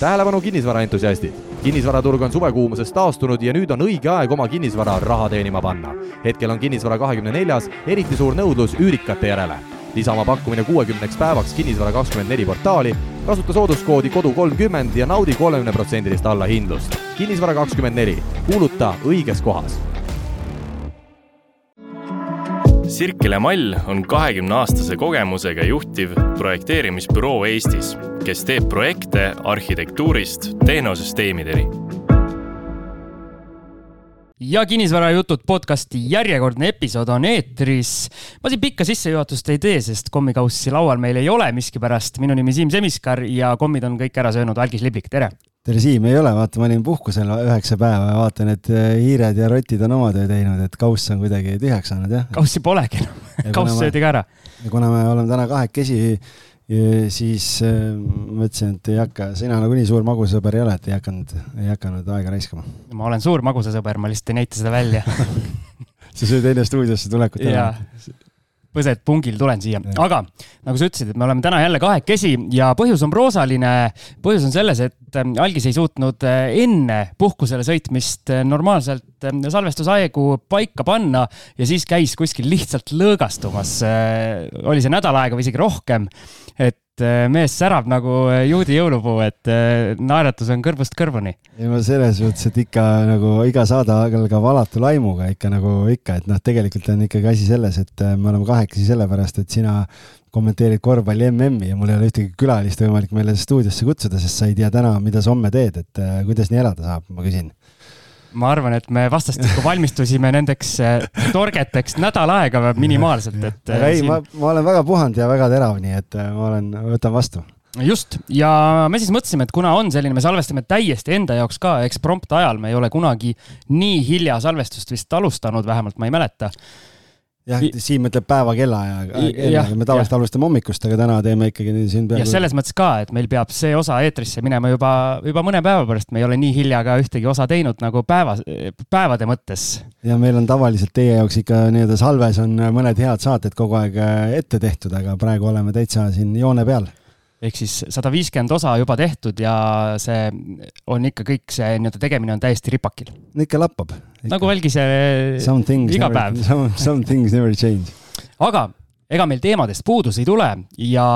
tähelepanu kinnisvaraentusiastid! kinnisvaraturg on suvekuumusest taastunud ja nüüd on õige aeg oma kinnisvara raha teenima panna. hetkel on kinnisvara kahekümne neljas eriti suur nõudlus üürikate järele. lisa oma pakkumine kuuekümneks päevaks Kinnisvara kakskümmend neli portaali, kasuta sooduskoodi kodu kolmkümmend ja naudi kolmekümneprotsendilist allahindlust. kinnisvara kakskümmend neli, kuuluta õiges kohas Sirkele Mall on kahekümne aastase kogemusega juhtiv projekteerimisbüroo Eestis, kes teeb projekte arhitektuurist tehnosüsteemideni. Ja kinnisvarajutud podcasti järjekordne episood on eetris. ma siin pikka sissejuhatust ei tee, sest kommikaussi laual meil ei ole miskipärast. minu nimi Siim Semiskar ja kommid on kõik ära söönud. Algis Liblik, tere tere, Siim, ei ole, vaata, ma olin puhkusel üheksa päeva ja vaatan, et äh, hiired ja rotid on oma töö teinud, et kauss on kuidagi tühjaks saanud, jah. kaussi polegi enam kauss söödi ka ära. kuna me oleme täna kahekesi, siis äh, mõtlesin, et ei hakka, sina nagunii suur magusasõber ei ole, et ei hakanud, ei hakanud aega raiskama. ma olen suur magusasõber, ma lihtsalt ei näita seda välja sa sööd enne stuudiosse tulekut ära? Põsed pungil tulen siia, aga nagu sa ütlesid, et me oleme täna jälle kahekesi ja põhjus on proosaline. põhjus on selles, et ähm, algis ei suutnud äh, enne puhkusele sõitmist äh, normaalselt ähm, salvestusaegu paika panna ja siis käis kuskil lihtsalt lõõgastumas. Äh, oli see nädal aega või isegi rohkem. et et äh, mees särab nagu äh, juudi jõulupuu, et äh, naeratus on kõrvust kõrvuni. ei no selles mõttes, et ikka nagu iga saade algab alatu laimuga ikka nagu ikka, et noh, tegelikult on ikkagi asi selles, et me oleme kahekesi sellepärast, et sina kommenteerid korvpalli MM-i ja mul ei ole ühtegi külalist võimalik meile stuudiosse kutsuda, sest sa ei tea täna, mida sa homme teed, et kuidas nii elada saab, ma küsin ma arvan, et me vastastikku valmistusime nendeks eh, torgeteks nädal aega minimaalselt, et. eh, ei siin..., ma, ma olen väga puhanud ja väga terav, nii et eh, ma olen, võtan vastu just, ja me siis mõtlesime, et kuna on selline, me salvestame täiesti enda jaoks ka eksprompt ajal, me ei ole kunagi nii hilja salvestust vist alustanud, vähemalt ma ei mäleta jah, Siim ütleb päeva kellaajaga, me tavaliselt alustame hommikust, aga täna teeme ikkagi siin peaaegu. ja selles mõttes ka, et meil peab see osa eetrisse minema juba, juba mõne päeva pärast, me ei ole nii hilja ka ühtegi osa teinud nagu päeva, päevade mõttes. ja meil on tavaliselt teie jaoks ikka nii-öelda salves on mõned head saated kogu aeg ette tehtud, aga praegu oleme täitsa siin joone peal ehk siis sada viiskümmend osa juba tehtud ja see on ikka kõik see nii-öelda tegemine on täiesti ripakil. ikka lappab. nagu Valgise iga päev. Some, some things never change. aga ega meil teemadest puudus ei tule ja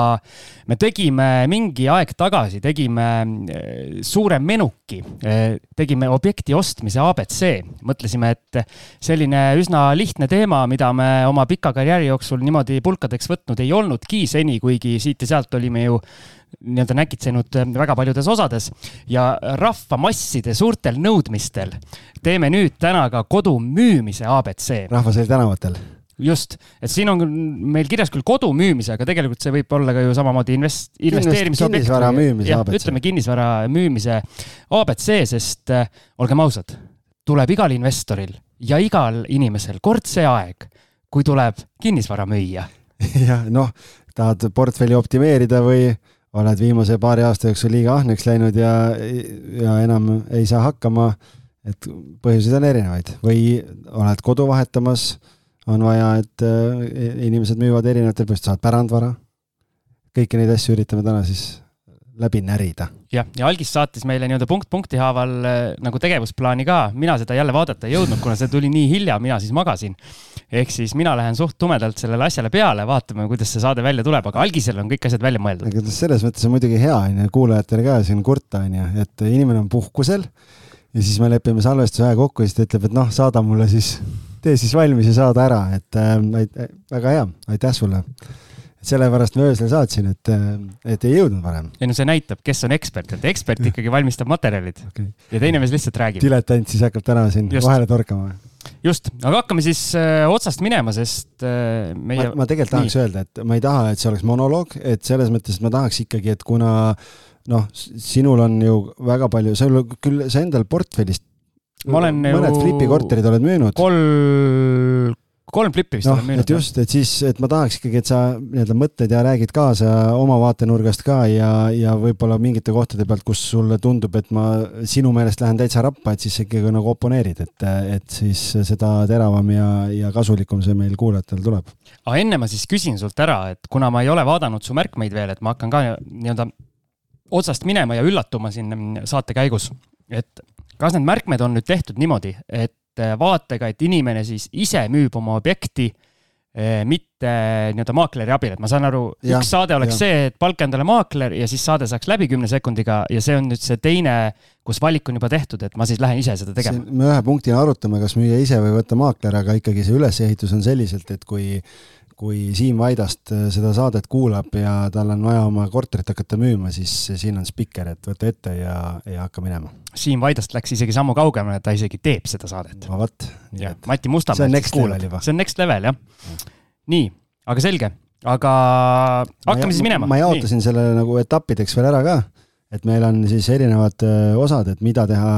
me tegime mingi aeg tagasi, tegime eh, suure menuki, eh, tegime objekti ostmise abc. mõtlesime, et selline üsna lihtne teema, mida me oma pika karjääri jooksul niimoodi pulkadeks võtnud ei olnudki seni, kuigi siit ja sealt olime ju nii-öelda näkitsenud väga paljudes osades ja rahvamasside suurtel nõudmistel teeme nüüd täna ka kodu müümise abc. rahvas oli tänavatel just, et siin on meil kirjas küll kodu müümise, aga tegelikult see võib olla ka ju samamoodi invest-, investeerimisobjekt. kinnisvara müümise abc. ütleme kinnisvara müümise abc, sest äh, olgem ausad, tuleb igal investoril ja igal inimesel kord see aeg, kui tuleb kinnisvara müüa. jah, noh, tahad portfelli optimeerida või oled viimase paari aasta jooksul liiga ahneks läinud ja, ja enam ei saa hakkama, et põhjuseid on erinevaid või oled kodu vahetamas on vaja, et äh, inimesed müüvad erinevatel põhjustel, saavad pärandvara. kõiki neid asju üritame täna siis läbi närida. jah, ja Algis saatis meile nii-öelda punkt punkti haaval äh, nagu tegevusplaani ka, mina seda jälle vaadata ei jõudnud, kuna see tuli nii hilja, mina siis magasin. ehk siis mina lähen suht tumedalt sellele asjale peale, vaatame, kuidas see saade välja tuleb, aga Algisel on kõik asjad välja mõeldud. aga selles mõttes on muidugi hea, on ju, kuulajatele ka siin kurta, on ju, et inimene on puhkusel ja siis me lepime salvestuse aja kokku ja siis ta ütleb, et noh, saada mulle siis tee siis valmis ja saada ära, et äh, väga hea, aitäh sulle. sellepärast ma öösel saatsin, et, äh, et ei jõudnud varem. ei no see näitab, kes on ekspert, et ekspert ikkagi valmistab materjalid okay. ja teine mees lihtsalt räägib. diletant siis hakkab täna siin Just. vahele torkama just, aga hakkame siis äh, otsast minema, sest äh, meie. ma, ma tegelikult tahaks Nii. öelda, et ma ei taha, et see oleks monoloog, et selles mõttes, ma tahaks ikkagi, et kuna noh, sinul on ju väga palju, sul küll, sa endal portfellist ma olen mõned flipikorterid oled müünud. kolm, kolm flippi vist no, olen müünud. et just, et siis, et ma tahaks ikkagi, et sa nii-öelda mõtled ja räägid kaasa oma vaatenurgast ka ja, ja võib-olla mingite kohtade pealt, kus sulle tundub, et ma sinu meelest lähen täitsa rappa, et siis ikkagi nagu oponeerid, et, et siis seda teravam ja, ja kasulikum see meil kuulajatel tuleb. aga enne ma siis küsin sult ära, et kuna ma ei ole vaadanud su märkmeid veel, et ma hakkan ka nii-öelda otsast minema ja üllatuma siin saate käigus, et kas need märkmed on nüüd tehtud niimoodi, et äh, vaatega, et inimene siis ise müüb oma objekti Eh, mitte nii-öelda maakleri abil, et ma saan aru, üks saade oleks ja. see, et palka endale maakler ja siis saade saaks läbi kümne sekundiga ja see on nüüd see teine, kus valik on juba tehtud, et ma siis lähen ise seda tegema. me ühe punktina arutame, kas müüa ise või võtta maakler, aga ikkagi see ülesehitus on selliselt, et kui kui Siim Vaidast äh, seda saadet kuulab ja tal on vaja oma korterit hakata müüma, siis siin on spikker, et võta ette ja, ja hakka minema. Siim Vaidast läks isegi sammu kaugemale, ta isegi teeb seda saadet. no vot. Mati Mustamäe. see on next level juba. see on next level, jah. nii, aga selge, aga hakkame ma, siis minema. ma jaotasin nii. selle nagu etappideks veel ära ka, et meil on siis erinevad äh, osad, et mida teha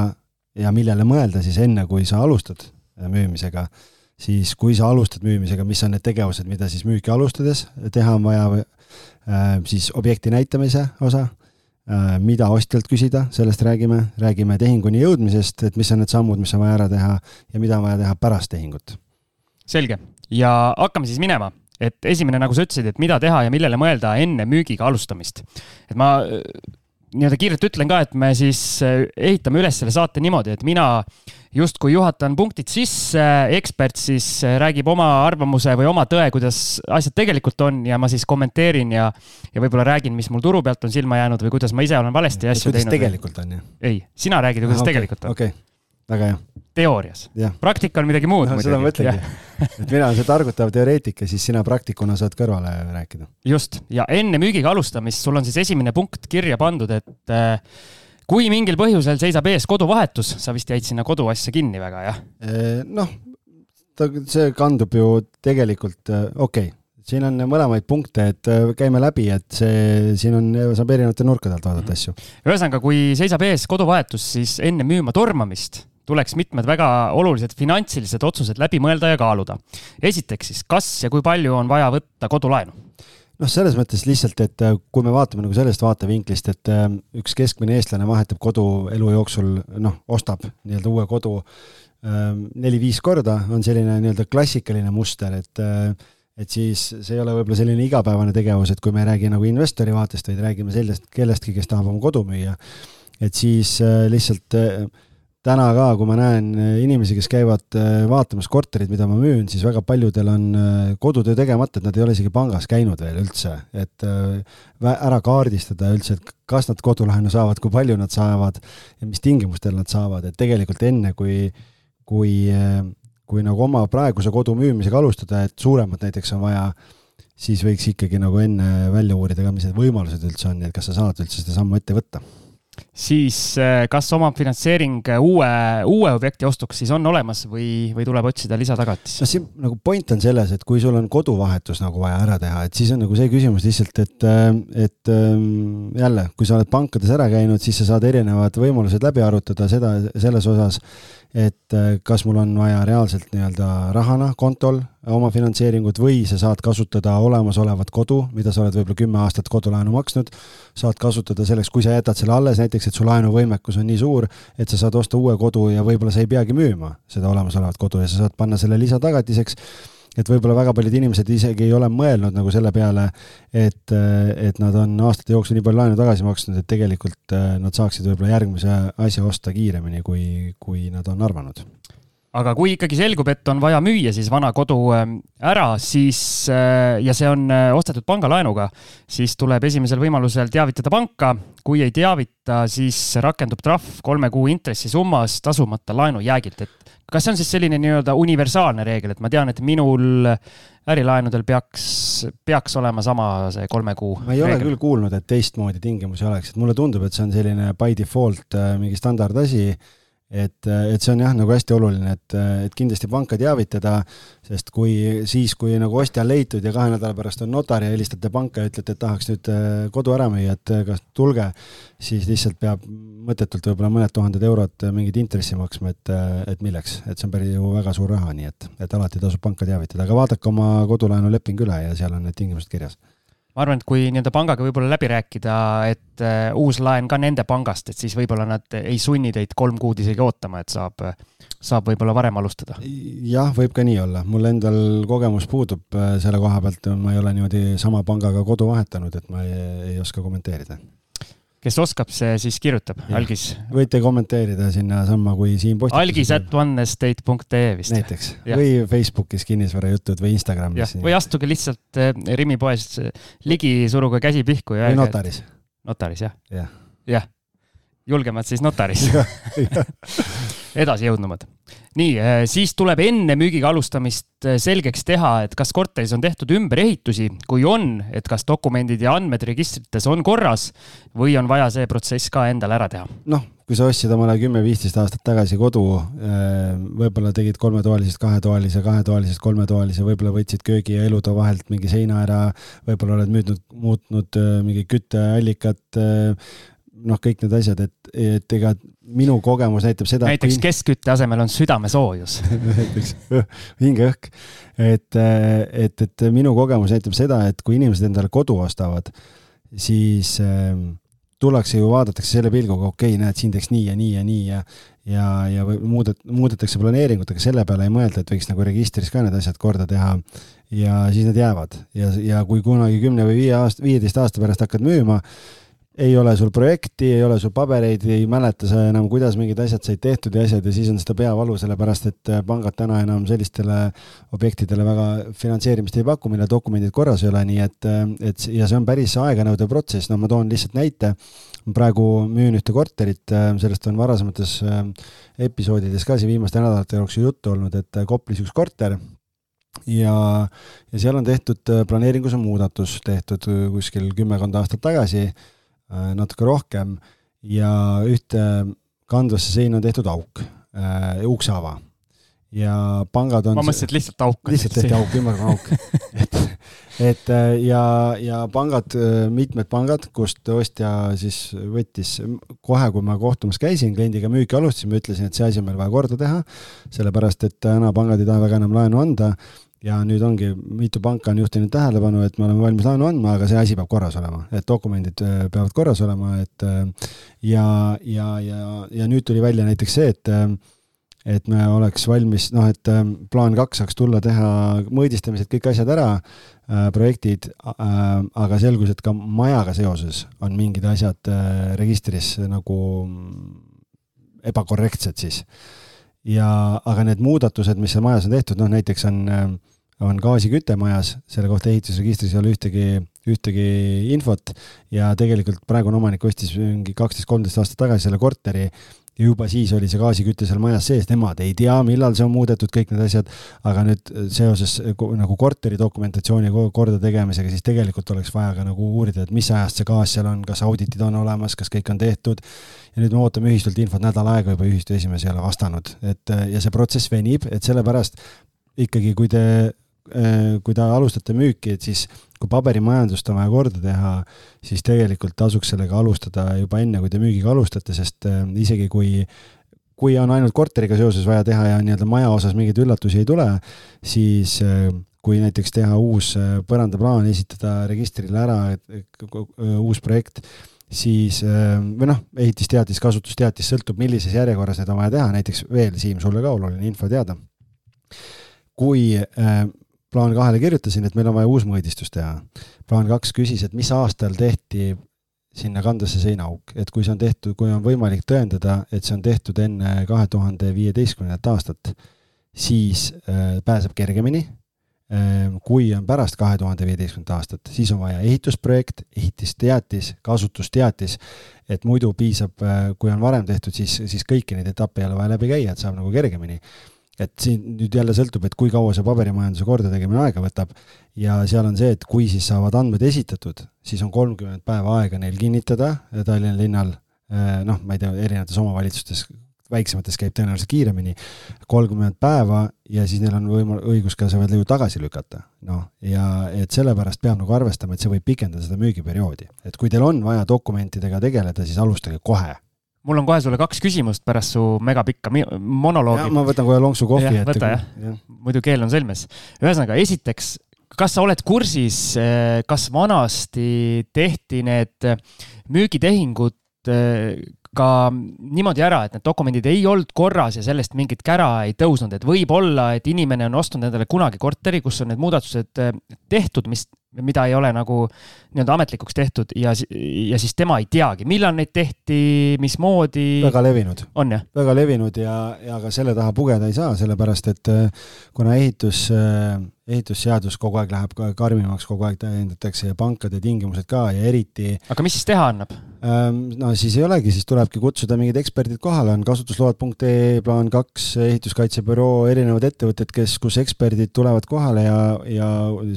ja millele mõelda siis enne, kui sa alustad äh, müümisega siis kui sa alustad müümisega, mis on need tegevused, mida siis müüki alustades teha on vaja, äh, siis objekti näitamise osa, äh, mida ostjalt küsida, sellest räägime, räägime tehinguni jõudmisest, et mis on need sammud, mis on vaja ära teha ja mida on vaja teha pärast tehingut. selge ja hakkame siis minema et esimene, nagu sa ütlesid, et mida teha ja millele mõelda enne müügiga alustamist. et ma nii-öelda kiirelt ütlen ka, et me siis äh, ehitame üles selle saate niimoodi, et mina justkui juhatan punktid sisse, ekspert siis äh, räägib oma arvamuse või oma tõe, kuidas asjad tegelikult on ja ma siis kommenteerin ja, ja võib-olla räägin, mis mul turu pealt on silma jäänud või kuidas ma ise olen valesti asju teinud. kuidas tegelikult on, jah? ei, sina räägid, kuidas ah, okay, tegelikult on. okay väga hea. teoorias. praktika on midagi muud seda ma mõtlengi, et mina olen see targutav teoreetik ja siis sina praktikuna saad kõrvale rääkida. just, ja enne müügiga alustamist sul on siis esimene punkt kirja pandud, et äh, kui mingil põhjusel seisab ees koduvahetus, sa vist jäid sinna koduasja kinni väga, jah? noh, ta, see kandub ju tegelikult, äh, okei okay siin on mõlemaid punkte, et äh, käime läbi, et see, siin on, saab erinevate nurkade alt vaadata asju. ühesõnaga, kui seisab ees koduvahetus, siis enne müüma tormamist tuleks mitmed väga olulised finantsilised otsused läbi mõelda ja kaaluda. esiteks siis, kas ja kui palju on vaja võtta kodulaenu? noh, selles mõttes lihtsalt, et äh, kui me vaatame nagu sellest vaatevinklist, et äh, üks keskmine eestlane vahetab kodu elu jooksul, noh, ostab nii-öelda uue kodu ähm, neli-viis korda, on selline nii-öelda klassikaline muster, et äh, et siis see ei ole võib-olla selline igapäevane tegevus, et kui me ei räägi nagu investori vaatest, vaid räägime sellest, kellestki, kes tahab oma kodu müüa, et siis lihtsalt äh, täna ka, kui ma näen äh, inimesi, kes käivad äh, vaatamas korterit, mida ma müün, siis väga paljudel on äh, kodutöö tegemata, et nad ei ole isegi pangas käinud veel üldse, et ära kaardistada üldse, et kas nad kodulaenu saavad, kui palju nad saavad ja mis tingimustel nad saavad, et tegelikult enne, kui, kui, kui nagu oma praeguse kodu müümisega alustada, et suuremat näiteks on vaja, siis võiks ikkagi nagu enne välja uurida ka, mis need võimalused üldse on ja et kas sa saad üldse seda sammu ette võtta siis eh, kas omafinantseering eh, uue, uue objekti ostuks siis on olemas või, või tuleb otsida lisatagatist? no siin nagu point on selles, et kui sul on koduvahetus nagu vaja ära teha, et siis on nagu see küsimus lihtsalt, et, eh, et jälle, kui sa oled pankades ära käinud, siis sa saad erinevad võimalused läbi arutada seda, selles osas et äh, kas mul on vaja reaalselt nii-öelda rahana kontol oma finantseeringut või sa saad kasutada olemasolevat kodu, mida sa oled võib-olla kümme aastat kodulaenu maksnud, saad kasutada selleks, kui sa jätad selle alles, näiteks et su laenuvõimekus on nii suur, et sa saad osta uue kodu ja võib-olla sa ei peagi müüma seda olemasolevat kodu ja sa saad panna selle lisatagatiseks et võib-olla väga paljud inimesed isegi ei ole mõelnud nagu selle peale, et, et nad on aastate jooksul nii palju laenu tagasi maksnud, et tegelikult äh, nad saaksid võib-olla järgmise asja osta kiiremini, kui, kui nad on arvanud aga kui ikkagi selgub, et on vaja müüa siis vana kodu ähm, ära, siis äh, ja see on äh, ostetud pangalaenuga, siis tuleb esimesel võimalusel teavitada panka. kui ei teavita, siis rakendub trahv kolme kuu intressisummas tasumata laenujäägilt, et kas see on siis selline nii-öelda universaalne reegel, et ma tean, et minul ärilaenudel peaks, peaks olema sama see kolme kuu? ma ei reegel. ole küll kuulnud, et teistmoodi tingimusi oleks, et mulle tundub, et see on selline by default äh, mingi standardasi et, et see on jah, nagu hästi oluline, et, et kindlasti panka teavitada, sest kui siis, kui nagu ostja on leitud ja kahe nädala pärast on notar ja helistate panka ja ütlete, et tahaks nüüd äh, kodu ära müüa, et äh, kas tulge, siis lihtsalt peab mõttetult võib-olla mõned tuhanded eurod mingit intressi maksma, et, äh, et milleks, et see on päris ju väga suur raha, nii et, et alati tasub panka teavitada, aga vaadake oma kodulaenuleping üle ja seal on need tingimused kirjas ma arvan, et kui nii-öelda pangaga võib-olla läbi rääkida, et uh, uus laen ka nende pangast, et siis võib-olla nad ei sunni teid kolm kuud isegi ootama, et saab, saab võib-olla varem alustada. jah, võib ka nii olla, mul endal kogemus puudub äh, selle koha pealt, ma ei ole niimoodi sama pangaga kodu vahetanud, et ma ei, ei oska kommenteerida kes oskab, see siis kirjutab, algis. võite kommenteerida sinnasamma, kui siin postitus. algis at onestate.ee vist. näiteks ja. või Facebookis kinnisvarajutud või Instagramis. või astuge lihtsalt äh, Rimi poes ligi, suruge käsi pihku ja. või notaris. notaris jah. jah ja. ja., julgemad siis notaris edasijõudnumad nii, äh, siis tuleb enne müügiga alustamist äh, selgeks teha, et kas korteris on tehtud ümberehitusi, kui on, et kas dokumendid ja andmed registrites on korras või on vaja see protsess ka endal ära teha? noh, kui sa ostsid omale kümme-viisteist aastat tagasi kodu, äh, võib-olla tegid kolmetoalisest kahetoalise, kahetoalisest kolmetoalise, võib-olla võtsid köögi ja elutoa vahelt mingi seina ära, võib-olla oled müüdnud, muutnud mingi kütteallikat noh, kõik need asjad, et, et ega minu kogemus näitab seda. näiteks kui... keskkütte asemel on südamesoojus näiteks hingeõhk. et, et, et minu kogemus näitab seda, et kui inimesed endale kodu ostavad, siis äh, tullakse ju, vaadatakse selle pilguga, okei okay,, näed, siin teeks nii ja nii ja nii ja ja, ja muudet-, muudetakse planeeringut, aga selle peale ei mõelda, et võiks nagu registris ka need asjad korda teha. ja siis need jäävad ja, ja kui kunagi kümne või viie aasta, viieteist aasta pärast hakkad müüma, ei ole sul projekti, ei ole sul pabereid, ei mäleta sa enam, kuidas mingid asjad said tehtud ja asjad ja siis on seda peavalu, sellepärast et äh, pangad täna enam sellistele objektidele väga finantseerimist ei paku, mille dokumendid korras ei ole, nii et, äh, et ja see on päris aeganõudev protsess, no ma toon lihtsalt näite. praegu müün ühte korterit, äh, sellest on varasemates episoodides ka siin viimaste nädalate jooksul juttu olnud, et Koplis üks korter ja, ja seal on tehtud planeeringus on muudatus tehtud kuskil kümmekond aastat tagasi natuke rohkem ja ühte kandvasse seina on tehtud auk äh,, ukseava. ja pangad on. ma mõtlesin, et lihtsalt auk. lihtsalt tehti auk, ümmargune auk et, et äh, ja, ja pangad, äh, mitmed pangad, kust ostja siis võttis kohe, kui ma kohtumas käisin, kliendiga müüki alustasime, ütlesin, et see asi on meil vaja korda teha, sellepärast et täna pangad ei taha väga enam laenu anda ja nüüd ongi, mitu panka on juhtinud tähelepanu, et me oleme valmis laenu andma, aga see asi peab korras olema, et dokumendid äh, peavad korras olema, et äh, ja, ja, ja, ja nüüd tuli välja näiteks see, et äh, et me oleks valmis, noh, et plaan kaks saaks tulla, teha mõõdistamised, kõik asjad ära, projektid, aga selgus, et ka majaga seoses on mingid asjad registris nagu ebakorrektsed siis. Ja, aga need muudatused, mis seal majas on tehtud, noh näiteks on äh, on gaasiküte majas, selle kohta ehitusregistris ei ole ühtegi, ühtegi infot. Ja tegelikult praegune omanik ostis mingi kaksteist, kolmteist aastat tagasi selle korteri. Ja juba siis oli see gaasiküte seal majas sees, nemad ei tea, millal see on muudetud, kõik need asjad, aga nüüd seoses nagu korteri dokumentatsiooni korda tegemisega, siis tegelikult oleks vaja ka nagu uurida, et mis ajast see gaas seal on, kas auditid on olemas, kas kõik on tehtud. ja nüüd me ootame ühistult infot nädal aega juba, ühistu esimees ei ole vastanud, et ja see protsess venib, et sellepärast ikkagi, kui te kui te alustate müüki, et siis kui paberimajandust on vaja korda teha, siis tegelikult tasuks sellega alustada juba enne, kui te müügiga alustate, sest äh, isegi kui kui on ainult korteriga seoses vaja teha ja nii-öelda maja osas mingeid üllatusi ei tule, siis äh, kui näiteks teha uus põrandaplaan, esitada registrile ära uus projekt, siis või noh, ehitisteatis, kasutusteatis, sõltub, millises järjekorras need on vaja teha, näiteks veel, Siim, sulle ka oluline info teada. kui plaan kahele kirjutasin, et meil on vaja uus mõõdistus teha. plaan kaks küsis, et mis aastal tehti sinna kandasse seinaauk, et kui see on tehtud, kui on võimalik tõendada, et see on tehtud enne kahe tuhande viieteistkümnendat aastat, siis äh, pääseb kergemini äh,. kui on pärast kahe tuhande viieteistkümnendat aastat, siis on vaja ehitusprojekt, ehitusteatis, kasutusteatis, et muidu piisab äh,, kui on varem tehtud, siis, siis kõiki neid etappe ei ole vaja läbi käia, et saab nagu kergemini et siin nüüd jälle sõltub, et kui kaua see paberimajanduse kordategemine aega võtab ja seal on see, et kui siis saavad andmed esitatud, siis on kolmkümmend päeva aega neil kinnitada Tallinna linnal, eh, noh, ma ei tea, erinevates omavalitsustes, väiksemates käib tõenäoliselt kiiremini, kolmkümmend päeva ja siis neil on võimal-, õigus ka see veel ju tagasi lükata. noh, ja et sellepärast peab nagu arvestama, et see võib pikendada seda müügiperioodi. et kui teil on vaja dokumentidega tegeleda, siis alustage kohe mul on kohe sulle kaks küsimust pärast su megapikka monoloogi. ma võtan kohe lonksu kohvi võta jah ja., muidu keel on sõlmes. ühesõnaga, esiteks, kas sa oled kursis, eh, kas vanasti tehti need müügitehingud eh, ka niimoodi ära, et need dokumendid ei olnud korras ja sellest mingit kära ei tõusnud, et võib-olla, et inimene on ostnud endale kunagi korteri, kus on need muudatused eh, tehtud, mis mida ei ole nagu nii-öelda ametlikuks tehtud ja, ja siis tema ei teagi, millal neid tehti, mismoodi. väga levinud. on jah? väga levinud ja, ja ka selle taha pugeda ei saa, sellepärast et äh, kuna ehitus äh, ehitusseadus kogu aeg läheb karmimaks, kogu aeg täiendatakse ja pankade tingimused ka ja eriti. aga mis siis teha annab? Ähm, no siis ei olegi, siis tulebki kutsuda mingid eksperdid kohale, on kasutusload.ee, plaan kaks, ehituskaitsebüroo, erinevad ettevõtted, kes, kus eksperdid tulevad kohale ja, ja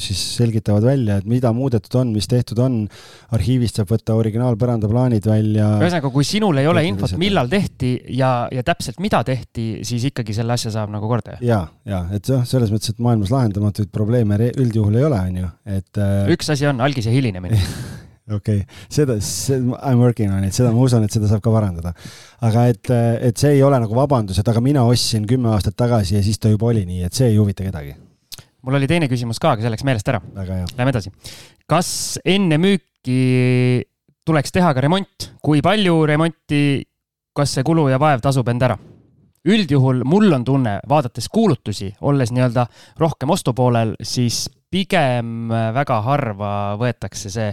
siis selgitavad välja, et mida muudetud on, mis tehtud on. arhiivist saab võtta originaalpõrandaplaanid välja. ühesõnaga, kui sinul ei ole infot, millal tehti ja, ja täpselt mida tehti, siis ikkagi selle asja saab nagu korda. ja, ja et noh, selles mõttes, et maailmas lahendamatu ootamatuid probleeme üldjuhul ei ole, on ju, et äh.... üks asi on algise hilinemine okei okay., seda, I m working on it, seda ma usun, et seda saab ka parandada. aga et, et see ei ole nagu vabandus, et aga mina ostsin kümme aastat tagasi ja siis ta juba oli nii, et see ei huvita kedagi. mul oli teine küsimus ka, aga see läks meelest ära. Lähme edasi. kas enne müüki tuleks teha ka remont, kui palju remonti, kas see kulu ja vaev tasub end ära? Üldjuhul mul on tunne, vaadates kuulutusi, olles nii-öelda rohkem ostupoolel, siis pigem väga harva võetakse see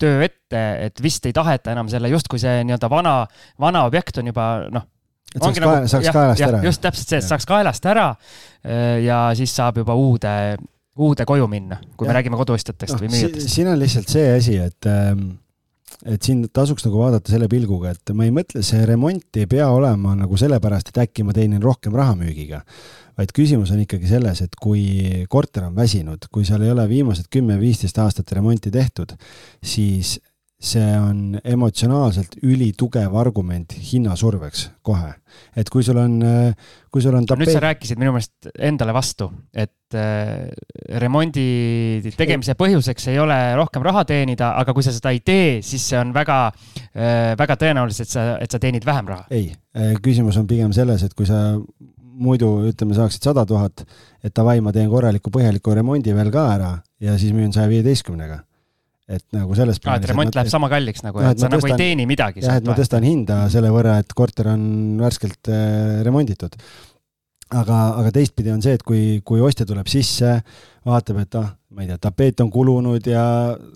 töö ette, et vist ei taheta enam selle, justkui see nii-öelda vana, vana objekt on juba noh. et saaks, kaela, nagu, saaks jah, kaelast jah, ära. just täpselt see, et saaks kaelast ära ja siis saab juba uude, uude koju minna, kui ja. me räägime koduostjatest no, või müüjatest. siin on lihtsalt see asi, et ähm, et siin tasuks nagu vaadata selle pilguga, et ma ei mõtle, see remont ei pea olema nagu sellepärast, et äkki ma teenin rohkem raha müügiga. vaid küsimus on ikkagi selles, et kui korter on väsinud, kui seal ei ole viimased kümme-viisteist aastat remonti tehtud, siis see on emotsionaalselt ülitugev argument hinnasurveks kohe. et kui sul on, kui sul on tapeet.... nüüd sa rääkisid minu meelest endale vastu, et äh, remondi tegemise põhjuseks ei ole rohkem raha teenida, aga kui sa seda ei tee, siis see on väga äh,, väga tõenäoliselt sa, et sa teenid vähem raha. ei, äh, küsimus on pigem selles, et kui sa muidu ütleme, saaksid sada tuhat, et davai, ma teen korraliku põhjaliku remondi veel ka ära ja siis müün saja viieteistkümnega et nagu selles plaanis. et remont läheb et, sama kalliks nagu, et sa tõstan, nagu ei teeni midagi. jah, et ma tõstan hinda selle võrra, et korter on värskelt äh, remonditud. aga, aga teistpidi on see, et kui, kui ostja tuleb sisse, vaatab, et ah, ma ei tea, tapeet on kulunud ja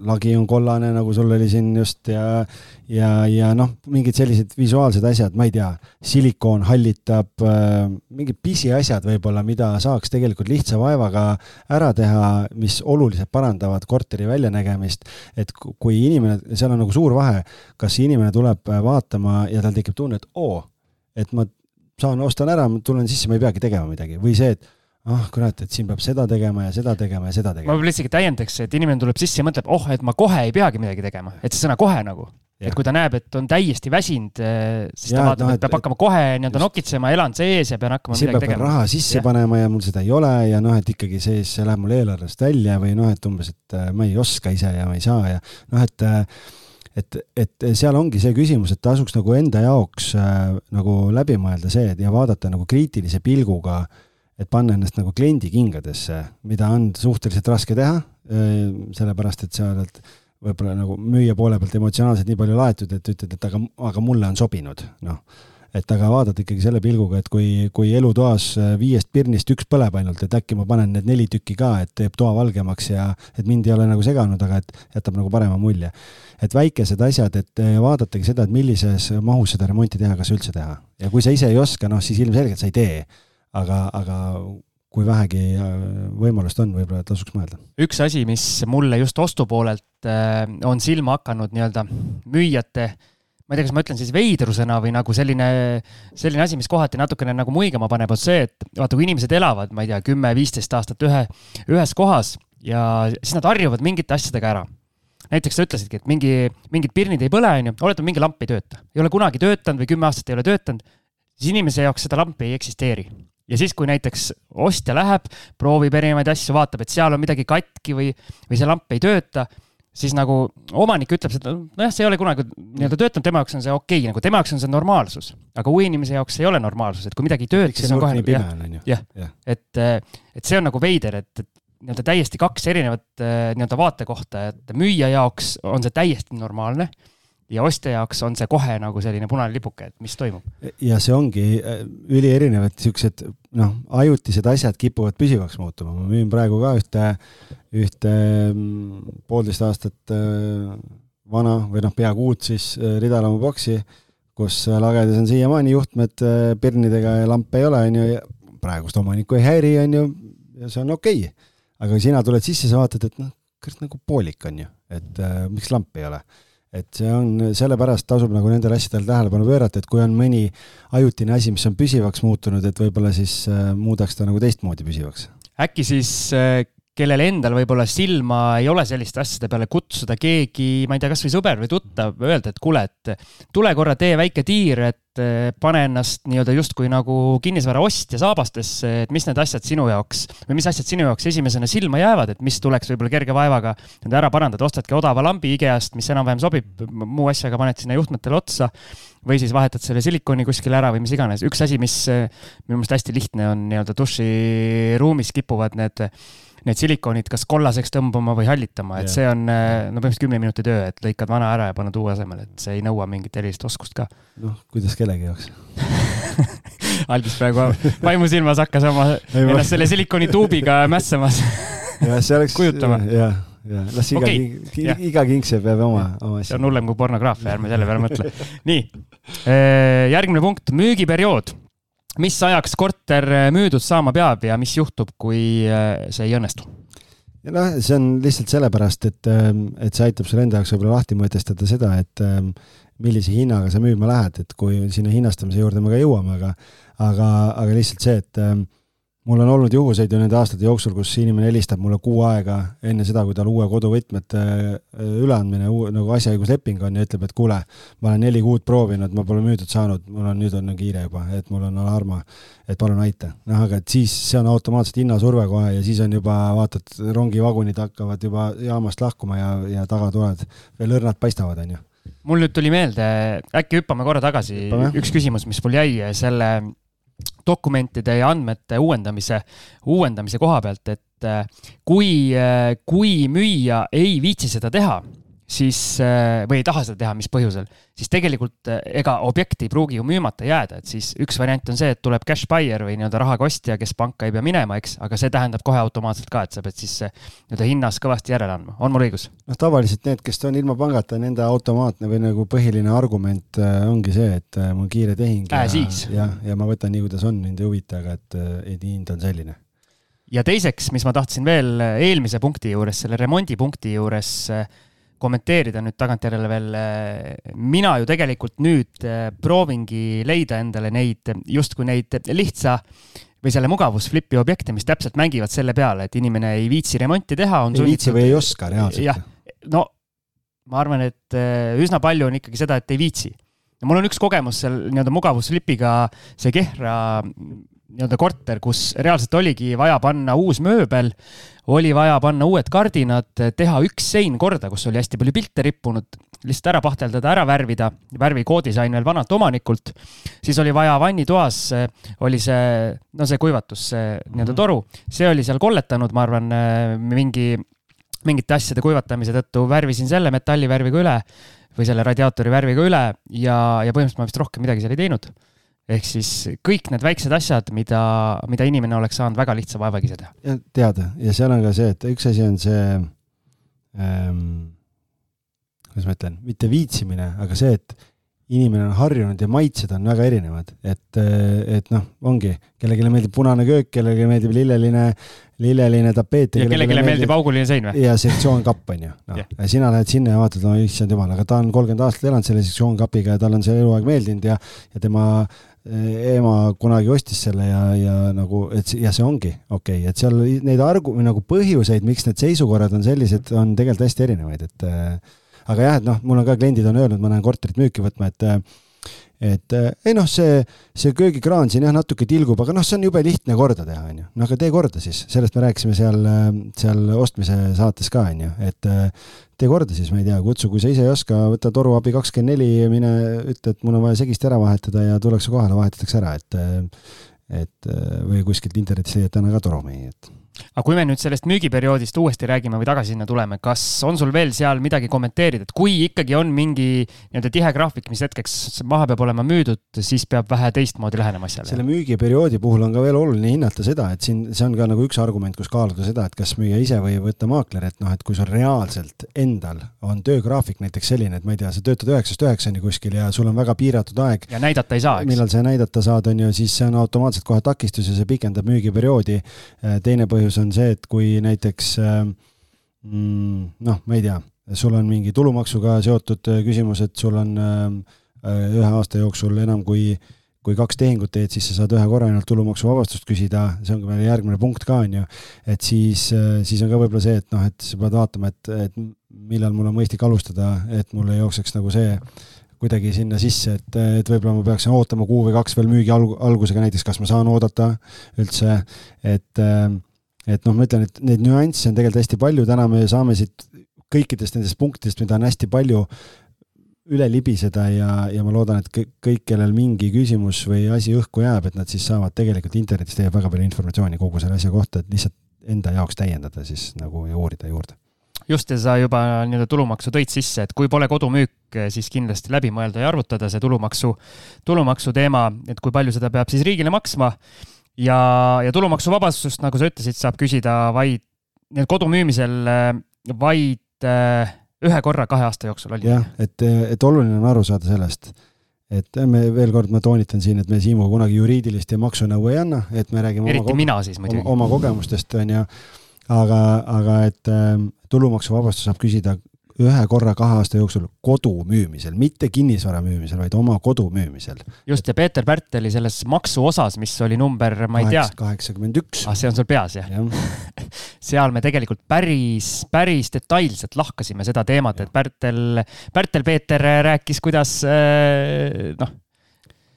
lagi on kollane, nagu sul oli siin just ja ja, ja noh, mingid sellised visuaalsed asjad, ma ei tea, silikoon hallitab äh,, mingid pisiasjad võib-olla, mida saaks tegelikult lihtsa vaevaga ära teha, mis oluliselt parandavad korteri väljanägemist. et kui inimene, seal on nagu suur vahe, kas inimene tuleb vaatama ja tal tekib tunne, et oo, et ma saan, ostan ära, tulen sisse, ma ei peagi tegema midagi või see, et ah kurat, et siin peab seda tegema ja seda tegema ja seda tegema. ma võib-olla isegi täiendaks, et inimene tuleb sisse ja mõtleb, oh, et ma kohe ei peagi midagi tegema, et see sõna kohe nagu. et kui ta näeb, et on täiesti väsinud, eh, siis ja, ta vaatab no,, et peab hakkama kohe nii-öelda nokitsema, elan sees ja pean hakkama midagi tegema. raha sisse ja. panema ja mul seda ei ole ja noh, et ikkagi see, see läheb mul eelarvest välja või noh, et umbes, et äh, ma ei oska ise ja ma ei saa ja noh, et äh, et, et seal ongi see küsimus, et tasuks nagu enda jaoks äh, nagu läbi mõelda see ja vaadata nagu kriitilise pilguga äh, et panna ennast nagu kliendi kingadesse, mida on suhteliselt raske teha, sellepärast et sa oled võib-olla nagu müüja poole pealt emotsionaalselt nii palju laetud, et ütled, et aga, aga mulle on sobinud, noh. et aga vaadata ikkagi selle pilguga, et kui, kui elutoas viiest pirnist üks põleb ainult, et äkki ma panen need neli tükki ka, et teeb toa valgemaks ja et mind ei ole nagu seganud, aga et jätab nagu parema mulje. et väikesed asjad, et vaadatagi seda, et millises mahus seda remonti teha, kas üldse teha. ja kui sa ise ei oska, noh siis ilmselgelt sa ei tee aga, aga kui vähegi äh, võimalust on, võib-olla tasuks mõelda. üks asi, mis mulle just ostupoolelt äh, on silma hakanud nii-öelda müüjate, ma ei tea, kas ma ütlen siis veidrusena või nagu selline, selline asi, mis kohati natukene nagu muigama paneb, on see, et vaata, kui inimesed elavad, ma ei tea, kümme-viisteist aastat ühe, ühes kohas ja siis nad harjuvad mingite asjadega ära. Näiteks sa ütlesidki, et mingi, mingid pirnid ei põle, onju, oletame, mingi lamp ei tööta, ei ole kunagi töötanud või kümme aastat ei ole töötanud, siis inimese jaoks seda lampi ei eksisteeri ja siis, kui näiteks ostja läheb, proovib erinevaid asju, vaatab, et seal on midagi katki või, või see lamp ei tööta, siis nagu omanik ütleb seda, nojah, see ei ole kunagi nii-öelda töötanud, tema jaoks on see okei okay,, nagu tema jaoks on see normaalsus. aga uue inimese jaoks ei ole normaalsus, et kui midagi ei tööta, siis on kohe nagu jah, jah, et, et see on nagu veider, et, et nii-öelda täiesti kaks erinevat nii-öelda vaatekohta, et müüja jaoks on see täiesti normaalne ja ostja jaoks on see kohe nagu selline punane lipuke, et mis toimub. ja see ongi äh, ülierinev, et siuksed noh, ajutised asjad kipuvad püsivaks muutuma, ma müün praegu ka ühte, ühte mm, poolteist aastat äh, vana või noh, peaaegu uut siis äh, ridalamu boksi, kus lagedas on siiamaani juhtmed pirnidega ja lampe ei ole, on ju, praegust omanikku ei häiri, on ju, ja see on okei. Okay.. aga kui sina tuled sisse, sa vaatad, et noh, kurat nagu poolik on ju, et äh, miks lampi ei ole et see on, sellepärast tasub nagu nendele asjadele tähelepanu pöörata, et kui on mõni ajutine asi, mis on püsivaks muutunud, et võib-olla siis äh, muudaks ta nagu teistmoodi püsivaks. äkki siis äh, kellel endal võib-olla silma ei ole selliste asjade peale, kutsuda keegi, ma ei tea, kasvõi sõber või tuttav, öelda, et kuule, et tule korra tee väike tiir, et eh, pane ennast nii-öelda justkui nagu kinnisvara ostja saabastesse, et mis need asjad sinu jaoks või mis asjad sinu jaoks esimesena silma jäävad, et mis tuleks võib-olla kerge vaevaga nüüd ära parandada, ostadki odava lambi IKEA-st, mis enam-vähem sobib, muu asjaga paned sinna juhtmetele otsa või siis vahetad selle silikoni kuskile ära või mis iganes. üks asi, mis eh, minu meelest hästi lihtne on nii-öelda duširuumis kipuvad need need silikoonid kas kollaseks tõmbama või hallitama, et yeah. see on äh, no põhimõtteliselt kümne minuti töö, et lõikad vana ära ja paned uue asemele, et see ei nõua mingit erilist oskust ka. noh, kuidas kellegi jaoks Aldis praegu vaimusilmas hakkas oma, ennast selle silikoonituubiga mässamas jah, see oleks. kujutama. jah, jah, las iga okay., iga, iga kingsepp peab oma, oma asja. see on hullem kui pornograafia, ärme selle peale mõtle. nii, äh, järgmine punkt, müügiperiood mis ajaks korter äh, müüdud saama peab ja mis juhtub, kui äh, see ei õnnestu? noh, see on lihtsalt sellepärast, et, ähm, et see aitab sul enda jaoks võib-olla lahti mõtestada seda, et ähm, millise hinnaga sa müüma lähed, et kui sinna hinnastamise juurde me ka jõuame, aga aga, aga lihtsalt see, et ähm, mul on olnud juhuseid ju nende aastate jooksul, kus inimene helistab mulle kuu aega enne seda, kui tal uue koduvõtmete äh, üleandmine, nagu asjaõigusleping on ja ütleb, et kuule, ma olen neli kuud proovinud, ma pole müüdud saanud, mul on nüüd on kiire juba, et mul on alarma, et palun aita. noh, aga et siis see on automaatselt hinnasurve kohe ja siis on juba, vaatad, rongivagunid hakkavad juba jaamast lahkuma ja, ja tagatuled veel õrnad paistavad, on ju. Mul nüüd tuli meelde, äkki hüppame korra tagasi, üks küsimus, mis mul jäi selle dokumentide ja andmete uuendamise, uuendamise koha pealt, et äh, kui, äh, kui müüja ei viitsi seda teha, siis äh, või ei taha seda teha, mis põhjusel, siis tegelikult ega objekt ei pruugi ju müümata jääda, et siis üks variant on see, et tuleb cash buyer või nii-öelda rahaga ostja, kes panka ei pea minema, eks, aga see tähendab kohe automaatselt ka, et sa pead siis nii-öelda hinnas kõvasti järele andma, on mul õigus? noh, tavaliselt need, kes on ilma pangata, nende automaatne või nagu põhiline argument ongi see, et mul kiire tehing äh, ja, ja, ja ma võtan nii, kuidas on, mind ei huvita, aga et, et hind on selline. Ja teiseks, mis ma tahtsin veel eelmise punkti juures, selle remondipunkti juures äh, kommenteerida nüüd tagantjärele veel. Eh, mina ju tegelikult nüüd eh, proovingi leida endale neid, justkui neid lihtsa või selle mugavusflipi objekte, mis täpselt mängivad selle peale, et inimene ei viitsi remonti teha. ei sunnitud... viitsi või ei oska reaalselt. jah, no ma arvan, et eh, üsna palju on ikkagi seda, et ei viitsi. mul on üks kogemus seal nii-öelda mugavusflipiga, see Kehra nii-öelda korter, kus reaalselt oligi vaja panna uus mööbel, oli vaja panna uued kardinad, teha üks sein korda, kus oli hästi palju pilte rippunud, lihtsalt ära pahteldada, ära värvida, värvikoodi sain veel vanalt omanikult. siis oli vaja vannitoas, oli see, no see kuivatus, see nii-öelda mhm. toru, see oli seal kolletanud, ma arvan, mingi, mingite asjade kuivatamise tõttu, värvisin selle metallivärviga üle või selle radiaatori värviga üle ja, ja põhimõtteliselt ma vist rohkem midagi seal ei teinud ehk siis kõik need väiksed asjad, mida, mida inimene oleks saanud väga lihtsa vaevaga ise teha. ja teada ja seal on ka see, et üks asi on see ähm,, kuidas ma ütlen, mitte viitsimine, aga see, et inimene on harjunud ja maitsed on väga erinevad, et, et noh, ongi, kellelegi meeldib punane köök, kellelegi meeldib lilleline, lilleline tapeet. ja kellelegi meeldib, meeldib auguline sein või? ja sektsioonkapp on ju, noh yeah., ja sina lähed sinna ja vaatad, no issand jumal, aga ta on kolmkümmend aastat elanud selle sektsioonkapiga ja tal on see eluaeg meeldinud ja, ja tema ema kunagi ostis selle ja, ja nagu, et ja see ongi okei okay., et seal neid argu-, nagu põhjuseid, miks need seisukorrad on sellised, on tegelikult hästi erinevaid, et äh, aga jah, et noh, mul on ka kliendid on öelnud, ma lähen korterit müüki võtma, et äh, et äh, ei noh, see, see köögikraan siin jah, natuke tilgub, aga noh, see on jube lihtne korda teha, on ju. no aga tee korda siis, sellest me rääkisime seal, seal ostmise saates ka, on ju, et tee korda siis, ma ei tea, kutsu, kui sa ise ei oska, võta toruabi kakskümmend neli, mine ütle, et mul on vaja segist ära vahetada ja tullakse kohale, vahetatakse ära, et et või kuskilt internetist leiad täna ka torumehi, et aga kui me nüüd sellest müügiperioodist uuesti räägime või tagasi sinna tuleme, kas on sul veel seal midagi kommenteerida, et kui ikkagi on mingi nii-öelda tihe graafik, mis hetkeks maha peab olema müüdud, siis peab vähe teistmoodi lähenema asjale? selle müügiperioodi puhul on ka veel oluline hinnata seda, et siin, see on ka nagu üks argument, kus kaaluda seda, et kas müüa ise või võtta maakler, et noh, et kui sul reaalselt endal on töögraafik näiteks selline, et ma ei tea, sa töötad üheksast üheksani kuskil ja sul on väga piiratud aeg. ja näidata ei saa, eks. millal sa näidata saad, on ju, siis see on automaatselt kohe takistus ja see pikendab müügiperioodi. teine põhjus põhjus on see, et kui näiteks äh, mm, noh, ma ei tea, sul on mingi tulumaksuga seotud äh, küsimus, et sul on äh, ühe aasta jooksul enam kui kui kaks tehingut teed, siis sa saad ühe korra ainult tulumaksuvabastust küsida, see on ka meil järgmine punkt ka, on ju. et siis, siis on ka võib-olla see, et noh, et sa pead vaatama, et, et millal mul on mõistlik alustada, et mul ei jookseks nagu see kuidagi sinna sisse, et, et võib-olla ma peaksin ootama kuu või kaks veel müügi alg-, algusega näiteks, kas ma saan oodata üldse, et äh, et noh, ma ütlen, et neid nüansse on tegelikult hästi palju, täna me saame siit kõikidest nendest punktidest, mida on hästi palju, üle libiseda ja, ja ma loodan, et kõik, kellel mingi küsimus või asi õhku jääb, et nad siis saavad tegelikult internetis leiab väga palju informatsiooni kogu selle asja kohta, et lihtsalt enda jaoks täiendada siis nagu ja uurida juurde. Just, ja sa juba nii-öelda tulumaksu tõid sisse, et kui pole kodumüük, siis kindlasti läbi mõelda ja arvutada see tulumaksu, tulumaksu teema, et kui palju seda peab siis riigile maksma ja, ja tulumaksuvabastust, nagu sa ütlesid, saab küsida vaid nii-öelda kodu müümisel äh, vaid äh, ühe korra kahe aasta jooksul oli. jah, et, et oluline on aru saada sellest, et me veel kord, ma toonitan siin, et me Siimuga kunagi juriidilist ja maksunõu ei anna, et me räägime eriti oma mina siis muidugi. oma kogemustest on ju, aga, aga et äh, tulumaksuvabastust saab küsida ühe korra kahe aasta jooksul kodu müümisel, mitte kinnisvara müümisel, vaid oma kodu müümisel. just, ja Peeter Pärt oli selles maksu osas, mis oli number, ma ei tea. kaheksakümmend üks. ah, see on sul peas, jah ja. seal me tegelikult päris, päris detailselt lahkasime seda teemat, et Pärtel, Pärtel Peeter rääkis, kuidas äh, noh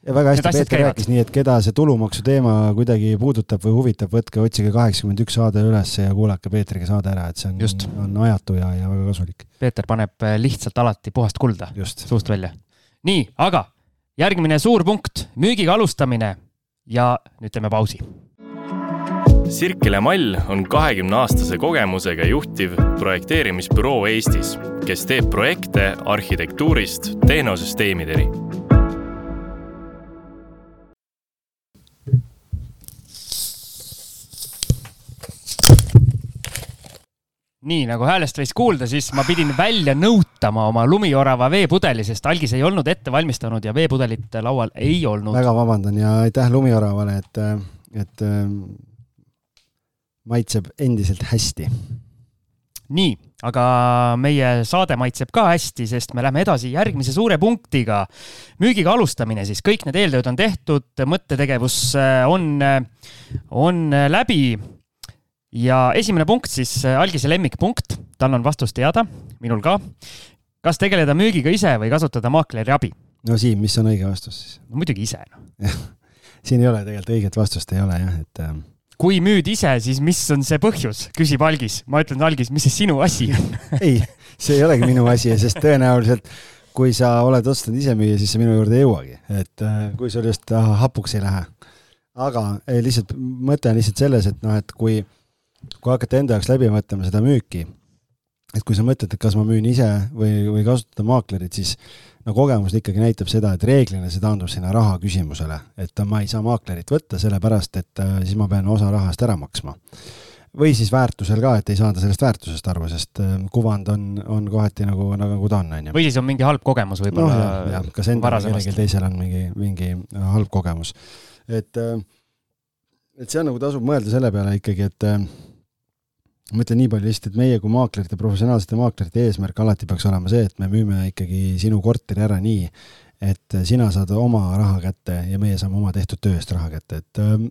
ja väga hästi Peeter rääkis nii, et keda see tulumaksu teema kuidagi puudutab või huvitab, võtke, otsige kaheksakümmend üks saade üles ja kuulake Peetriga saade ära, et see on, on ajatu ja, ja väga kasulik. Peeter paneb äh, lihtsalt alati puhast kulda Just. suust välja. nii, aga järgmine suur punkt, müügiga alustamine ja nüüd teeme pausi. Sirkele Mall on kahekümne aastase kogemusega juhtiv projekteerimisbüroo Eestis, kes teeb projekte arhitektuurist tehnosüsteemideni nii nagu häälest võis kuulda, siis ma pidin välja nõutama oma lumiorava veepudeli, sest algis ei olnud ette valmistanud ja veepudelit laual ei olnud. väga vabandan ja aitäh lumioravale, et, et maitseb endiselt hästi. nii, aga meie saade maitseb ka hästi, sest me läheme edasi järgmise suure punktiga. müügiga alustamine siis, kõik need eeltööd on tehtud, mõttetegevus on, on läbi ja esimene punkt siis, äh, algise lemmikpunkt, tal on vastus teada, minul ka. kas tegeleda müügiga ise või kasutada maakleri abi? no Siim, mis on õige vastus siis? no muidugi ise no.. siin ei ole tegelikult õiget vastust, ei ole jah, et äh.... kui müüd ise, siis mis on see põhjus, küsib Algis. ma ütlen, Algis, mis see sinu asi on ei, see ei olegi minu asi, sest tõenäoliselt kui sa oled otsustanud ise müüa, siis sa minu juurde ei jõuagi, et äh, kui sul just äh, hapuks ei lähe. aga ei, lihtsalt mõte on lihtsalt selles, et noh, et kui kui hakata enda jaoks läbi mõtlema seda müüki, et kui sa mõtled, et kas ma müün ise või, või kasutada maaklerit, siis no kogemus ikkagi näitab seda, et reeglina see taandub sinna raha küsimusele, et ma ei saa maaklerit võtta, sellepärast et äh, siis ma pean osa rahast ära maksma. või siis väärtusel ka, et ei saada sellest väärtusest aru, sest äh, kuvand on, on kohati nagu, nagu ta on, on ju. või siis on mingi halb kogemus võib-olla no,. kas endal või kellelgi teisel on mingi, mingi halb kogemus. et, äh, et see on nagu tasub mõelda selle peale ikkagi, et ma ütlen nii palju lihtsalt, et meie kui maaklerite, professionaalsete maaklerite eesmärk alati peaks olema see, et me müüme ikkagi sinu korteri ära nii, et sina saad oma raha kätte ja meie saame oma tehtud töö eest raha kätte, et ähm,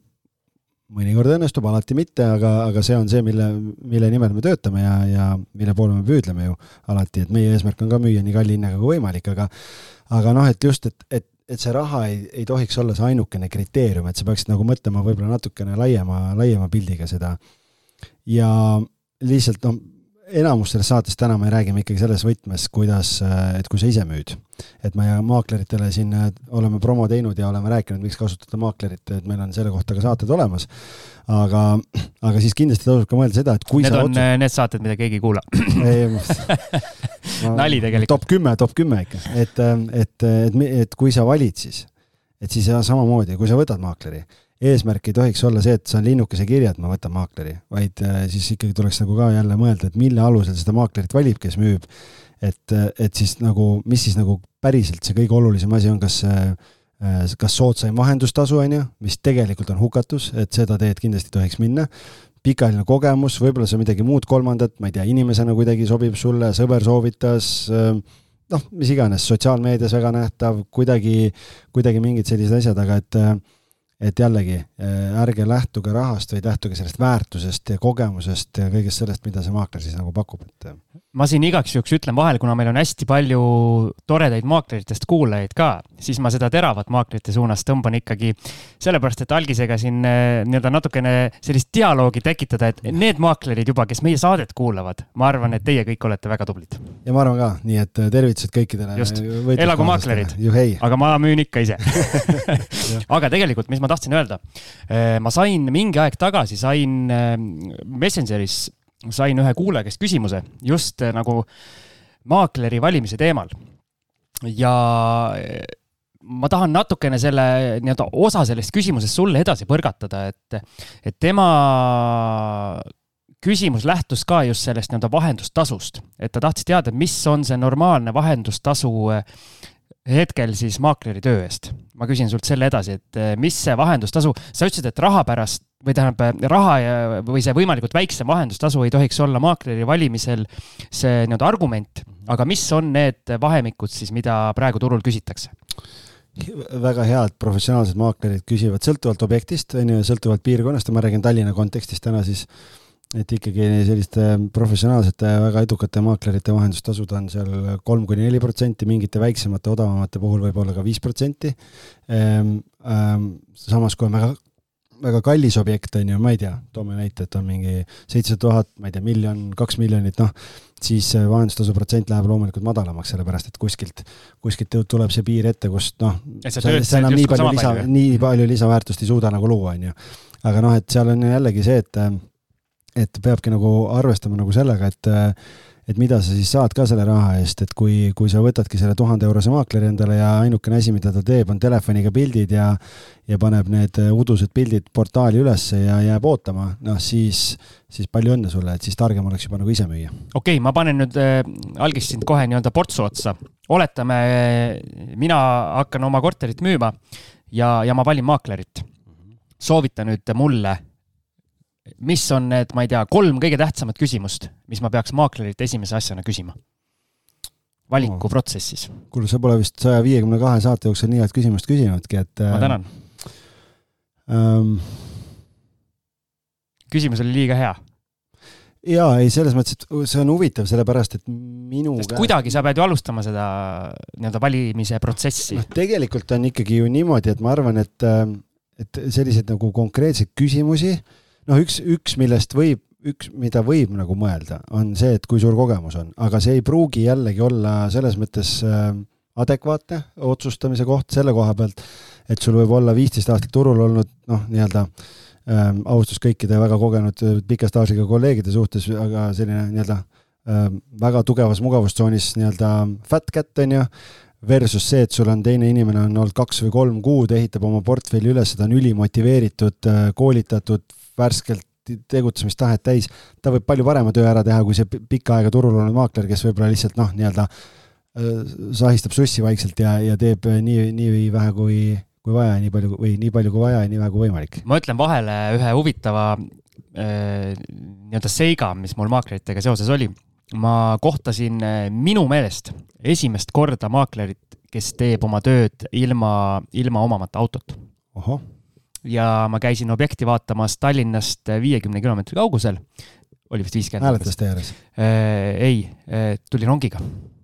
mõnikord õnnestub, alati mitte, aga, aga see on see, mille, mille nimel me töötame ja, ja mille poole me püüdleme ju alati, et meie eesmärk on ka müüa nii kalli hinnaga kui võimalik, aga aga noh, et just, et, et, et see raha ei, ei tohiks olla see ainukene kriteerium, et sa peaksid nagu mõtlema võib-olla natukene laiema, laiema pildiga seda ja lihtsalt noh, enamus sellest saatest täna me räägime ikkagi selles võtmes, kuidas, et kui sa ise müüd. et me maakleritele siin oleme promo teinud ja oleme rääkinud, miks kasutada maaklerit, et meil on selle kohta ka saated olemas. aga, aga siis kindlasti tasub ka mõelda seda, et kui Need sa on otsud... need saated, mida keegi ei kuula. nali tegelikult. top kümme, top kümme ikka, et, et, et, et kui sa valid siis, et siis samamoodi, kui sa võtad maakleri eesmärk ei tohiks olla see, et saan linnukese kirja, et ma võtan maakleri, vaid äh, siis ikkagi tuleks nagu ka jälle mõelda, et mille alusel seda maaklerit valib, kes müüb. et, et siis nagu, mis siis nagu päriselt see kõige olulisem asi on, kas äh, kas soodsaim vahendustasu, on ju, mis tegelikult on hukatus, et seda teed kindlasti ei tohiks minna pikaajaline kogemus, võib-olla see on midagi muud kolmandat, ma ei tea, inimesena kuidagi sobib sulle, sõber soovitas, äh, noh, mis iganes, sotsiaalmeedias väga nähtav, kuidagi, kuidagi mingid sellised asjad, aga et et jällegi, äh, ärge lähtuge rahast, vaid lähtuge sellest väärtusest ja kogemusest ja kõigest sellest, mida see maakler siis nagu pakub, et. Ma siin igaks juhuks ütlen vahele, kuna meil on hästi palju toredaid maakleritest kuulajaid ka, siis ma seda teravat maaklerite suunas tõmban ikkagi sellepärast, et algisega siin äh, nii-öelda natukene sellist dialoogi tekitada, et need maaklerid juba, kes meie saadet kuulavad, ma arvan, et teie kõik olete väga tublid. ja ma arvan ka, nii et tervitused kõikidele. just, elagu maaklerid, aga ma müün ikka ise aga tegelikult, mis ma tahtsin öelda. Äh, ma sain mingi aeg tagasi, sain Messengeris, sain ühe kuulaja käest küsimuse just äh, nagu maakleri valimise teemal. ja ma tahan natukene selle nii-öelda osa sellest küsimusest sulle edasi põrgatada, et, et tema küsimus lähtus ka just sellest nii-öelda vahendustasust, et ta tahtis teada, mis on see normaalne vahendustasu hetkel siis maakleri töö eest. ma küsin sult selle edasi, et mis see vahendustasu, sa ütlesid, et raha pärast või tähendab raha ja, või see võimalikult väiksem vahendustasu ei tohiks olla maakleri valimisel see nii-öelda argument, aga mis on need vahemikud siis, mida praegu turul küsitakse? väga head professionaalsed maaklerid küsivad sõltuvalt objektist, on ju, sõltuvalt piirkonnast ja ma räägin Tallinna kontekstis täna siis et ikkagi selliste professionaalsete väga edukate maaklerite vahendustasud on seal kolm kuni neli protsenti, mingite väiksemate, odavamate puhul võib olla ka viis protsenti. Ehm, ehm, samas, kui on väga, kallis objekt, on ju, ma ei tea, toome näite, et on mingi seitsesada tuhat, ma ei tea, miljon, kaks miljonit, noh, siis vahendustasu protsent läheb loomulikult madalamaks, sellepärast et kuskilt, kuskilt tuleb see piir ette, kust noh, sa enam nii palju lisa, nii palju lisaväärtust ei suuda nagu luua, on ju. aga noh, et seal on jällegi see, et et peabki nagu arvestama nagu sellega, et et mida sa siis saad ka selle raha eest, et kui, kui sa võtadki selle tuhande eurose maakleri endale ja ainukene asi, mida ta teeb, on telefoniga pildid ja ja paneb need udused pildid portaali ülesse ja jääb ootama, noh siis, siis palju õnne sulle, et siis targem oleks juba nagu ise müüa. okei okay,, ma panen nüüd äh, algist sind kohe nii-öelda portsu otsa. oletame, mina hakkan oma korterit müüma ja, ja ma valin maaklerit. soovita nüüd mulle mis on need, ma ei tea, kolm kõige tähtsamat küsimust, mis ma peaks maaklerilt esimese asjana küsima? valikuprotsessis. kuule, sa pole vist saja viiekümne kahe saate jooksul nii head küsimust küsinudki, et. ma tänan ähm,. küsimus oli liiga hea. jaa, ei, selles mõttes, et see on huvitav, sellepärast et minu sest käest... kuidagi sa pead ju alustama seda nii-öelda valimise protsessi. noh, tegelikult on ikkagi ju niimoodi, et ma arvan, et, et selliseid nagu konkreetseid küsimusi äh, noh, üks, üks, millest võib, üks, mida võib nagu mõelda, on see, et kui suur kogemus on, aga see ei pruugi jällegi olla selles mõttes äh, adekvaatne otsustamise koht selle koha pealt, et sul võib olla viisteist aastat turul olnud noh, nii-öelda ähm, austus kõikide väga kogenud pika staažiga kolleegide suhtes, aga selline nii-öelda ähm, väga tugevas mugavustsoonis nii-öelda fat cat on ju, versus see, et sul on teine inimene on olnud kaks või kolm kuud, ehitab oma portfelli üles, ta on ülimotiveeritud, äh, koolitatud, värskelt tegutsemistahet täis, ta võib palju parema töö ära teha, kui see pikka aega turul olnud maakler, kes võib-olla lihtsalt noh, nii-öelda sahistab sussi vaikselt ja, ja teeb nii, nii vähe kui, kui vaja, nii palju või nii palju kui vaja ja nii vähe kui võimalik. ma ütlen vahele ühe huvitava äh, nii-öelda seiga, mis mul maakleritega seoses oli. ma kohtasin minu meelest esimest korda maaklerit, kes teeb oma tööd ilma, ilma omamata autot. ohoh ja ma käisin objekti vaatamas Tallinnast viiekümne kilomeetri kaugusel. oli vist viiskümmend. hääletiste ääres äh,? ei äh,, tuli rongiga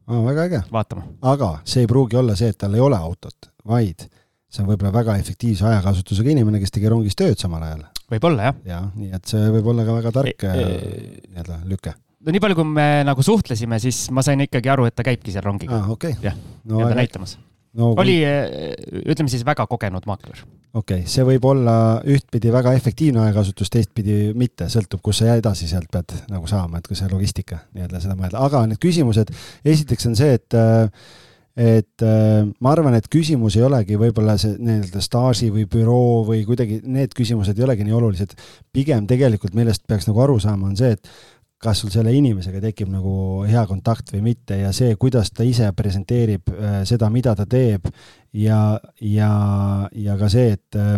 oh,. väga äge. vaatama. aga see ei pruugi olla see, et tal ei ole autot, vaid see on võib-olla väga efektiivse ajakasutusega inimene, kes tegi rongis tööd samal ajal. võib-olla jah. jah, nii et see võib olla ka väga tark e, e nii-öelda lüke no nii palju, kui me nagu suhtlesime, siis ma sain ikkagi aru, et ta käibki seal rongiga. aa, okei. jah, nii-öelda näitamas no,. oli, ütleme siis väga kogenud maakler. okei okay., see võib olla ühtpidi väga efektiivne ajakasutus, teistpidi mitte, sõltub, kus sa edasi sealt pead nagu saama, et kui see logistika nii-öelda seda mõelda, aga need küsimused, esiteks on see, et et ma arvan, et küsimus ei olegi võib-olla see nii-öelda staaži või büroo või kuidagi, need küsimused ei olegi nii olulised. pigem tegelikult, millest peaks nagu aru saama, on see, et kas sul selle inimesega tekib nagu hea kontakt või mitte ja see, kuidas ta ise presenteerib äh, seda, mida ta teeb ja, ja, ja ka see, et äh,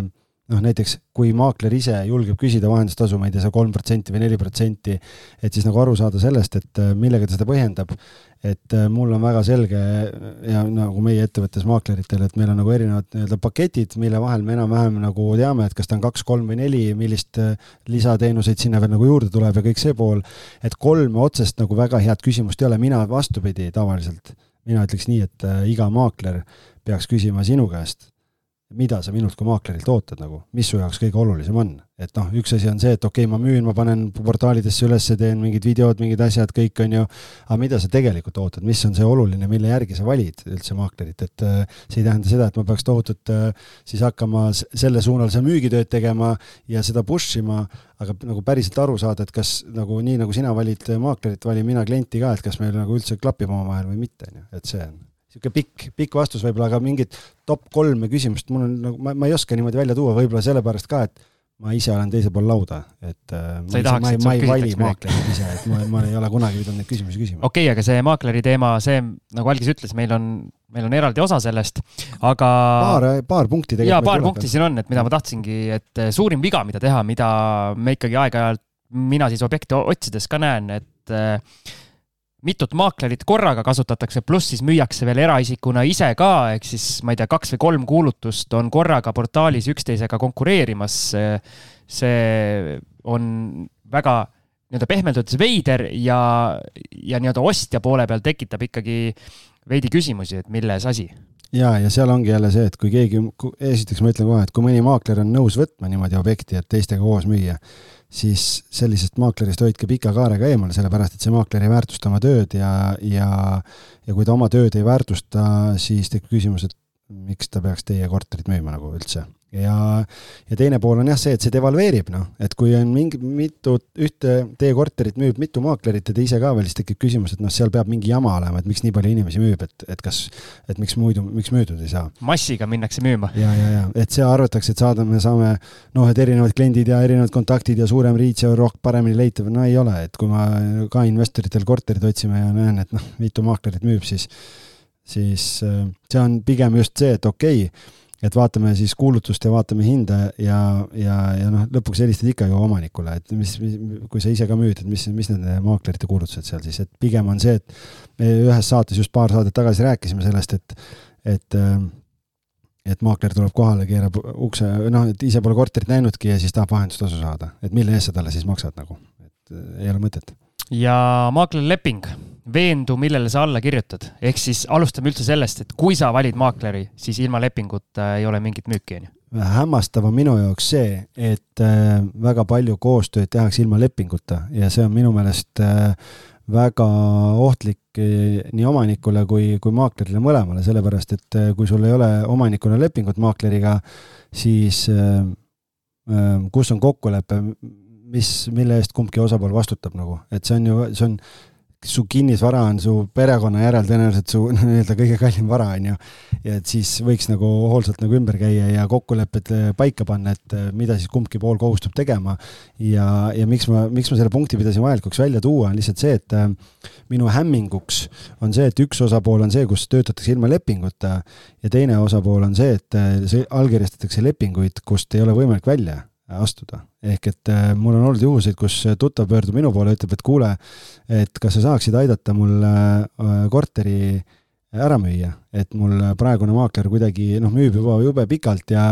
noh, näiteks kui maakler ise julgeb küsida vahendustasu, ma ei tea, see kolm protsenti või neli protsenti, et siis nagu aru saada sellest, et äh, millega ta seda põhjendab et äh, mul on väga selge ja nagu meie ettevõttes maakleritel, et meil on nagu erinevad nii-öelda paketid, mille vahel me enam-vähem nagu teame, et kas ta on kaks, kolm või neli, millist äh, lisateenuseid sinna veel nagu juurde tuleb ja kõik see pool. et kolme otsest nagu väga head küsimust ei ole, mina vastupidi tavaliselt, mina ütleks nii, et äh, iga maakler peaks küsima sinu käest mida sa minult kui maaklerilt ootad nagu, mis su jaoks kõige olulisem on? et noh, üks asi on see, et okei okay,, ma müün, ma panen portaalidesse üles, teen mingid videod, mingid asjad, kõik on ju, aga mida sa tegelikult ootad, mis on see oluline, mille järgi sa valid üldse maaklerit, et äh, see ei tähenda seda, et ma peaks tohutult äh, siis hakkama selle suunal seal müügitööd tegema ja seda push ima, aga nagu päriselt aru saada, et kas nagu nii, nagu sina valid maaklerit, valin mina klienti ka, et kas meil nagu üldse klapib omavahel või mitte, on ju, et see on niisugune pikk, pikk vastus võib-olla, aga mingit top kolme küsimust mul on nagu, ma, ma ei oska niimoodi välja tuua, võib-olla sellepärast ka, et ma ise olen teisel pool lauda, et äh, ei tahaks, ma ei, ma ei vali maaklerit ise, et ma, ma ei ole kunagi pidanud neid küsimusi küsima. okei okay,, aga see maakleri teema, see, nagu Algis ütles, meil on, meil on eraldi osa sellest, aga paar, paar punkti tegelikult jaa, paar punkti siin on, et mida ma tahtsingi, et äh, suurim viga, mida teha, mida me ikkagi aeg-ajalt, mina siis objekte otsides ka näen, et äh, mitut maaklerit korraga kasutatakse, pluss siis müüakse veel eraisikuna ise ka, ehk siis ma ei tea, kaks või kolm kuulutust on korraga portaalis üksteisega konkureerimas. see on väga nii-öelda pehmelt öeldes veider ja, ja nii-öelda ostja poole peal tekitab ikkagi veidi küsimusi, et milles asi ja, ja seal ongi jälle see, et kui keegi, esiteks ma ütlen kohe, et kui mõni maakler on nõus võtma niimoodi objekti, et teistega koos müüa, siis sellisest maaklerist hoidke pika kaarega eemale, sellepärast et see maakler ei väärtusta oma tööd ja, ja ja kui ta oma tööd ei väärtusta, siis tekib küsimus, et miks ta peaks teie korterit müüma nagu üldse ja, ja teine pool on jah see, et see devalveerib, noh, et kui on mingi mitu, ühte teie korterit müüb mitu maaklerit ja te ise ka veel, siis tekib küsimus, et noh, seal peab mingi jama olema, et miks nii palju inimesi müüb, et, et kas, et miks muidu, miks müüdud ei saa. massiga minnakse müüma. ja, ja, ja, et see arvatakse, et saada, me saame noh, et erinevad kliendid ja erinevad kontaktid ja suurem reach ja rohkem paremini leitav, no ei ole, et kui ma ka investoritel korterit otsime ja näen, et noh, mitu maaklerit müüb, siis siis äh, see on pigem just see, et okei okay,, et vaatame siis kuulutust ja vaatame hinda ja, ja, ja noh, lõpuks helistad ikkagi omanikule, et mis, mis, kui sa ise ka müüd, et mis, mis need maaklerite kuulutused seal siis, et pigem on see, et me ühes saates just paar saadet tagasi rääkisime sellest, et, et et maakler tuleb kohale, keerab ukse, noh, et ise pole korterit näinudki ja siis tahab vahendustasu saada, et mille eest sa talle siis maksad nagu, et ei ole mõtet. ja maaklerleping veendu, millele sa alla kirjutad. ehk siis alustame üldse sellest, et kui sa valid maakleri, siis ilma lepinguta ei ole mingit müüki, on ju. hämmastav on minu jaoks see, et äh, väga palju koostööd tehakse ilma lepinguta ja see on minu meelest äh, väga ohtlik äh, nii omanikule kui, kui maaklerile mõlemale, sellepärast et kui sul ei ole omanikuna lepingut maakleriga, siis kus on kokkulepe, mis, mille eest kumbki osapool vastutab nagu, et see on ju, see on su kinnisvara on su perekonna järel tõenäoliselt su nii-öelda kõige kallim vara, on ju. ja et siis võiks nagu hoolsalt nagu ümber käia ja kokkulepped äh, paika panna, et äh, mida siis kumbki pool kohustub tegema. ja, ja miks ma, miks ma selle punkti pidasin vajalikuks välja tuua, on lihtsalt see, et äh, minu hämminguks on see, et üks osapool on see, kus töötatakse ilma lepinguta ja teine osapool on see, et allkirjastatakse lepinguid, kust ei ole võimalik välja astuda. ehk et äh, mul on olnud juhuseid, kus tuttav pöördub minu poole, ütleb, et kuule, et kas sa saaksid aidata mul äh, korteri ära müüa, et mul praegune maakler kuidagi noh, müüb juba jube pikalt ja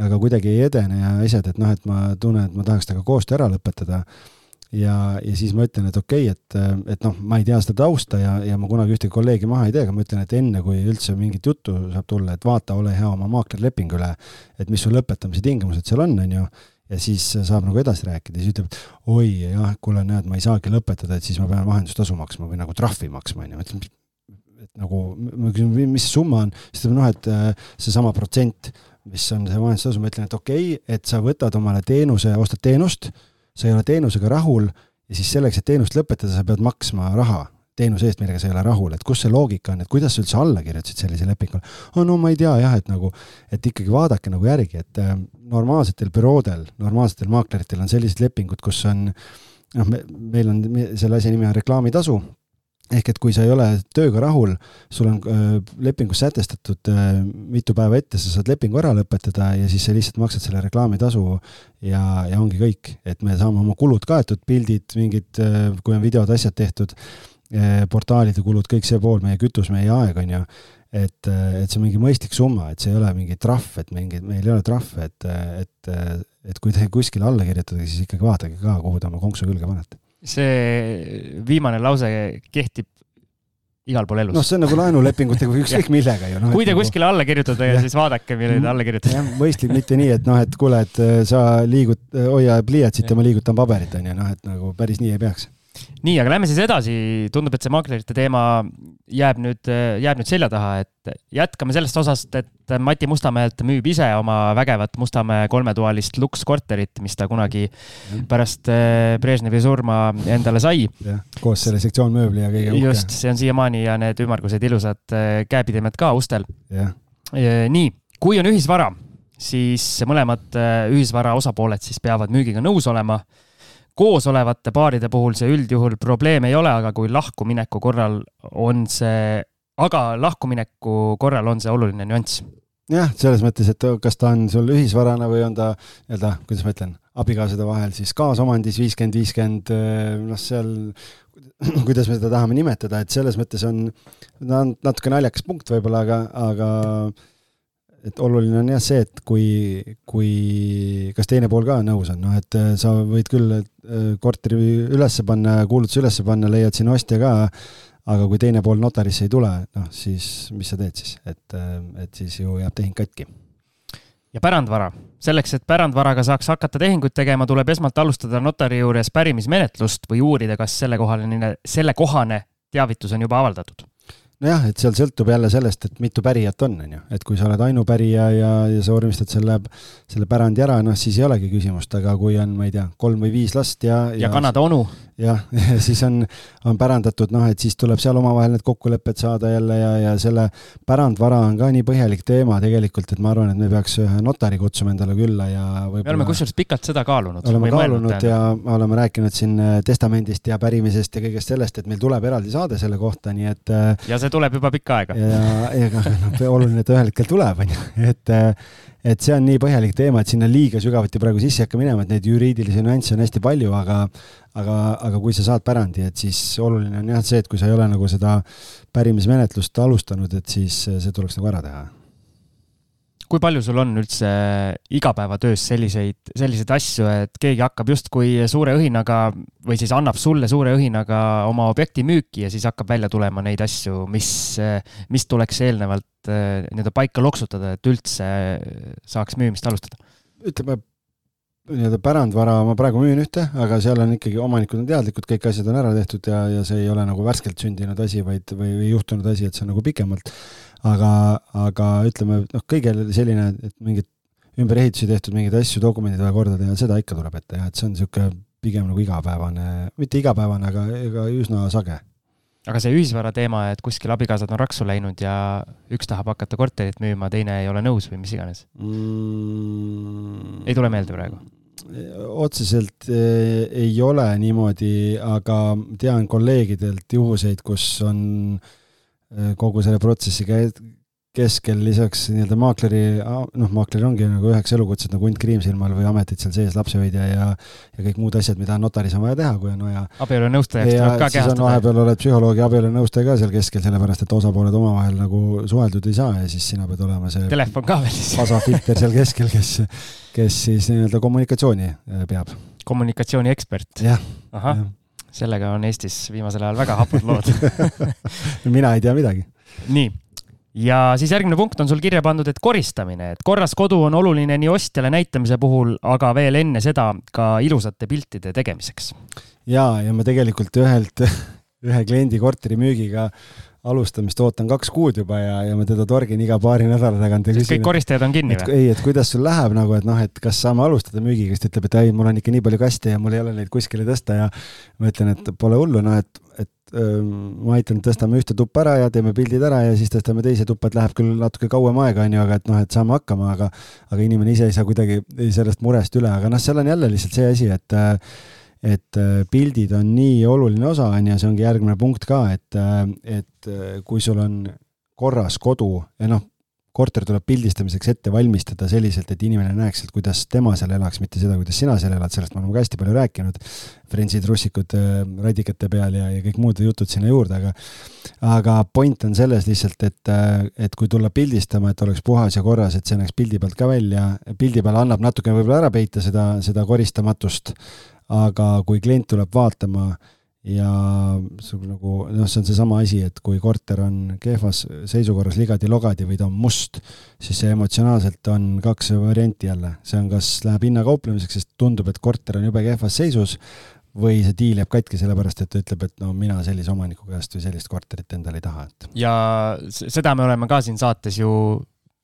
aga kuidagi ei edene ja asjad, et noh, et ma tunnen, et ma tahaks temaga koostöö ära lõpetada ja, ja siis ma ütlen, et okei okay,, et, et noh, ma ei tea seda tausta ja, ja ma kunagi ühtegi kolleegi maha ei tee, aga ma ütlen, et enne kui üldse mingit juttu saab tulla, et vaata, ole hea oma maaklerleping üle, et mis su lõpetamise tingimused seal on, on ju, ja siis saab nagu edasi rääkida, siis ütleb, et oi jah, kuule, näed, ma ei saagi lõpetada, et siis ma pean vahendustasu maksma või nagu trahvi maksma, onju, ma ütlen, et nagu, ma küsin, mis see summa on, siis ta ütleb, noh, et äh, seesama protsent, mis on see vahendustasu, ma ütlen, et okei okay,, et sa võtad omale teenuse, ostad teenust, sa ei ole teenusega rahul ja siis selleks, et teenust lõpetada, sa pead maksma raha teenuse eest, millega sa ei ole rahul, et kus see loogika on, et kuidas sa üldse alla kirjutasid sellise lepingule? oh no ma ei tea jah, et nagu, et ikkagi vaadake nagu järgi, et äh, normaalsetel büroodel, normaalsetel maakleritel on sellised lepingud, kus on noh, me, meil on selle asja nimi on reklaamitasu, ehk et kui sa ei ole tööga rahul, sul on äh, lepingus sätestatud äh, mitu päeva ette, sa saad lepingu ära lõpetada ja siis sa lihtsalt maksad selle reklaamitasu ja, ja ongi kõik, et me saame oma kulud kaetud, pildid, mingid äh,, kui on videod, asjad tehtud äh,, portaalide kulud, kõik see pool, meie kütus, meie aeg, on ju, et, äh, et see on mingi mõistlik summa, et see ei ole mingi trahv, et mingi, meil ei ole trahve, et, et, et kui te kuskile alla kirjutate, siis ikkagi vaadake ka, kuhu te oma konksu külge panete see viimane lause kehtib igal pool elus. noh, see on nagu laenulepingutega või ükskõik millega ju no,. kui te nagu... kuskile alla kirjutate, siis vaadake, millele te alla kirjutate. mõistlik, mitte nii, et noh, et kuule, et äh, sa liigud, hoia pliiatsit ja ma liigutan paberit, on ju, noh, et nagu päris nii ei peaks nii, aga lähme siis edasi, tundub, et see maklerite teema jääb nüüd, jääb nüüd selja taha, et jätkame sellest osast, et Mati Mustamäelt müüb ise oma vägevat Mustamäe kolmetoalist lukskorterit, mis ta kunagi pärast eh, Brežnevi surma endale sai. koos selle sektsioonmööbli ja kõige uhke. just, see on siiamaani ja need ümmargused ilusad eh, käepidemed ka ustel. Eh, nii, kui on ühisvara, siis mõlemad ühisvara osapooled siis peavad müügiga nõus olema koos olevate paaride puhul see üldjuhul probleem ei ole, aga kui lahkumineku korral on see, aga lahkumineku korral on see oluline nüanss. jah, selles mõttes, et kas ta on sul ühisvarana või on ta nii-öelda, kuidas ma ütlen, abikaasade vahel siis kaasomandis viiskümmend, viiskümmend, noh, seal kuidas me seda tahame nimetada, et selles mõttes on, ta on natuke naljakas punkt võib-olla, aga, aga et oluline on jah see, et kui, kui, kas teine pool ka nõus on, noh et äh, sa võid küll äh, korteri ülesse panna, kuulutuse ülesse panna, leiad sinna ostja ka, aga kui teine pool notarisse ei tule, noh siis mis sa teed siis, et, äh, et siis ju jääb tehing katki. ja pärandvara, selleks, et pärandvaraga saaks hakata tehinguid tegema, tuleb esmalt alustada notari juures pärimismenetlust või uurida, kas sellekohaline, sellekohane teavitus on juba avaldatud nojah, et seal sõltub jälle sellest, et mitu pärijat on, on ju, et kui sa oled ainupärija ja, ja sa vormistad selle, selle pärandi ära, noh siis ei olegi küsimust, aga kui on, ma ei tea, kolm või viis last ja, ja, ja Kanada onu. jah, siis on, on pärandatud, noh et siis tuleb seal omavahel need kokkulepped saada jälle ja, ja selle pärandvara on ka nii põhjalik teema tegelikult, et ma arvan, et me peaks ühe notari kutsuma endale külla ja võib-olla me oleme kusjuures pikalt seda kaalunud. oleme kaalunud ja oleme rääkinud siin testamendist ja pärimisest ja kõigest sellest, et meil tuleb eraldi saade selle kohta, nii et ja see tuleb juba pikka aega. ja ega noh, oluline, et ühel hetkel tuleb, on ju, et et see on nii põhjalik teema, et sinna liiga sügavuti praegu sisse ei hakka minema, et neid juriidilisi nüansse on hästi palju, aga aga, aga kui sa saad pärandi, et siis oluline on jah see, et kui sa ei ole nagu seda pärimismenetlust alustanud, et siis see tuleks nagu ära teha kui palju sul on üldse igapäevatöös selliseid, selliseid asju, et keegi hakkab justkui suure õhinaga või siis annab sulle suure õhinaga oma objekti müüki ja siis hakkab välja tulema neid asju, mis, mis tuleks eelnevalt eh, nii-öelda paika loksutada, et üldse saaks müümist alustada? ütleme, nii-öelda pärandvara ma praegu müün ühte, aga seal on ikkagi, omanikud on teadlikud, kõik asjad on ära tehtud ja, ja see ei ole nagu värskelt sündinud asi, vaid, või, või juhtunud asi, et see on nagu pikemalt aga, aga ütleme, noh, kõigil selline, et mingid ümberehitusi tehtud, mingeid asju, dokumendid vaja korda teha, seda ikka tuleb ette jah, et see on niisugune pigem nagu igapäevane, mitte igapäevane, aga ega üsna sage. aga see ühisvara teema, et kuskil abikaasad on raksu läinud ja üks tahab hakata korterit müüma, teine ei ole nõus või mis iganes mm.? ei tule meelde praegu? Otseselt eh, ei ole niimoodi, aga tean kolleegidelt juhuseid, kus on Äh, kogu selle protsessi keskel lisaks nii-öelda maakleri, noh, maakler ongi nagu üheks elukutsed nagu hunt kriimsilmal või ametid seal sees, lapsehoidja ja ja kõik muud asjad, mida notaris on vaja teha, kui on vaja. abielunõustajaks tuleb ka kehastada. siis on vahepeal oled psühholoogi abielunõustaja ka seal keskel, sellepärast et osapooled omavahel nagu suheldud ei saa ja siis sina pead olema see telefon ka veel siis. pasafilter seal keskel, kes, kes siis nii-öelda kommunikatsiooni äh, peab. kommunikatsiooniekspert. ahah ja sellega on Eestis viimasel ajal väga hapud lood mina ei tea midagi. nii, ja siis järgmine punkt on sul kirja pandud, et koristamine, et korras kodu on oluline nii ostjale näitamise puhul, aga veel enne seda ka ilusate piltide tegemiseks. ja, ja ma tegelikult ühelt, ühe kliendi korteri müügiga alustamist ootan kaks kuud juba ja, ja ma teda torgin iga paari nädala tagant ja küsin. kõik koristajad on kinni või? ei, et kuidas sul läheb nagu, et noh, et kas saame alustada müügiga, siis ta ütleb, et ei, mul on ikka nii palju kaste ja mul ei ole neid kuskile tõsta ja ma ütlen, et pole hullu, noh, et, et ma aitan, tõstame ühte tuppa ära ja teeme pildid ära ja siis tõstame teise tuppa, et läheb küll natuke kauem aega, on ju, aga et noh, et saame hakkama, aga aga inimene ise ei saa kuidagi sellest murest üle, aga noh, seal on jälle lihtsalt see asi, et et pildid on nii oluline osa, on ju, see ongi järgmine punkt ka, et, et kui sul on korras kodu ja noh, korter tuleb pildistamiseks ette valmistada selliselt, et inimene näeks, et kuidas tema seal elaks, mitte seda, kuidas sina seal elad, sellest me oleme ka hästi palju rääkinud. Friendsid, russikud äh, radikate peal ja, ja kõik muud jutud sinna juurde, aga aga point on selles lihtsalt, et, äh, et kui tulla pildistama, et oleks puhas ja korras, et see näeks pildi pealt ka välja, pildi peal annab natuke võib-olla ära peita seda, seda koristamatust, aga kui klient tuleb vaatama ja sul nagu noh, see on seesama asi, et kui korter on kehvas seisukorras ligadi-logadi või ta on must, siis see emotsionaalselt on kaks varianti jälle, see on, kas läheb hinnakauplemiseks, sest tundub, et korter on jube kehvas seisus, või see diil jääb katki sellepärast, et ta ütleb, et no mina sellise omaniku käest või sellist korterit endale ei taha, et. ja seda me oleme ka siin saates ju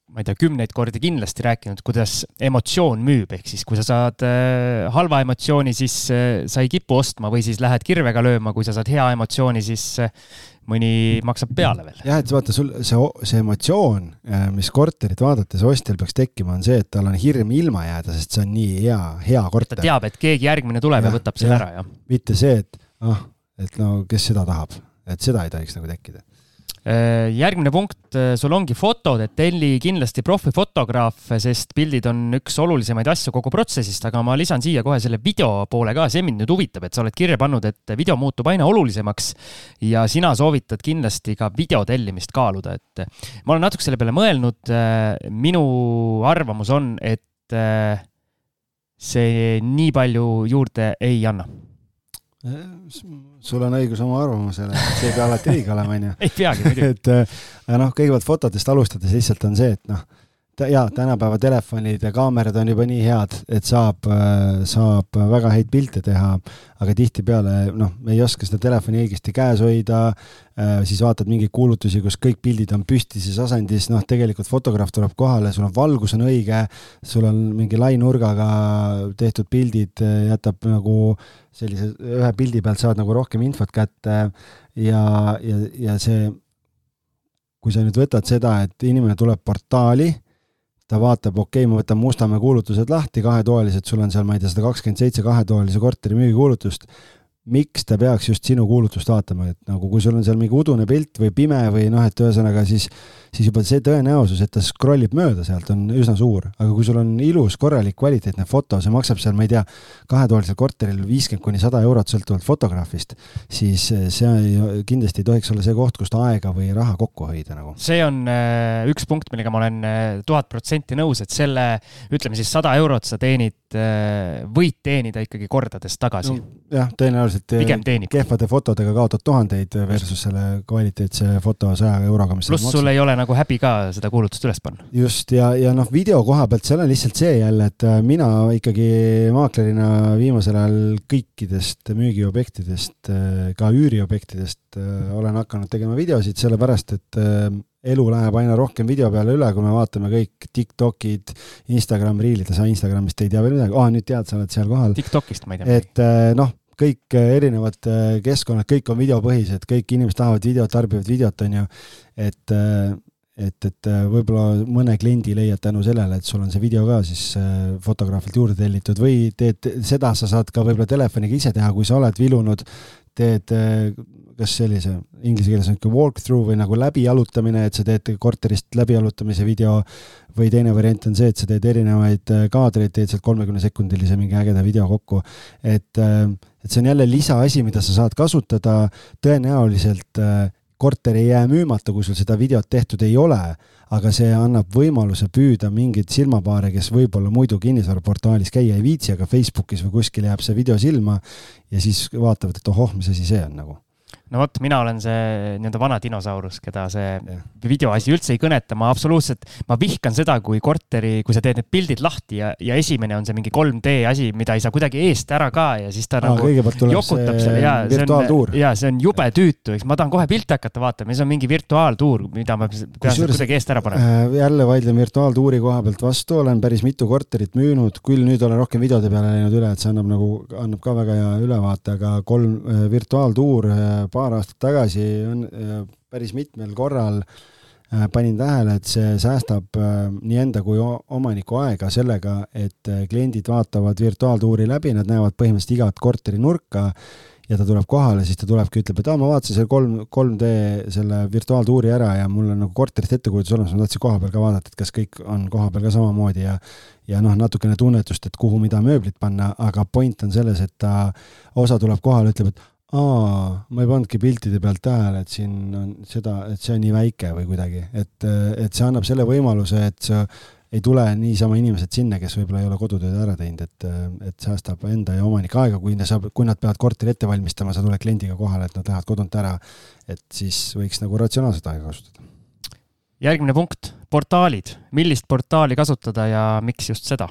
ma ei tea, kümneid kordi kindlasti rääkinud, kuidas emotsioon müüb, ehk siis kui sa saad äh, halva emotsiooni, siis äh, sa ei kipu ostma või siis lähed kirvega lööma, kui sa saad hea emotsiooni, siis äh, mõni maksab peale veel. jah, et vaata sul see, see emotsioon, mis korterit vaadates ostjal peaks tekkima, on see, et tal on hirm ilma jääda, sest see on nii hea, hea korter. ta teab, et keegi järgmine tuleb ja, ja võtab selle ära, jah. mitte see, et ah, et no kes seda tahab, et seda ei tohiks nagu tekkida järgmine punkt, äh, sul ongi fotod, et telli kindlasti profifotograaf, sest pildid on üks olulisemaid asju kogu protsessist, aga ma lisan siia kohe selle video poole ka, see mind nüüd huvitab, et sa oled kirja pannud, et video muutub aina olulisemaks ja sina soovitad kindlasti ka video tellimist kaaluda, et ma olen natuke selle peale mõelnud. Äh, minu arvamus on, et see nii palju juurde ei anna sul on õigus oma arvamusele, see ei pea alati õige olema, onju. ei peagi muidugi. et äh, noh, kõigepealt fotodest alustades lihtsalt on see, et noh, jaa, tänapäeva telefonid ja kaamerad on juba nii head, et saab, äh, saab väga häid pilte teha, aga tihtipeale noh, me ei oska seda telefoni õigesti käes hoida, siis vaatad mingeid kuulutusi, kus kõik pildid on püstises asendis, noh, tegelikult fotograaf tuleb kohale, sul on valgus on õige, sul on mingi lainurgaga tehtud pildid, jätab nagu sellise ühe pildi pealt saad nagu rohkem infot kätte. Ja, ja, ja see, kui sa nüüd võtad seda, et inimene tuleb portaali ta vaatab, okei okay,, ma võtan Mustamäe kuulutused lahti, kahetoalised, sul on seal, ma ei tea, sada kakskümmend seitse kahetoalise korteri müügikuulutust, miks ta peaks just sinu kuulutust vaatama, et nagu kui sul on seal mingi udune pilt või pime või noh, et ühesõnaga siis siis juba see tõenäosus, et ta scroll ib mööda sealt, on üsna suur. aga kui sul on ilus, korralik, kvaliteetne foto, see maksab seal, ma ei tea, kahetoalisel korteril viiskümmend kuni sada eurot sõltuvalt fotograafist, siis see ei, kindlasti ei tohiks olla see koht, kust aega või raha kokku hoida nagu. see on äh, üks punkt, millega ma olen äh, tuhat protsenti nõus, et selle, ütleme siis sada eurot sa teenid, võid teenida ikkagi kordades tagasi no,. jah, tõenäoliselt pigem teenib. kehvade fotodega kaotad tuhandeid versus selle kvaliteetse foto saja euroga, mis pluss sul ei ole nagu häbi ka seda kuulutust üles panna. just, ja, ja noh, video koha pealt seal on lihtsalt see jälle, et äh, mina ikkagi maaklerina viimasel ajal kõikidest müügiobjektidest, äh, ka üüriobjektidest äh, olen hakanud tegema videosid, sellepärast et elu läheb aina rohkem video peale üle, kui me vaatame kõik Tiktokid, Instagram Reelid, sa Instagramist ei tea veel midagi, aa nüüd tead, sa oled seal kohal. Tiktokist ma ei tea. et noh, kõik erinevad keskkonnad, kõik on videopõhised, kõik inimesed tahavad videot, tarbivad videot, on ju. et et, et äh, võib-olla mõne kliendi leiad tänu sellele, et sul on see video ka siis äh, fotograafilt juurde tellitud või teed, seda sa saad ka võib-olla telefoniga ise teha, kui sa oled vilunud, teed äh, kas sellise, inglise keeles on niisugune walk-through või nagu läbijalutamine, et sa teed korterist läbijalutamise video või teine variant on see, et sa teed erinevaid kaadreid, teed sealt kolmekümne sekundilise mingi ägeda video kokku. et, et see on jälle lisaasi, mida sa saad kasutada, tõenäoliselt korter ei jää müümata, kui sul seda videot tehtud ei ole, aga see annab võimaluse püüda mingeid silmapaare, kes võib-olla muidu kinnisvaraportaalis käia ei viitsi, aga Facebookis või kuskil jääb see video silma ja siis vaatavad, et ohoh, mis asi see on nagu no vot, mina olen see nii-öelda vana dinosaurus, keda see Jah. videoasi üldse ei kõneta, ma absoluutselt, ma vihkan seda, kui korteri, kui sa teed need pildid lahti ja, ja esimene on see mingi 3D asi, mida ei saa kuidagi eest ära ka ja siis ta Aa, nagu jokutab selle ja see on, ja see on jube tüütu, eks ma tahan kohe pilte hakata vaatama ja see on mingi virtuaaltuur, mida ma pean Kusjuures- kuidagi eest ära panema. Äh, jälle vaidlen virtuaaltuuri koha pealt vastu, olen päris mitu korterit müünud, küll nüüd olen rohkem videode peale läinud üle, et see annab nagu, annab ka väga hea ülevaate, aga kolm äh, virtuaaltuur äh, paar aastat tagasi on äh, päris mitmel korral äh, panin tähele, et see säästab äh, nii enda kui omaniku aega sellega, et kliendid vaatavad virtuaaltuuri läbi, nad näevad põhimõtteliselt igat korteri nurka ja ta tuleb kohale, siis ta tulebki, ütleb, et aa, ma vaatasin selle kolm, 3D selle virtuaaltuuri ära ja mul on nagu korterist ettekujutus olemas, ma tahtsin koha peal ka vaadata, et kas kõik on koha peal ka samamoodi ja ja noh, natukene tunnetust, et kuhu mida mööblit panna, aga point on selles, et ta, osa tuleb kohale, ütleb, et aa, ma ei pannudki piltide pealt tähele, et siin on seda, et see on nii väike või kuidagi, et, et see annab selle võimaluse, et sa ei tule niisama inimesed sinna, kes võib-olla ei ole kodutööd ära teinud, et, et säästab enda ja omanike aega, kui nad saab, kui nad peavad korteri ette valmistama, sa tuled kliendiga kohale, et nad lähevad kodunt ära, et siis võiks nagu ratsionaalset aega kasutada. järgmine punkt, portaalid, millist portaali kasutada ja miks just seda?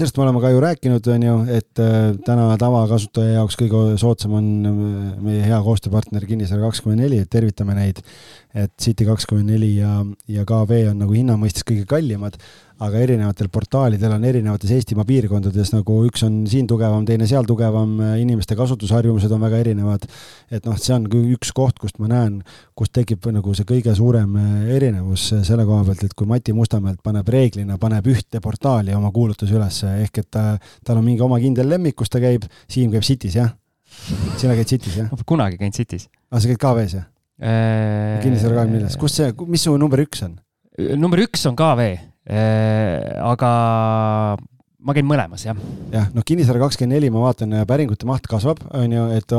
Sellest me oleme ka ju rääkinud, on ju, et äh, täna tavakasutaja jaoks kõige soodsam on äh, meie hea koostööpartner Kinnisvara kakskümmend neli, et tervitame neid. et City kakskümmend neli ja, ja KV on nagu hinna mõistes kõige kallimad, aga erinevatel portaalidel on erinevates Eestimaa piirkondades nagu üks on siin tugevam, teine seal tugevam, inimeste kasutusharjumused on väga erinevad. et noh, see on üks koht, kust ma näen, kust tekib nagu see kõige suurem äh, erinevus selle koha pealt, et kui Mati Mustamäelt paneb reeglina, paneb ühte portaali oma kuulutuse üles, ehk et ta, tal on mingi oma kindel lemmik, kus ta käib, Siim käib City's, jah? sina käid City's, jah? ma pole kunagi käinud City's. aa, sa käid KV-s, jah? kinnisvara kahekümne neljas, kus see, mis su number üks on? number üks on KV, aga ma käin mõlemas, jah. jah, noh, Kinnisvara kakskümmend neli, ma vaatan, päringute maht kasvab, on ju, et,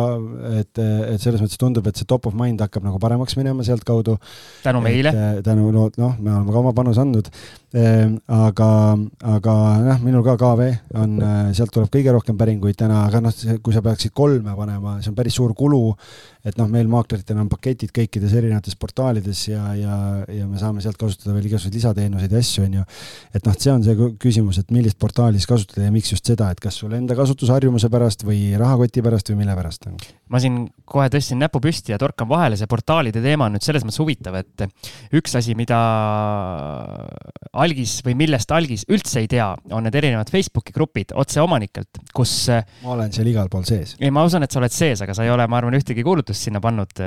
et, et selles mõttes tundub, et see top of mind hakkab nagu paremaks minema sealtkaudu. tänu meile. tänu, no noh, me oleme ka oma panuse andnud. Aga, aga noh, minul ka KV on, sealt tuleb kõige rohkem päringuid täna, aga noh, kui sa peaksid kolme panema, see on päris suur kulu. et noh, meil maakleritel on paketid kõikides erinevates portaalides ja, ja, ja me saame sealt kasutada veel igasuguseid lisateenuseid ja asju, on ju. et noh, see on see küsimus, et millist portaali siis kasutada ja miks just seda, et kas sul enda kasutusharjumuse pärast või rahakoti pärast või mille pärast? ma siin kohe tõstsin näpu püsti ja torkan vahele, see portaalide teema on nüüd selles mõttes huvitav, et üks asi, mida algis või millest algis üldse ei tea, on need erinevad Facebooki grupid otseomanikelt, kus. ma olen seal igal pool sees. ei, ma usun, et sa oled sees, aga sa ei ole, ma arvan, ühtegi kuulutust sinna pannud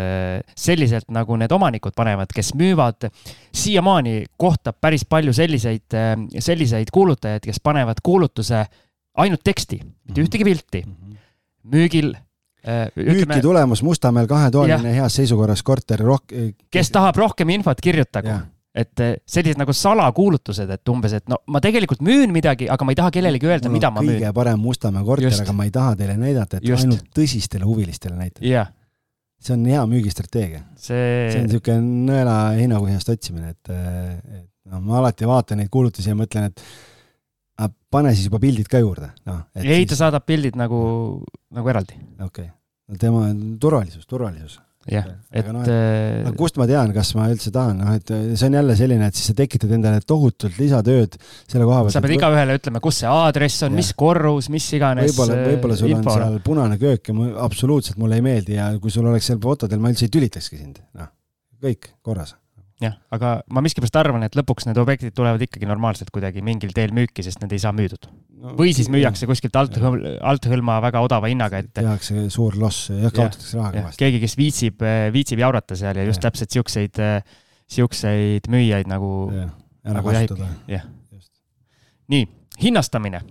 selliselt, nagu need omanikud panevad, kes müüvad. siiamaani kohtab päris palju selliseid, selliseid kuulutajaid, kes panevad kuulutuse ainult teksti, mitte ühtegi pilti. müügil müüki ütleme, tulemus Mustamäel kahetoaline heas seisukorras korter rohk-. kes tahab rohkem infot, kirjutagu. Et sellised nagu salakuulutused, et umbes, et no ma tegelikult müün midagi, aga ma ei taha kellelegi öelda, mida ma müün. kõige parem Mustamäe korter, aga ma ei taha teile näidata, et Just. ainult tõsistele huvilistele näitada yeah. see on hea müügistrateegia see.... see on niisugune nõela heinakuhjast otsimine, et, et noh, ma alati vaatan neid kuulutusi ja mõtlen, et aga pane siis juba pildid ka juurde, noh. ei siis..., ta saadab pildid nagu, nagu eraldi. okei okay., no tema turvalisus, turvalisus. Jah, et. No, et kust ma tean, kas ma üldse tahan, noh, et see on jälle selline, et siis sa tekitad endale tohutult lisatööd selle koha pealt. sa pead igaühele ütlema, kus see aadress on, mis korrus, mis iganes. võib-olla, võib-olla sul info. on seal punane köök ja mul absoluutselt mulle ei meeldi ja kui sul oleks seal fotodel, ma üldse ei tülitakski sind, noh, kõik korras jah, aga ma miskipärast arvan, et lõpuks need objektid tulevad ikkagi normaalselt kuidagi mingil teel müüki, sest need ei saa müüdud no,. või siis müüakse kuskilt alt, alt hõlma väga odava hinnaga, et. tehakse suur loss, jah, kaotatakse raha kõvasti. keegi, kes viitsib, viitsib jaurata seal ja just ja. täpselt siukseid, siukseid müüjaid nagu. ära nagu kasutada. jah. nii, hinnastamine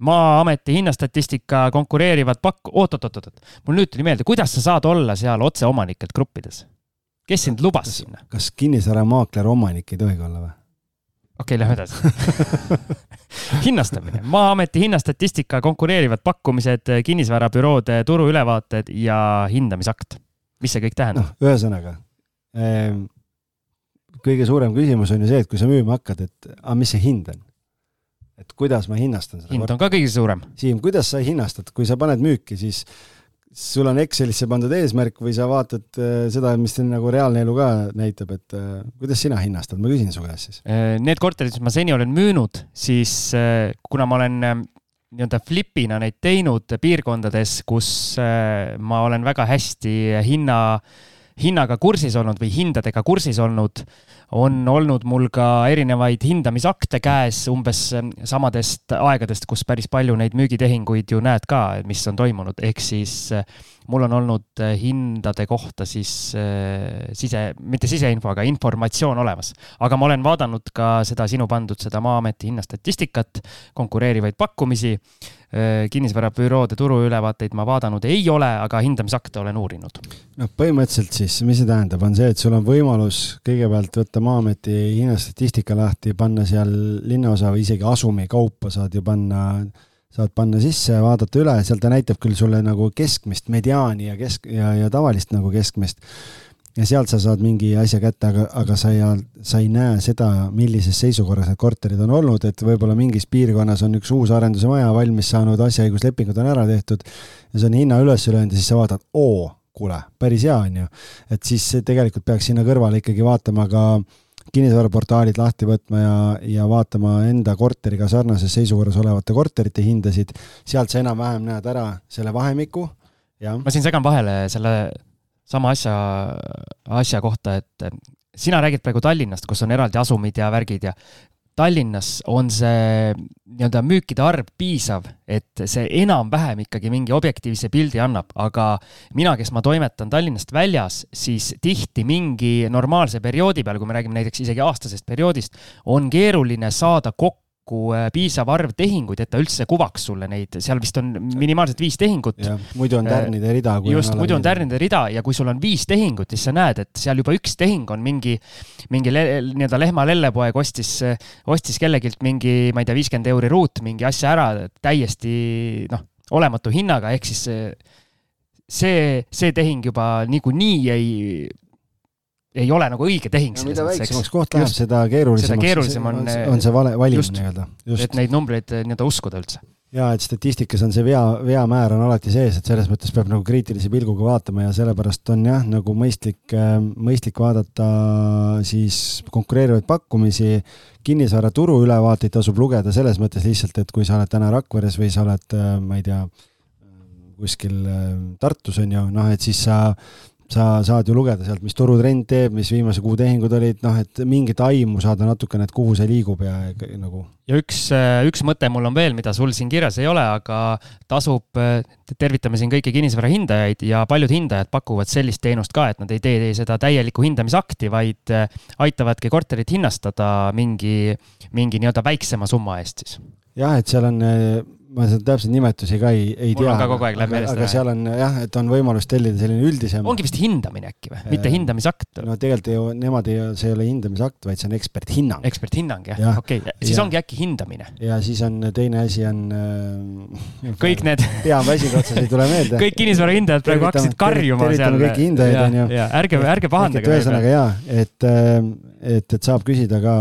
Maa-ameti hinnastatistika konkureerivad pakk-, oot-oot-oot-oot, mul nüüd tuli meelde, kuidas sa saad olla seal otseomanikelt gruppides? Kes sind lubas kas, sinna? kas kinnisvaramaakler omanik ei tohigi olla või? okei okay,, lähme edasi hinnastamine, Maa-ameti hinnastatistika, konkureerivad pakkumised, kinnisvarabüroode turuülevaated ja hindamisakt. mis see kõik tähendab no,? ühesõnaga ehm, kõige suurem küsimus on ju see, et kui sa müüma hakkad, et aga mis see hind on? et kuidas ma hinnastan seda? hind on ka kõige suurem. Siim, kuidas sa hinnastad, kui sa paned müüki, siis sul on Excelisse pandud eesmärk või sa vaatad äh, seda, mis nagu reaalne elu ka näitab, et äh, kuidas sina hinnastad, ma küsin su käest siis. Äh, need korterid, mis ma seni olen müünud, siis kuna ma olen nii-öelda flipina neid teinud piirkondades, kus ma olen väga hästi hinna, hinnaga kursis olnud või hindadega kursis olnud on olnud mul ka erinevaid hindamisakte käes umbes ähm, samadest aegadest, kus päris palju neid müügitehinguid ju näed ka, mis on toimunud, ehk siis äh, mul on olnud äh, hindade kohta siis äh, sise, mitte siseinfo, aga informatsioon olemas. aga ma olen vaadanud ka seda sinu pandud, seda Maa-ameti hinnastatistikat, konkureerivaid pakkumisi kinnisvarabüroode turuülevaateid ma vaadanud ei ole, aga hindamisakte olen uurinud. noh, põhimõtteliselt siis, mis see tähendab, on see, et sul on võimalus kõigepealt võtta Maa-ameti hinnastatistika lahti, panna seal linnaosa või isegi asumi kaupa saad ju panna, saad panna sisse, vaadata üle, seal ta näitab küll sulle nagu keskmist, mediaani ja kesk- ja, ja tavalist nagu keskmist. Ja sealt sa saad mingi asja kätte, aga, aga sa ei, sa ei näe seda, millises seisukorras need korterid on olnud, et võib-olla mingis piirkonnas on üks uus arenduse maja valmis saanud, asjaõiguslepingud on ära tehtud ja see on hinna üles löönud ja siis sa vaatad, oo, kuule, päris hea on ju. et siis tegelikult peaks sinna kõrvale ikkagi vaatama ka kinnisvaraportaalid lahti võtma ja, ja vaatama enda korteriga sarnases seisukorras olevate korterite hindasid, sealt sa enam-vähem näed ära selle vahemiku, jah. ma siin segan vahele selle sama asja, asja kohta, et sina räägid praegu Tallinnast, kus on eraldi asumid ja värgid ja Tallinnas on see nii-öelda müükide arv piisav, et see enam-vähem ikkagi mingi objektiivse pildi annab, aga mina, kes ma toimetan Tallinnast väljas, siis tihti mingi normaalse perioodi peal, kui me räägime näiteks isegi aastasest perioodist, on keeruline saada kokku kokku äh, piisav arv tehinguid, et ta üldse kuvaks sulle neid, seal vist on minimaalselt viis tehingut. muidu on äh, tärnide rida. just, muidu on tärnide rida ja kui sul on viis tehingut, siis sa näed, et seal juba üks tehing on mingi, mingi nii-öelda lehma lellepoeg ostis, ostis kellegilt mingi, ma ei tea, viiskümmend euri ruut mingi asja ära täiesti noh, olematu hinnaga, ehk siis see, see tehing juba niikuinii ei ei ole nagu õige tehing. mida väiksemaks koht läheb, seda keerulisemaks seda keerulisem on, on, on see vale, valim nii-öelda. et neid numbreid eh, nii-öelda uskuda üldse. ja et statistikas on see vea, veamäär on alati sees, et selles mõttes peab nagu kriitilise pilguga vaatama ja sellepärast on jah, nagu mõistlik, eh, mõistlik vaadata siis konkureerivaid pakkumisi, kinnisvaraturu ülevaateid tasub lugeda selles mõttes lihtsalt, et kui sa oled täna Rakveres või sa oled, ma ei tea, kuskil Tartus on ju, noh, et siis sa sa saad ju lugeda sealt, mis turutrend teeb, mis viimase kuu tehingud olid, noh, et mingit aimu saada natukene, et kuhu see liigub ja nagu. ja üks, üks mõte mul on veel, mida sul siin kirjas ei ole, aga tasub, tervitame siin kõiki kinnisvara hindajaid ja paljud hindajad pakuvad sellist teenust ka, et nad ei tee seda täielikku hindamisakti, vaid aitavadki korterit hinnastada mingi, mingi nii-öelda väiksema summa eest siis. jah, et seal on ma seda täpseid nimetusi ka ei, ei Mul tea. ka kogu aeg läheb meelest. aga seal on jah, et on võimalus tellida selline üldisem. ongi vist hindamine äkki või, mitte hindamisakt? no tegelikult ju nemad ei, see ei ole hindamisakt, vaid see on eksperthinnang. eksperthinnang jah ja., okei okay., siis ja. ongi äkki hindamine. ja siis on teine asi on äh,. kõik need pea on väsinud otsas, ei tule meelde. kõik kinnisvarahindajad praegu hakkasid karjuma seal. kõiki hindajaid on ju. ärge, ärge pahandage. ühesõnaga jaa, et äh, et, et saab küsida ka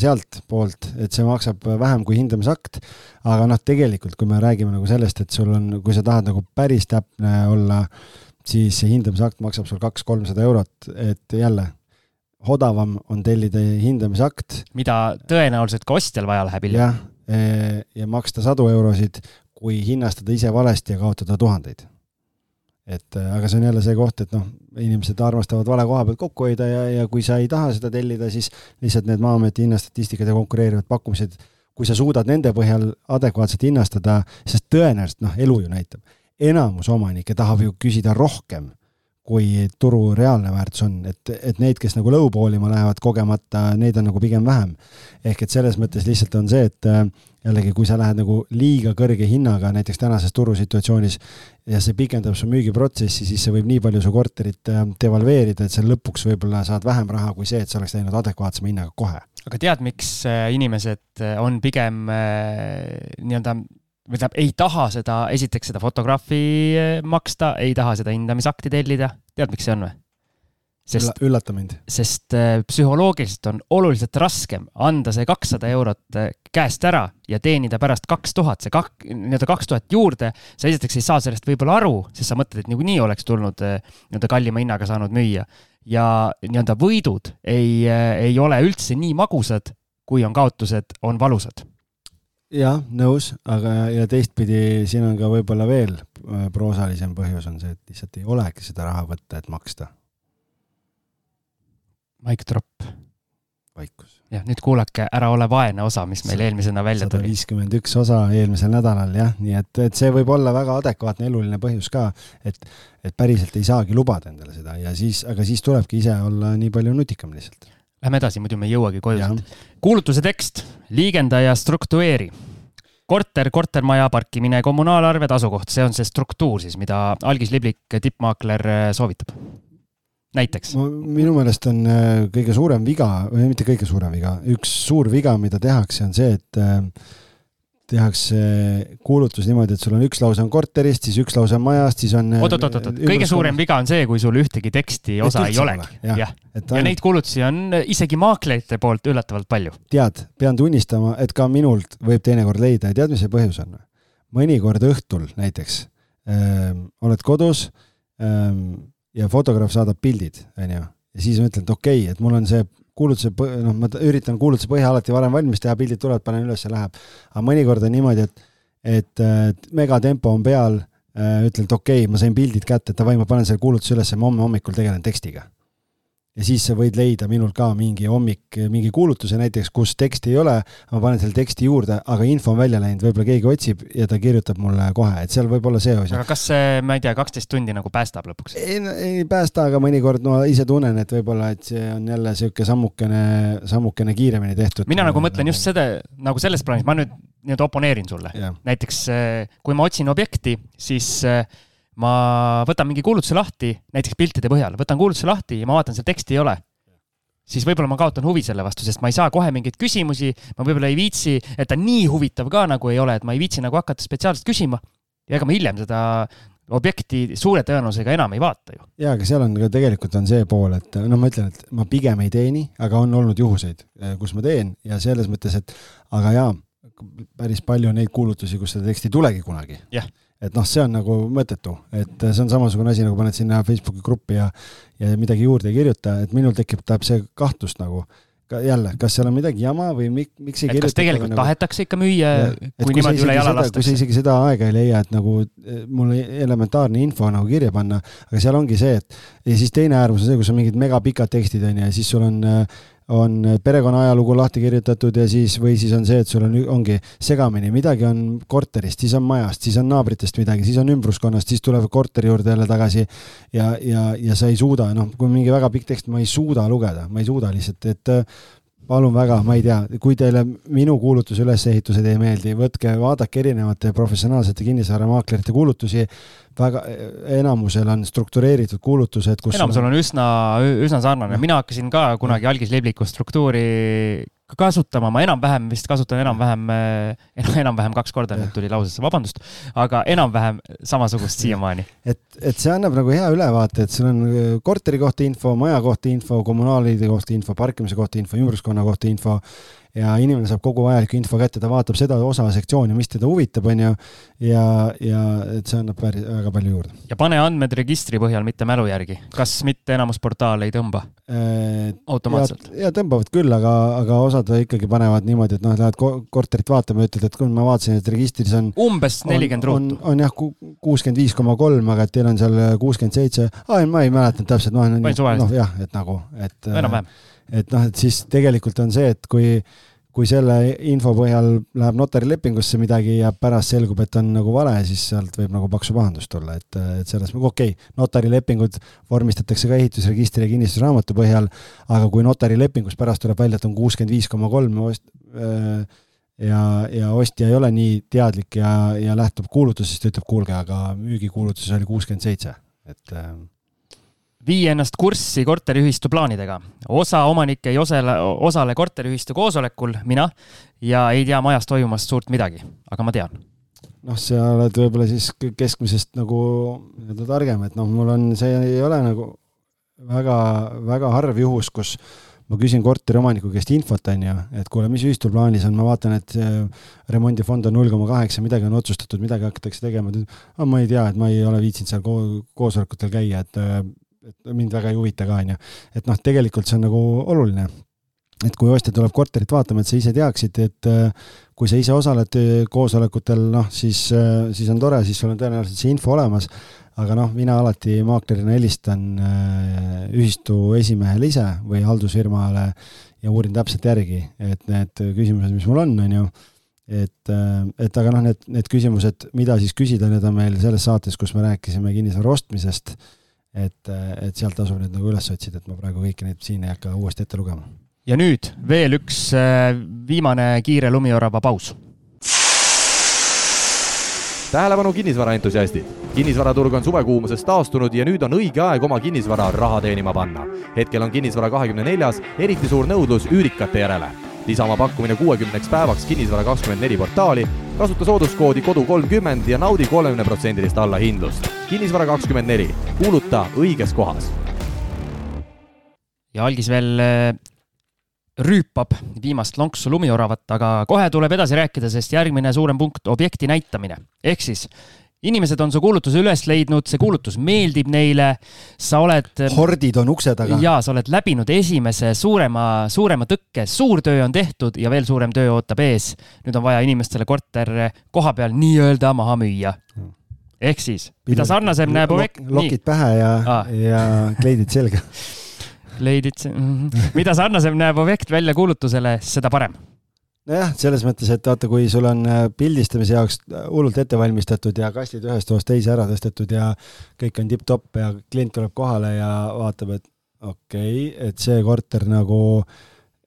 sealtpoolt, et see maksab vähem kui hindamisakt, aga noh, tegelikult kui me räägime nagu sellest, et sul on, kui sa tahad nagu päris täpne olla, siis see hindamisakt maksab sul kaks-kolmsada eurot, et jälle, odavam on tellida hindamisakt. mida tõenäoliselt ka ostjal vaja läheb hiljem. jah, e, ja maksta sadu eurosid, kui hinnastada ise valesti ja kaotada tuhandeid et äh, aga see on jälle see koht, et noh, inimesed armastavad vale koha pealt kokku hoida ja, ja kui sa ei taha seda tellida, siis lihtsalt need Maa-ameti hinnastatistikad ja konkureerivad pakkumised, kui sa suudad nende põhjal adekvaatselt hinnastada, sest tõenäoliselt noh, elu ju näitab, enamus omanikke tahab ju küsida rohkem kui turu reaalne väärtus on, et, et neid, kes nagu lõupoolima lähevad kogemata, neid on nagu pigem vähem. ehk et selles mõttes lihtsalt on see, et äh, jällegi, kui sa lähed nagu liiga kõrge hinnaga näiteks tänases turusituatsioonis ja see pikendab su müügiprotsessi, siis see võib nii palju su korterit äh, devalveerida, et sa lõpuks võib-olla saad vähem raha kui see, et sa oleks läinud adekvaatsema hinnaga kohe. aga tead, miks äh, inimesed on pigem nii-öelda või tähendab, ei taha seda, esiteks seda fotograafi eh, maksta, ei taha seda hindamisakti tellida. tead, miks see on või? sest, üllata mind. sest äh, psühholoogiliselt on oluliselt raskem anda see kakssada eurot äh, käest ära ja teenida pärast kaks tuhat, see kak-, nii-öelda kaks tuhat juurde. sa esiteks ei saa sellest võib-olla aru, sest sa mõtled, et niikuinii oleks tulnud nii-öelda kallima hinnaga saanud müüa. ja nii-öelda võidud ei, ei ole üldse nii magusad, kui on kaotused, on valusad jah, nõus, aga ja teistpidi siin on ka võib-olla veel proosalisem põhjus on see, et lihtsalt ei olegi seda raha võtta, et maksta Mike Tropp. vaikus. jah, nüüd kuulake Ära ole vaene osa, mis meil eelmisena välja tuli. viiskümmend üks osa eelmisel nädalal jah, nii et, et see võib olla väga adekvaatne eluline põhjus ka, et, et päriselt ei saagi lubada endale seda ja siis, aga siis tulebki ise olla nii palju nutikam lihtsalt. Lähme edasi, muidu me ei jõuagi koju. kuulutuse tekst, liigenda ja struktueeri. Korter, kortermaja, parkimine, kommunaalarved, asukoht, see on see struktuur siis, mida Algis Liblik, tippmaakler soovitab. Näiteks? minu meelest on äh, kõige suurem viga, või mitte kõige suurem viga, üks suur viga, mida tehakse, on see, et äh, tehakse kuulutus niimoodi, et sul on üks lause on korterist, siis üks lause on majast, siis on. oot, oot, oot, oot, kõige suurem viga on see, kui sul ühtegi teksti osa ei olegi. jah, ja. ja ainult... neid kuulutusi on isegi maaklerite poolt üllatavalt palju. tead, pean tunnistama, et ka minult võib teinekord leida ja tead, mis see põhjus on? mõnikord õhtul näiteks öö, ähm, oled kodus öö, ähm, ja fotograaf saadab pildid, onju, ja siis ma ütlen, et okei okay,, et mul on see kuulutuse, noh, ma üritan kuulutuse põhja alati varem valmis teha, pildid tulevad, panen üles ja läheb. aga mõnikord on niimoodi, et, et, et megatempo on peal, äh, ütlen, et okei okay,, ma sain pildid kätte, davai, ma panen selle kuulutuse üles ja ma homme hommikul tegelen tekstiga ja siis sa võid leida minul ka mingi hommik, mingi kuulutuse näiteks, kus teksti ei ole, ma panen selle teksti juurde, aga info on välja läinud, võib-olla keegi otsib ja ta kirjutab mulle kohe, et seal võib olla see osa. aga kas see, ma ei tea, kaksteist tundi nagu päästab lõpuks? ei, ei päästa, aga mõnikord no ise tunnen, et võib-olla, et see on jälle niisugune sammukene, sammukene kiiremini tehtud. mina nagu mõtlen just seda, nagu selles plaanis, ma nüüd nii-öelda oponeerin sulle. näiteks kui ma otsin objekti, siis äh, ma võtan mingi kuulutuse lahti, näiteks piltide põhjal, võtan kuulutuse lahti ja ma vaatan, seal teksti ei ole. siis võib-olla ma kaotan huvi selle vastu, sest ma ei saa kohe mingeid küsimusi, ma võib-olla ei viitsi, et ta nii huvitav ka nagu ei ole, et ma ei viitsi nagu hakata spetsiaalselt küsima. ja ega ma hiljem seda objekti suure tõenäosusega enam ei vaata ju. ja, aga seal on ka tegelikult on see pool, et noh, ma ütlen, et ma pigem ei teeni, aga on olnud juhuseid, kus ma teen ja selles mõttes, et aga jaa, päris palju on neid kuulutusi, kus seda teksti ei tulegi kunagi. jah et noh, see on nagu mõttetu, et see on samasugune asi, nagu paned sinna Facebooki gruppi ja ja midagi juurde ei kirjuta, et minul tekitab see kahtlust nagu ka jälle, kas seal on midagi jama või mik, miks ei kirjuta. kas tegelikult nagu, tahetakse ikka müüa, kui niimoodi üle jala lastakse? kui sa isegi seda aega ei leia, et nagu eh, mul elementaarne info nagu kirja panna, aga seal ongi see, et ja siis teine äärmus on see, kus on mingid megapikad tekstid on ju ja siis sul on äh, on perekonna ajalugu lahti kirjutatud ja siis, või siis on see, et sul on, ongi segamini, midagi on korterist, siis on majast, siis on naabritest midagi, siis on ümbruskonnast, siis tuleb korteri juurde jälle tagasi. ja, ja, ja sa ei suuda, noh, kui mingi väga pikk tekst, ma ei suuda lugeda, ma ei suuda lihtsalt, et palun väga, ma ei tea, kui teile minu kuulutuse ülesehitused ei meeldi, võtke, vaadake erinevate professionaalsete kinnisvaramaaklerite kuulutusi. väga, enamusel on struktureeritud kuulutused, kus enamusel on üsna, üsna sarnane, mina hakkasin ka kunagi algis Libliku struktuuri kasutama, ma enam-vähem vist kasutan enam-vähem, eh, enam-vähem kaks korda nüüd tuli lausesse, vabandust, aga enam-vähem samasugust siiamaani. et, et see annab nagu hea ülevaate, et sul on eh, korteri kohta info, maja kohta info, kommunaalide kohta info, parkimise kohta info, ümbruskonna kohta info ja inimene saab kogu vajaliku info kätte, ta vaatab seda osa sektsiooni, mis teda huvitab, on ju, ja, ja et see annab päris, väga palju juurde. ja pane andmed registri põhjal, mitte mälu järgi. kas mitte enamus portaale ei tõmba äh, automaatselt? ja tõmbavad küll, aga, aga osad ikkagi panevad niimoodi, et noh, lähed korterit vaatama ja ütled, et kui ma vaatasin, et registris on umbes nelikümmend ruutu. on, on jah, kuuskümmend viis koma kolm, aga et teil on seal kuuskümmend seitse, ma ei mäletanud täpselt, noh, noh jah, et nagu, et enam-vähem et noh, et siis tegelikult on see, et kui, kui selle info põhjal läheb notarilepingusse midagi ja pärast selgub, et on nagu vale, siis sealt võib nagu paksu pahandust tulla, et, et selles, okei okay,, notarilepingud vormistatakse ka ehitusregistri ja kinnistusraamatu põhjal, aga kui notarilepingus pärast tuleb välja, et on kuuskümmend viis koma kolm ja, ja ostja ei ole nii teadlik ja, ja lähtub kuulutusest, ütleb, kuulge, aga müügikuulutuses oli kuuskümmend seitse, et äh, vii ennast kurssi korteriühistu plaanidega. osa omanikke ei osale, osale korteriühistu koosolekul, mina, ja ei tea majas toimuvast suurt midagi, aga ma tean. noh, sa oled võib-olla siis keskmisest nagu nii-öelda targem, et noh, mul on, see ei ole nagu väga, väga harv juhus, kus ma küsin korteriomaniku käest infot, on ju, et kuule, mis ühistul plaanis on, ma vaatan, et remondifond on null koma kaheksa, midagi on otsustatud, midagi hakatakse tegema, aga ma ei tea, et ma ei ole viitsinud seal ko koosolekutel käia, et et mind väga ei huvita ka, on ju. et noh, tegelikult see on nagu oluline. et kui ostja tuleb korterit vaatama, et sa ise teaksid, et kui sa ise osaled koosolekutel, noh, siis, siis on tore, siis sul on tõenäoliselt see info olemas aga noh, mina alati maaklerina helistan äh, ühistu esimehele ise või haldusfirmale ja uurin täpselt järgi, et need küsimused, mis mul on, on ju, et, äh, et aga noh, need, need küsimused, mida siis küsida, need on meil selles saates, kus me rääkisime kinnisvara ostmisest, et, et sealt tasub need nagu üles otsida, et ma praegu kõiki neid siin ei hakka uuesti ette lugema. ja nüüd veel üks äh, viimane kiire lumiorava paus tähelepanu kinnisvaraentusiastid! kinnisvaraturg on suvekuumusest taastunud ja nüüd on õige aeg oma kinnisvara raha teenima panna. hetkel on kinnisvara kahekümne neljas eriti suur nõudlus üürikate järele. Lisa oma pakkumine kuuekümneks päevaks Kinnisvara kakskümmend neli portaali, kasuta sooduskoodi kodu kolmkümmend ja naudi kolmekümneprotsendilist allahindlust. kinnisvara kakskümmend neli, kuuluta õiges kohas. ja algis veel rüüpab viimast lonksu lumioravat, aga kohe tuleb edasi rääkida, sest järgmine suurem punkt, objekti näitamine. ehk siis inimesed on su kuulutuse üles leidnud, see kuulutus meeldib neile, sa oled. hordid on ukse taga. ja sa oled läbinud esimese suurema, suurema tõkke, suur töö on tehtud ja veel suurem töö ootab ees. nüüd on vaja inimestele korter koha peal nii-öelda maha müüa. ehk siis, mida sarnasem näeb objekt. lokid pähe ja ah., ja kleidid selga leidid, mhm. mida sarnasem näeb objekt välja kuulutusele, seda parem nojah, selles mõttes, et vaata, kui sul on äh, pildistamise jaoks äh, hullult ette valmistatud ja kastid ühest toast teise ära tõstetud ja kõik on tipp-topp ja klient tuleb kohale ja vaatab, et okei okay,, et see korter nagu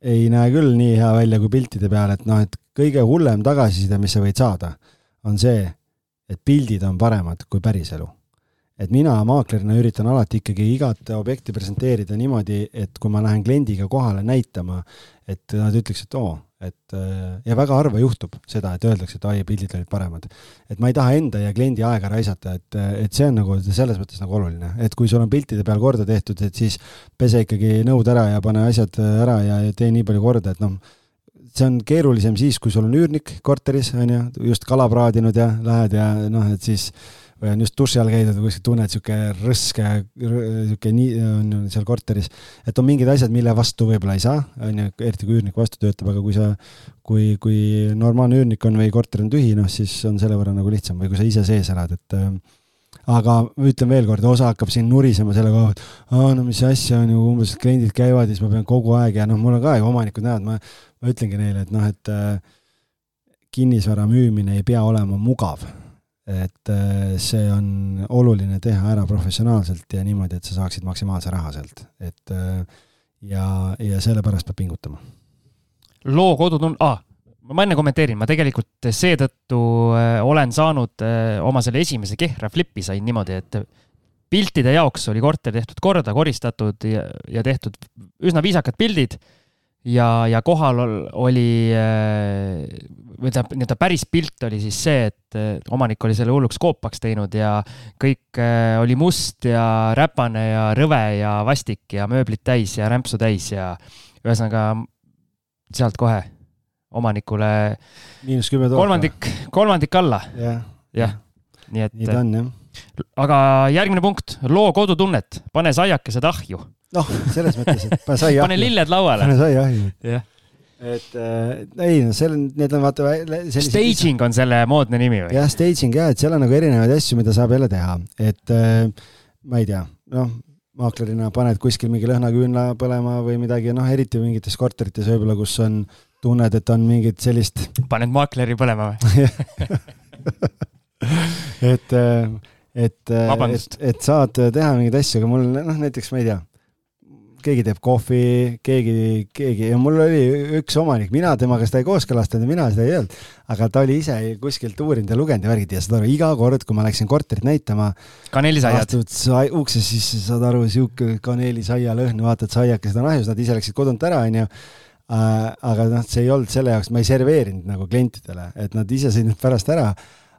ei näe küll nii hea välja kui piltide peal, et noh, et kõige hullem tagasiside, mis sa võid saada, on see, et pildid on paremad kui päriselu et mina maaklerina üritan alati ikkagi igat objekti presenteerida niimoodi, et kui ma lähen kliendiga kohale näitama, et nad ütleks, et oo, et ja väga harva juhtub seda, et öeldakse, et ai, pildid olid paremad. et ma ei taha enda ja kliendi aega raisata, et, et see on nagu selles mõttes nagu oluline, et kui sul on piltide peal korda tehtud, et siis pese ikkagi nõud ära ja pane asjad ära ja tee nii palju korda, et noh, see on keerulisem siis, kui sul on üürnik korteris, on ju, just kala praadinud ja lähed ja noh, et siis või on just duši all käidud või kuskil tunned sihuke rõske, sihuke nii on seal korteris, et on mingid asjad, mille vastu võib-olla ei saa, on ju, eriti kui üürnik vastu töötab, aga kui sa, kui, kui normaalne üürnik on või korter on tühi, noh siis on selle võrra nagu lihtsam või kui sa ise sees elad, et äh, aga ütlen veel kord, osa hakkab siin nurisema selle koha pealt, aa no mis asja on ju, umbes kliendid käivad ja siis ma pean kogu aeg ja noh, mul on ka ju omanikud näevad, ma, ma ütlengi neile, et noh, et äh, kinnisvara müümine ei pea olema mugav et äh, see on oluline teha ära professionaalselt ja niimoodi, et sa saaksid maksimaalse raha sealt, et äh, ja, ja sellepärast peab pingutama. loo kodutund- ah,, ma enne kommenteerin, ma tegelikult seetõttu äh, olen saanud oma selle esimese Kehra flipi sain niimoodi, et piltide jaoks oli korter tehtud korda, koristatud ja, ja tehtud üsna viisakad pildid. Ja, ja kohal oli või tähendab, nii-öelda päris pilt oli siis see, et omanik oli selle hulluks koopaks teinud ja kõik äh, oli must ja räpane ja rõve ja vastik ja mööblit täis ja rämpsu täis ja ühesõnaga sealt kohe omanikule miinus kümme tuhat. kolmandik, kolmandik alla ja.. jah, nii et. nii ta on jah. aga järgmine punkt, loo kodutunnet, pane saiakesed ahju. noh, selles mõttes, et pane sai ahju. pane lilled lauale. pane sai ahju. jah et äh, ei, no seal on, need on vaata sellised, staging on selle moodne nimi või? jah, staging jah, et seal on nagu erinevaid asju, mida saab jälle teha, et äh, ma ei tea, noh, maaklerina paned kuskil mingi lõhnaküünla põlema või midagi, noh, eriti mingites korterites võib-olla, kus on, tunned, et on mingit sellist. paned maakleri põlema või et, äh, et, äh, et, et saad teha mingeid asju, aga mul noh, näiteks ma ei tea keegi teeb kohvi, keegi, keegi ja mul oli üks omanik, mina temaga seda ei kooskõlastanud ja mina seda ei öelnud, aga ta oli ise kuskilt uurinud ja lugenud ja värgid ja saad aru, iga kord, kui ma läksin korterit näitama. astud ukse sisse, saad aru, sihuke kaneelisaia lõhn, vaatad, saiakesed on ahjus, nad ise läksid kodunt ära, onju. Äh, aga noh, see ei olnud selle jaoks, ma ei serveerinud nagu klientidele, et nad ise sõid need pärast ära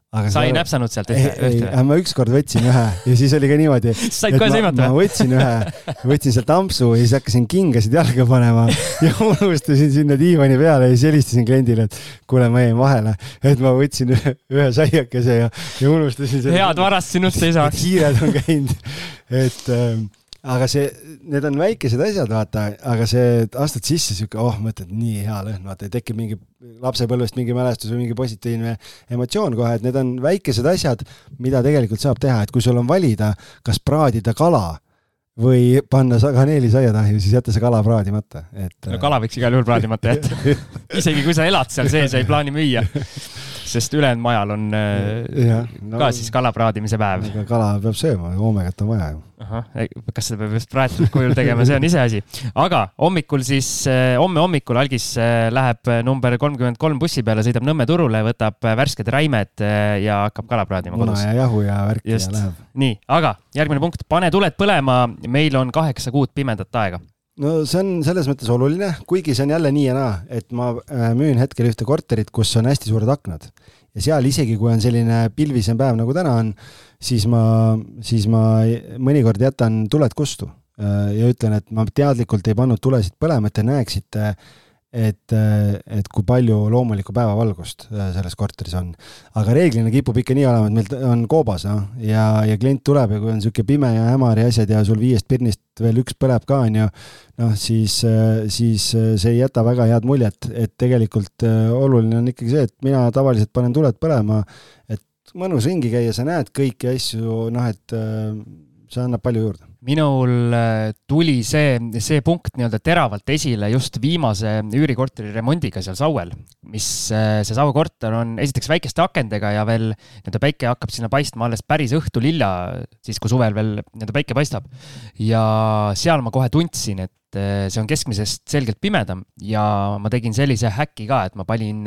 aga sa ei see- näpsanud sealt ei, ühte, ei ühte?, ma ükskord võtsin ühe ja siis oli ka niimoodi, said kohe ma, sõimata ma võtsin ühe, võtsin sealt ampsu ja siis hakkasin kingasid jalga panema ja unustasin sinna diivani peale ja siis helistasin kliendile, et kuule, ma jäin vahele, et ma võtsin ühe, ühe saiakese ja, ja unustasin selle. head varast sinust ei saa hiired on käinud, et ähm, aga see, need on väikesed asjad, vaata, aga see, astud sisse sihuke, oh, mõtled, nii hea lõhn, vaata, tekib mingi lapsepõlvest mingi mälestus või mingi positiivne emotsioon kohe, et need on väikesed asjad, mida tegelikult saab teha, et kui sul on valida, kas praadida kala või panna sa- kaneelisaiatahju, siis jäta see kala praadimata, et. no kala võiks igal juhul praadimata jätta. isegi kui sa elad seal sees ja ei plaani müüa. sest ülejäänud majal on äh, jah, no ka siis kala praadimise päev. kala peab sööma, oomegat on vaja ju. ahah, kas seda peab just praetud kujul tegema, see on iseasi. aga hommikul siis, homme hommikul algis äh, läheb number kolmkümmend kolm bussi peale, sõidab Nõmme turule, võtab värsked räimed ja hakkab kala praadima muna kodus. ja jahu ja värki Just. ja läheb. nii, aga järgmine punkt, pane tuled põlema, meil on kaheksa kuud pimedat aega. no see on selles mõttes oluline, kuigi see on jälle nii ja naa, et ma müün hetkel ühte korterit, kus on hästi suured aknad ja seal isegi, kui on selline pilvisem päev nagu täna on, siis ma, siis ma mõnikord jätan tuled kustu. Äh, ja ütlen, et ma teadlikult ei pannud tulesid põlema, et te näeksite, et, et kui palju loomulikku päevavalgust äh, selles korteris on. aga reeglina kipub ikka nii olema, et meil on koobas noh, ja, ja klient tuleb ja kui on niisugune pime ja hämar ja asjad ja sul viiest pirnist veel üks põleb ka, on ju, noh siis, siis see ei jäta väga head muljet, et tegelikult äh, oluline on ikkagi see, et mina tavaliselt panen tuled põlema, et mõnus ringi käia, sa näed kõiki asju, noh et äh, see annab palju juurde. Minul äh, tuli see, see punkt nii-öelda teravalt esile just viimase üürikorteri remondiga seal Sauel, mis äh, see Saue korter on esiteks väikeste akendega ja veel nii-öelda päike hakkab sinna paistma alles päris õhtul hilja, siis kui suvel veel nii-öelda päike paistab. ja seal ma kohe tundsin, et äh, see on keskmisest selgelt pimedam ja ma tegin sellise häki ka, et ma panin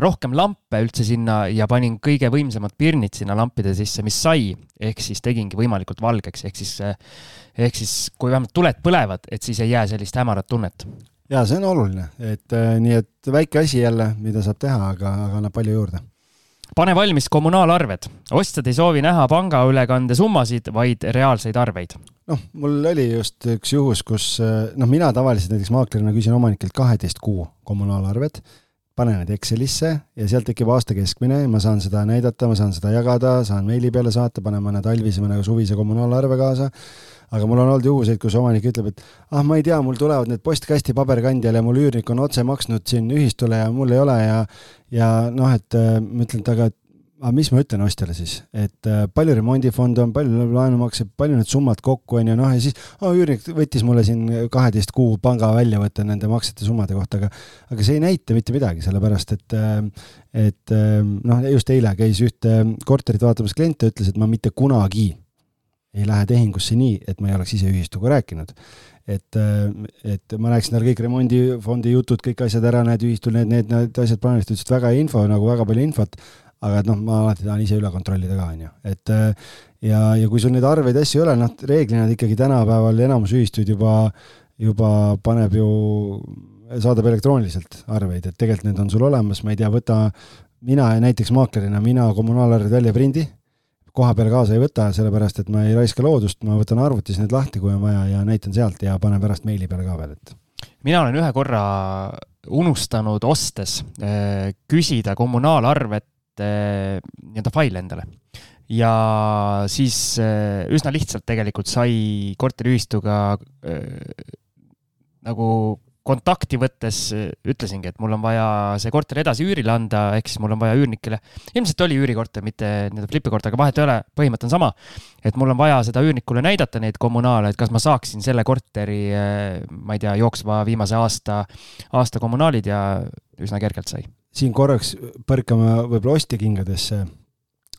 rohkem lampe üldse sinna ja panin kõige võimsamad pirnid sinna lampide sisse, mis sai, ehk siis tegingi võimalikult valgeks, ehk siis, ehk siis kui vähemalt tuled põlevad, et siis ei jää sellist hämarat tunnet. ja see on oluline, et äh, nii et väike asi jälle, mida saab teha, aga, aga annab palju juurde. pane valmis kommunaalarved, ostjad ei soovi näha pangaülekande summasid, vaid reaalseid arveid. noh, mul oli just üks juhus, kus äh, noh, mina tavaliselt näiteks maaklerina küsin omanikelt kaheteist kuu kommunaalarved, panen need Excelisse ja sealt tekib aasta keskmine, ma saan seda näidata, ma saan seda jagada, saan meili peale saata, panen mõne talvise, mõne suvise kommunaalarve kaasa. Aga mul on olnud juhuseid, kus omanik ütleb, et ah, ma ei tea, mul tulevad need postkasti paberkandjal ja mul üürnik on otse maksnud siin ühistule ja mul ei ole ja ja noh, et äh, ma ütlen, et aga aga mis ma ütlen ostjale siis, et äh, palju remondifonde on, palju laenumakse, palju need summad kokku on ju, noh ja siis oh, üürnik võttis mulle siin kaheteist kuu panga väljavõtte nende maksete summade kohta, aga aga see ei näita mitte midagi, sellepärast et äh, et noh, just eile käis ühte korterit vaatamas klient ja ütles, et ma mitte kunagi ei lähe tehingusse nii, et ma ei oleks ise ühistuga rääkinud. Et, et ma rääkisin talle kõik remondifondi jutud, kõik asjad ära, näed ühistul need, need, need asjad plaanist, ta ütles, et väga hea info nagu väga palju infot, aga et noh, ma alati tahan ise üle kontrollida ka, on ju, et äh, ja, ja kui sul neid arveid asju ei ole, noh, reeglina ikkagi tänapäeval enamus ühistuid juba, juba paneb ju, saadab elektrooniliselt arveid, et tegelikult need on sul olemas, ma ei tea, võta mina näiteks maaklerina, mina kommunaalarveid välja prindi koha peal kaasa ei võta, sellepärast et ma ei raiska loodust, ma võtan arvutis need lahti, kui on vaja ja näitan sealt ja panen pärast meili peale ka veel, et mina olen ühe korra unustanud ostes eh, küsida kommunaalarvet eh, nii-öelda faili endale. ja siis eh, üsna lihtsalt tegelikult sai korteriühistuga nagu kontakti võttes eh, ütlesingi, et mul on vaja see korter edasi üürile anda, ehk siis mul on vaja üürnikele, ilmselt oli üürikorter, mitte nii-öelda flipikorter, aga vahet ei ole, põhimõte on sama. et mul on vaja seda üürnikule näidata neid kommunaale, et kas ma saaksin selle korteri, ma ei tea, jooksva viimase aasta, aasta kommunaalid ja üsna kergelt sai. siin korraks põrkame võib-olla ostja kingadesse.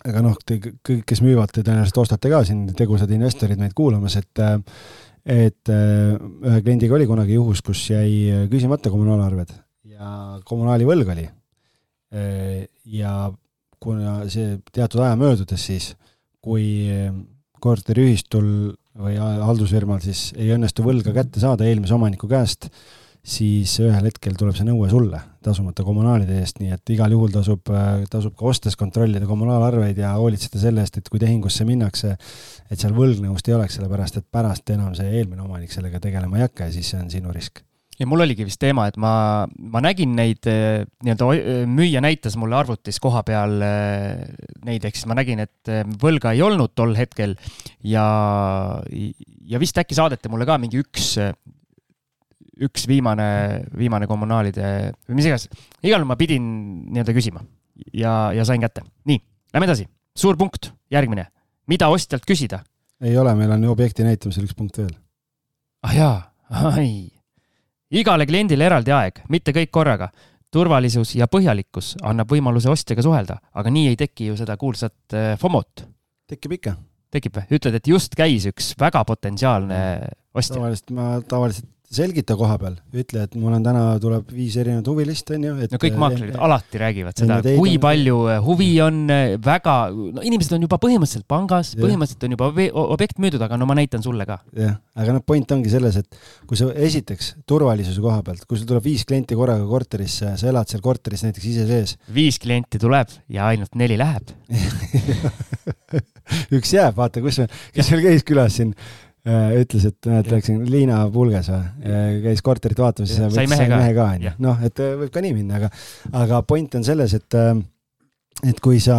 aga noh, te kõik, kes müüvad, te tõenäoliselt ostate ka siin tegusad investorid meid kuulamas, et et äh, ühe kliendiga oli kunagi juhus, kus jäi küsimata kommunaalarved ja kommunaali võlg oli. ja kuna see teatud aja möödudes siis, kui korteriühistul või haldusfirmal siis ei õnnestu võlga kätte saada eelmise omaniku käest, siis ühel hetkel tuleb see nõue sulle tasumata kommunaalide eest, nii et igal juhul tasub, tasub ka ostes kontrollida kommunaalarveid ja hoolitseda selle eest, et kui tehingusse minnakse, et seal võlgnevust ei oleks, sellepärast et pärast enam see eelmine omanik sellega tegelema ei hakka ja siis see on sinu risk. Ja mul oligi vist teema, et ma, ma nägin neid eh, nii-öelda, eh, müüja näitas mulle arvutis koha peal neid, ehk siis ma nägin, et võlga ei olnud tol hetkel ja, ja vist äkki saadeti mulle ka mingi üks, üks viimane, viimane kommunaalide või mis iganes. igal juhul ma pidin nii-öelda küsima ja, ja sain kätte. nii, lähme edasi. suur punkt, järgmine. mida ostjalt küsida? ei ole, meil on objekti näitamisel üks punkt veel. ah jaa, ai igale kliendile eraldi aeg, mitte kõik korraga. turvalisus ja põhjalikkus annab võimaluse ostjaga suhelda, aga nii ei teki ju seda kuulsat äh, FOMO-t. tekib ikka. tekib või? ütled, et just käis üks väga potentsiaalne ostja. tavaliselt ma tavaliselt selgita koha peal, ütle, et mul on täna, tuleb viis erinevat huvilist, on ju. no kõik maaklerid alati räägivad seda, kui on... palju äh, huvi on, äh, väga, no inimesed on juba põhimõtteliselt pangas, põhimõtteliselt on juba objekt müüdud, aga no ma näitan sulle ka. jah, aga noh, point ongi selles, et kui sa esiteks turvalisuse koha pealt, kui sul tuleb viis klienti korraga korterisse, sa elad seal korteris näiteks ise sees. viis klienti tuleb ja ainult neli läheb üks jääb, vaata, kus kes meil käis külas siin Äh, ütles, et näed, läksin Liina Pulgas või, äh, käis korterit vaatamas ja sai mehe ka, ka, onju. noh, et äh, võib ka nii minna, aga, aga point on selles, et, et kui sa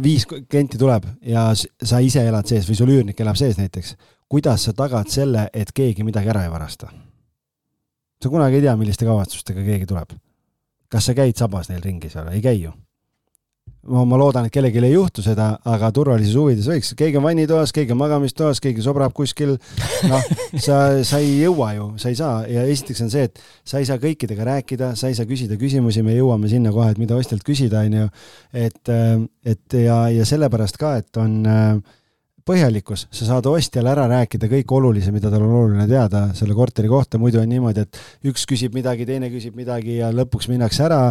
viis klienti tuleb ja sa ise elad sees või sul üürnik elab sees näiteks, kuidas sa tagad selle, et keegi midagi ära ei varasta? sa kunagi ei tea, milliste kavatsustega keegi tuleb. kas sa käid sabas neil ringi seal, ei käi ju ma, ma loodan, et kellelgi ei juhtu seda, aga turvalisuse huvides võiks, keegi on vannitoas, keegi on magamistoas, keegi sobrab kuskil. noh, sa, sa ei jõua ju, sa ei saa ja esiteks on see, et sa ei saa kõikidega rääkida, sa ei saa küsida küsimusi, me jõuame sinna kohe, et mida ostjalt küsida, on ju. et, et ja, ja sellepärast ka, et on äh, põhjalikkus, sa saad ostjale ära rääkida kõik olulise, mida tal on oluline teada selle korteri kohta, muidu on niimoodi, et üks küsib midagi, teine küsib midagi ja lõpuks minnakse ära,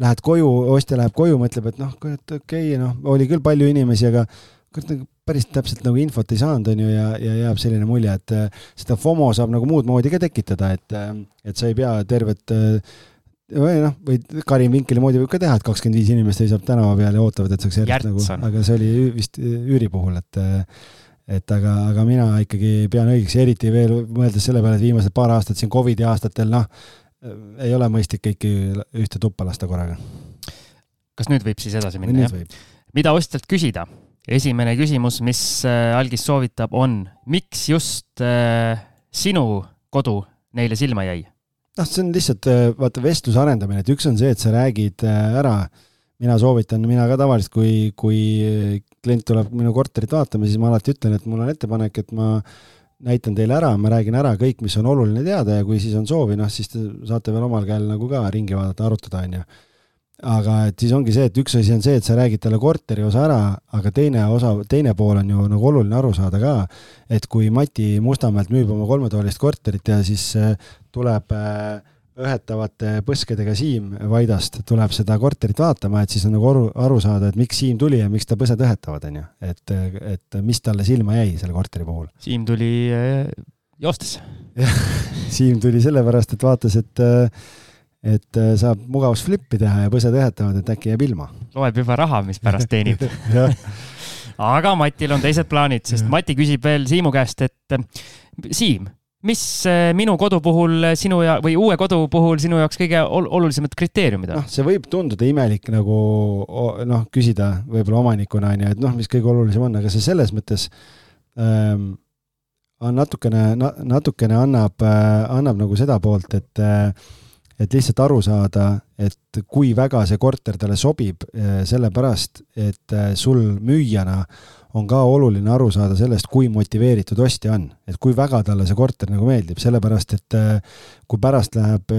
lähed koju, ostja läheb koju, mõtleb, et noh, okei okay,, noh, oli küll palju inimesi, aga kurat, nagu päris täpselt nagu infot ei saanud, on ju, ja, ja jääb selline mulje, et äh, seda FOMO saab nagu muud moodi ka tekitada, et, äh, et sa ei pea tervet äh, või noh, või Karin Vinkeli moodi võib ka teha, et kakskümmend viis inimest seisab tänava peal ja ootavad, et saaks järjest nagu, aga see oli vist üüri puhul, et et aga, aga mina ikkagi pean õigeks, eriti veel mõeldes selle peale, et viimased paar aastat siin Covidi aastatel, noh, ei ole mõistlik kõiki ühte tuppa lasta korraga. kas nüüd võib siis edasi minna, jah? mida ostjalt küsida? esimene küsimus, mis äh, algis soovitab, on, miks just äh, sinu kodu neile silma jäi? Noh, see on lihtsalt äh, vaata vestluse arendamine, et üks on see, et sa räägid äh, ära, mina soovitan, mina ka tavaliselt, kui, kui klient tuleb minu korterit vaatama, siis ma alati ütlen, et mul on ettepanek, et ma näitan teile ära, ma räägin ära kõik, mis on oluline teada ja kui siis on soovi, noh, siis te saate veel omal käel nagu ka ringi vaadata, arutada, on ju aga et siis ongi see, et üks asi on see, et sa räägid talle korteri osa ära, aga teine osa, teine pool on ju nagu oluline aru saada ka, et kui Mati Mustamäelt müüb oma kolmetoalist korterit ja siis äh, tuleb äh, õhetavate põskedega Siim Vaidast tuleb seda korterit vaatama, et siis on nagu aru, aru saada, et miks Siim tuli ja miks ta põsed õhetavad, on ju. et, et mis talle silma jäi selle korteri puhul. Siim tuli äh, joostes. Siim tuli sellepärast, et vaatas, et et äh, saab mugavusflippi teha ja põsed õhetavad, et äkki jääb ilma. loeb juba raha, mis pärast teenib aga Matil on teised plaanid, sest Mati küsib veel Siimu käest, et äh, Siim, mis äh, minu kodu puhul sinu ja, või uue kodu puhul sinu jaoks kõige ol olulisemad kriteeriumid on? noh, see võib tunduda imelik nagu noh, küsida võib-olla omanikuna on ju, et noh, mis kõige olulisem on, aga see selles mõttes ähm, on natukene na,, natukene annab äh,, annab nagu seda poolt, et äh, et lihtsalt aru saada, et kui väga see korter talle sobib, eh, sellepärast et eh, sul müüjana on ka oluline aru saada sellest, kui motiveeritud ostja on, et kui väga talle see korter nagu meeldib, sellepärast et eh, kui pärast läheb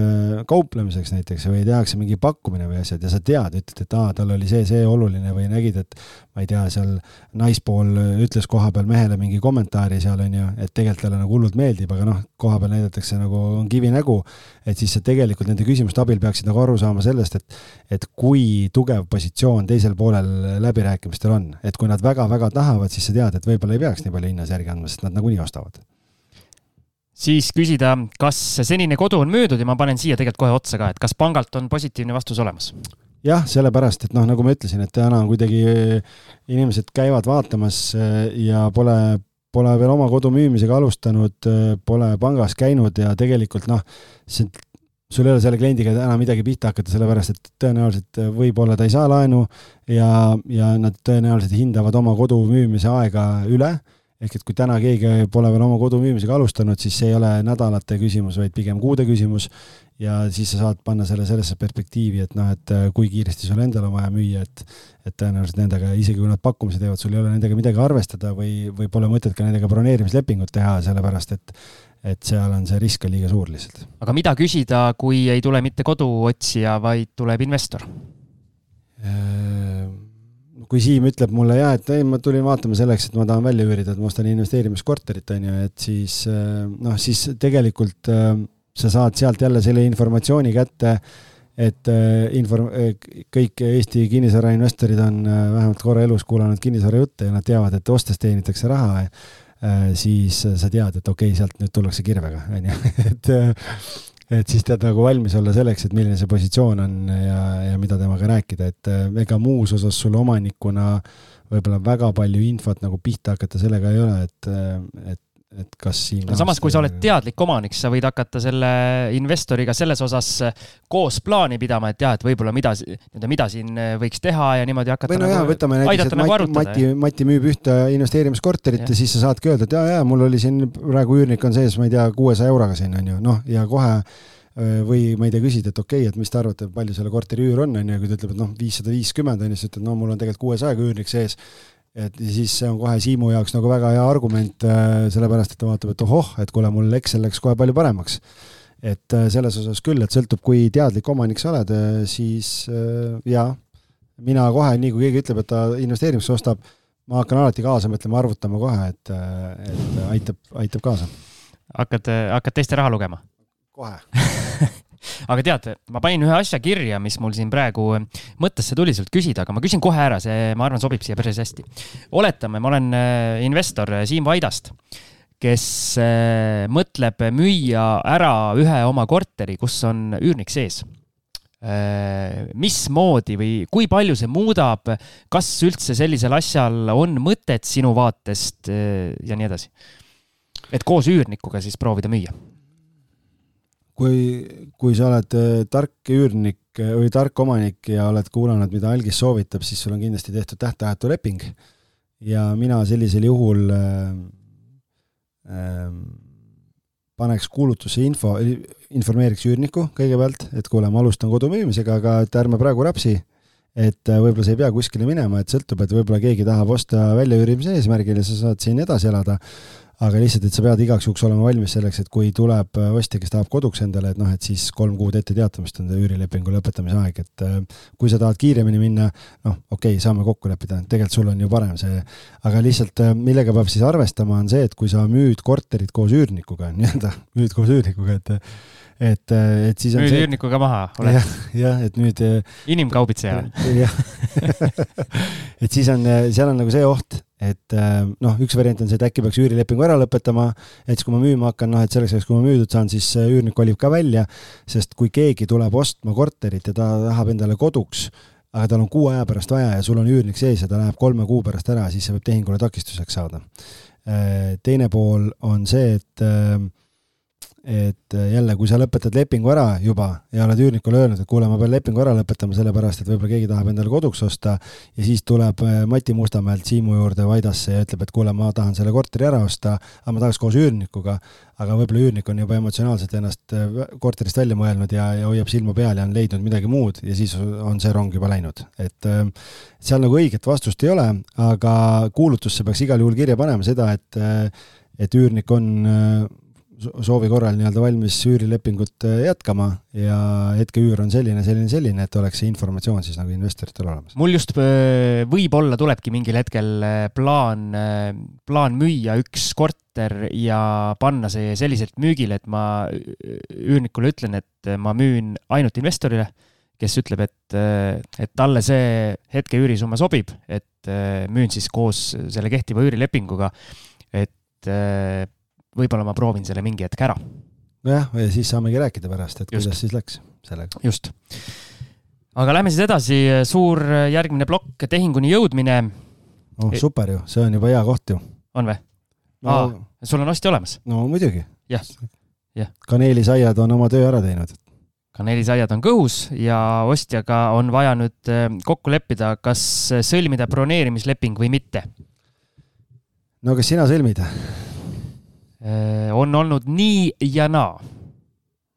kauplemiseks näiteks või tehakse mingi pakkumine või asjad ja sa tead, ütled, et aa, tal oli see, see oluline või nägid, et ma ei tea, seal naispool ütles koha peal mehele mingi kommentaari seal on ju, et tegelikult talle nagu hullult meeldib, aga noh, koha peal näidatakse nagu on kivinägu, et siis sa tegelikult nende küsimuste abil peaksid nagu aru saama sellest, et et kui tugev positsioon teisel poolel läbirääkimistel on, et kui nad väga-väga tahavad, siis sa tead, et võib-olla ei peaks nii palju hinnas järgi andma, sest nad nagunii ostavad siis küsida, kas senine kodu on müüdud ja ma panen siia tegelikult kohe otsa ka, et kas pangalt on positiivne vastus olemas? jah, sellepärast, et noh, nagu ma ütlesin, et täna kuidagi inimesed käivad vaatamas äh, ja pole, pole veel oma kodu müümisega alustanud, äh, pole pangas käinud ja tegelikult noh, see sul ei ole selle kliendiga enam midagi pihta hakata, sellepärast et tõenäoliselt võib-olla ta ei saa laenu ja, ja nad tõenäoliselt hindavad oma kodu müümise aega üle ehk et kui täna keegi pole veel oma kodu müümisega alustanud, siis see ei ole nädalate küsimus, vaid pigem kuude küsimus. ja siis sa saad panna selle sellesse perspektiivi, et noh, et äh, kui kiiresti sul endal on vaja müüa, et, et tõenäoliselt nendega, isegi kui nad pakkumise teevad, sul ei ole nendega midagi arvestada või, või pole mõtet ka nendega broneerimislepingut teha, sellepärast et et seal on see risk on liiga suur lihtsalt. aga mida küsida, kui ei tule mitte koduotsija, vaid tuleb investor? Äh, kui Siim ütleb mulle ja et ei, ma tulin vaatama selleks, et ma tahan välja üürida, et ma ostan investeerimiskorterit, on ju, et siis äh, noh, siis tegelikult äh, sa saad sealt jälle selle informatsiooni kätte, et inform-, kõik Eesti kinnisvarainvestorid on vähemalt korra elus kuulanud kinnisvarajutte ja nad teavad, et ostes teenitakse raha siis sa tead, et okei okay,, sealt nüüd tullakse kirvega, on ju, et et siis tead nagu valmis olla selleks, et milline see positsioon on ja, ja mida temaga rääkida, et äh, ega muus osas sul omanikuna võib-olla väga palju infot nagu pihta hakata sellega ei ole, et, äh, et et kas siin no samas, kui sa oled teadlik omanik, sa võid hakata selle investoriga selles osas koos plaani pidama, et jah, et võib-olla mida, nii-öelda mida siin võiks teha ja niimoodi hakata või no nagu, jaa, võtame näiteks, et nagu Mati, Mati, Mati müüb ühte investeerimiskorterit ja. ja siis sa saadki öelda, et jaa, jaa, mul oli siin praegu üürnik on sees, ma ei tea, kuuesaja euroga siin on ju, noh, ja kohe või ma ei tea, küsid, et okei okay,, et mis te arvate, palju selle korteri üür on, on ju, kui ta ütleb, et noh, viissada viiskümmend on ju, siis ütled, no mul on tegelikult kuuesajaga üürnik sees et siis see on kohe Siimu jaoks nagu väga hea argument, äh, sellepärast et ta vaatab, et ohoh, et kuule, mul Excel läks kohe palju paremaks. et äh, selles osas küll, et sõltub, kui teadlik omanik sa oled, äh, siis jaa, mina kohe, nii kui keegi ütleb, et ta investeerimiseks ostab, ma hakkan alati kaasa mõtlema, arvutama kohe, et, et aitab, aitab kaasa. hakkad, hakkad teiste raha lugema? kohe aga tead, ma panin ühe asja kirja, mis mul siin praegu mõttesse tuli sult küsida, aga ma küsin kohe ära, see, ma arvan, sobib siia päris hästi. oletame, ma olen äh, investor äh, Siim Vaidast, kes äh, mõtleb müüa ära ühe oma korteri, kus on üürnik sees mismoodi või kui palju see muudab, kas üldse sellisel asjal on mõtet sinu vaatest ja nii edasi? et koos üürnikuga siis proovida müüa kui, kui sa oled äh, tark üürnik äh, või tark omanik ja oled kuulanud, mida algis soovitab, siis sul on kindlasti tehtud tähtajatu leping. ja mina sellisel juhul äh, äh, paneks kuulutusse info, informeeriks üürnikku kõigepealt, et kuule, ma alustan kodu müümisega, aga et ärme praegu rapsi, et äh, võib-olla sa ei pea kuskile minema, et sõltub, et võib-olla keegi tahab osta väljaüürimise eesmärgil ja sa saad siin edasi elada aga lihtsalt, et sa pead igaks juhuks olema valmis selleks, et kui tuleb äh, ostja, kes tahab koduks endale, et noh, et siis kolm kuud ette teatamist on üürilepingu lõpetamise aeg, et äh, kui sa tahad kiiremini minna, noh, okei okay,, saame kokku leppida, tegelikult sul on ju parem see, aga lihtsalt äh, millega peab siis arvestama, on see, et kui sa müüd korterit koos üürnikuga, nii-öelda müüd koos üürnikuga, et et, et siis on müüd see... üürnikuga maha, oled? jah, jah, et nüüd inimkaubitseja. jah et siis on, seal on nagu see oht, et äh, noh, üks variant on see, et äkki peaks üürilepingu ära lõpetama, et siis kui ma müüma hakkan, noh et selleks ajaks, kui ma müüdud saan, siis üürnik kolib ka välja, sest kui keegi tuleb ostma korterit ja ta tahab endale koduks, aga tal on kuu aja pärast vaja ja sul on üürnik sees ja ta läheb kolme kuu pärast ära, siis see võib tehingule takistuseks saada. Äh, teine pool on see, et äh, et äh, jälle, kui sa lõpetad lepingu ära juba ja oled üürnikule öelnud, et kuule, ma pean lepingu ära lõpetama, sellepärast et võib-olla keegi tahab endale koduks osta ja siis tuleb äh, Mati Mustamäelt Siimu juurde Vaidasse ja ütleb, et kuule, ma tahan selle korteri ära osta, aga ma tahaks koos üürnikuga, aga võib-olla üürnik on juba emotsionaalselt ennast äh, korterist välja mõelnud ja, ja hoiab silma peal ja on leidnud midagi muud ja siis on see rong juba läinud, et seal nagu õiget vastust ei ole, aga kuulutusse peaks igal juhul kirja panema seda, et et üürnik on soovi korral nii-öelda valmis üürilepingut äh, jätkama ja hetkeüür on selline, selline, selline, et oleks see informatsioon siis nagu investoritel olemas. mul just äh, võib-olla tulebki mingil hetkel äh, plaan, plaan müüa üks korter ja panna see selliselt müügile, et ma üürnikule ütlen, et ma müün ainult investorile, kes ütleb, et, et talle see hetke üürisumma sobib, et müün siis koos selle kehtiva üürilepinguga, et võib-olla ma proovin selle mingi hetk ära. nojah, ja siis saamegi rääkida pärast, et Just. kuidas siis läks sellega. just. aga lähme siis edasi, suur järgmine plokk, tehinguni jõudmine. oh super ju, see on juba hea koht ju. on või? no, sul on ostja olemas? no muidugi. jah, jah. kaneelisaiad on oma töö ära teinud. kaneelisaiad on kõhus ja ostjaga on vaja nüüd eh, kokku leppida, kas sõlmida broneerimisleping või mitte. no kas sina sõlmid? Eh, on olnud nii ja naa.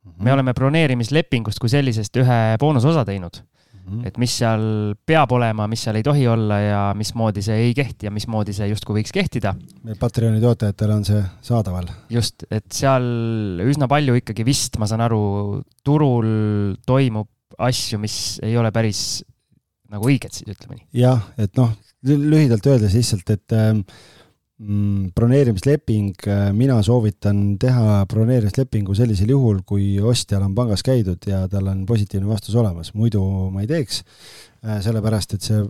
me Mhm. oleme broneerimislepingust kui sellisest ühe boonusosa teinud, Mhm. et mis seal peab olema, mis seal ei tohi olla ja mismoodi see ei kehti ja mismoodi see justkui võiks kehtida. meil Patreoni toetajatel on see saadaval. just, et seal üsna palju ikkagi vist, ma saan aru, turul toimub asju, mis ei ole päris nagu õiged siis, ütleme nii. jah, et noh, lühidalt öeldes lihtsalt, et mm, broneerimisleping, mina soovitan teha broneerimislepingu sellisel juhul, kui ostjal on pangas käidud ja tal on positiivne vastus olemas, muidu ma ei teeks, sellepärast et see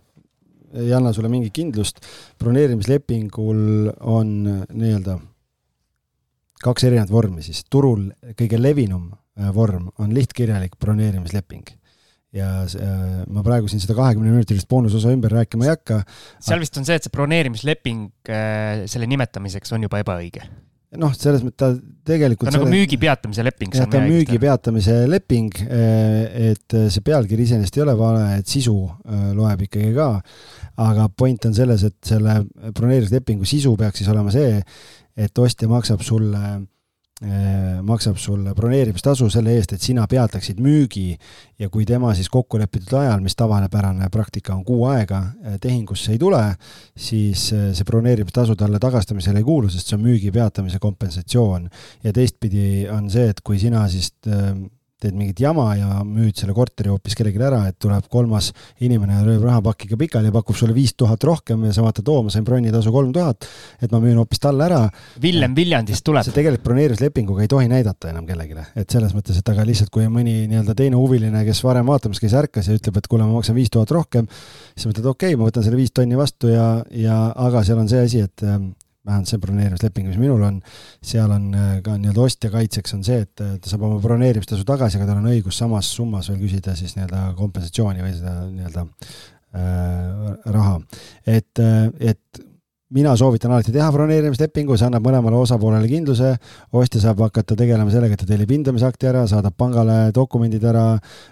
ei anna sulle mingit kindlust. broneerimislepingul on nii-öelda kaks erinevat vormi siis, turul kõige levinum äh, vorm on lihtkirjalik broneerimisleping ja äh, ma praegu siin seda kahekümne minutilist boonusosa ümber rääkima ei hakka. seal vist on see, et see broneerimisleping äh, selle nimetamiseks on juba ebaõige. noh, selles mõttes ta tegelikult. ta on nagu müügi peatamise leping. jah, ta on müügi peatamise leping, et see pealkiri iseenesest ei ole vale, et sisu äh, loeb ikkagi ka. aga point on selles, et selle broneerimislepingu sisu peaks siis olema see, et ostja maksab sulle maksab sulle broneerimistasu selle eest, et sina peataksid müügi ja kui tema siis kokkulepitud ajal, mis tavapärane praktika on kuu aega, tehingusse ei tule, siis see broneerimistasu talle tagastamisele ei kuulu, sest see on müügi peatamise kompensatsioon. ja teistpidi on see, et kui sina siis teed mingit jama ja müüd selle korteri hoopis kellelegi ära, et tuleb kolmas inimene ja lööb rahapakiga pikali ja pakub sulle viis tuhat rohkem ja sa vaatad, oo, ma sain bronnitasu kolm tuhat, et ma müün hoopis talle ära. Villem Viljandist tuleb. see tegelikult broneerimislepinguga ei tohi näidata enam kellelegi, et selles mõttes, et aga lihtsalt kui mõni nii-öelda teine huviline, kes varem vaatamas käis, ärkas ja ütleb, et kuule, ma maksan viis tuhat rohkem, siis mõtled, okei okay,, ma võtan selle viis tonni vastu ja, ja aga seal on see asi, et vähemalt see broneerimisleping, mis minul on, seal on ka nii-öelda ostja kaitseks on see, et ta saab oma broneerimistasu tagasi, aga tal on õigus samas summas veel küsida siis nii-öelda kompensatsiooni või seda nii-öelda äh, raha. et, et mina soovitan alati teha broneerimislepingu, see annab mõlemale osapoolele kindluse, ostja saab hakata tegelema sellega, et ta tellib hindamisakti ära, saadab pangale dokumendid ära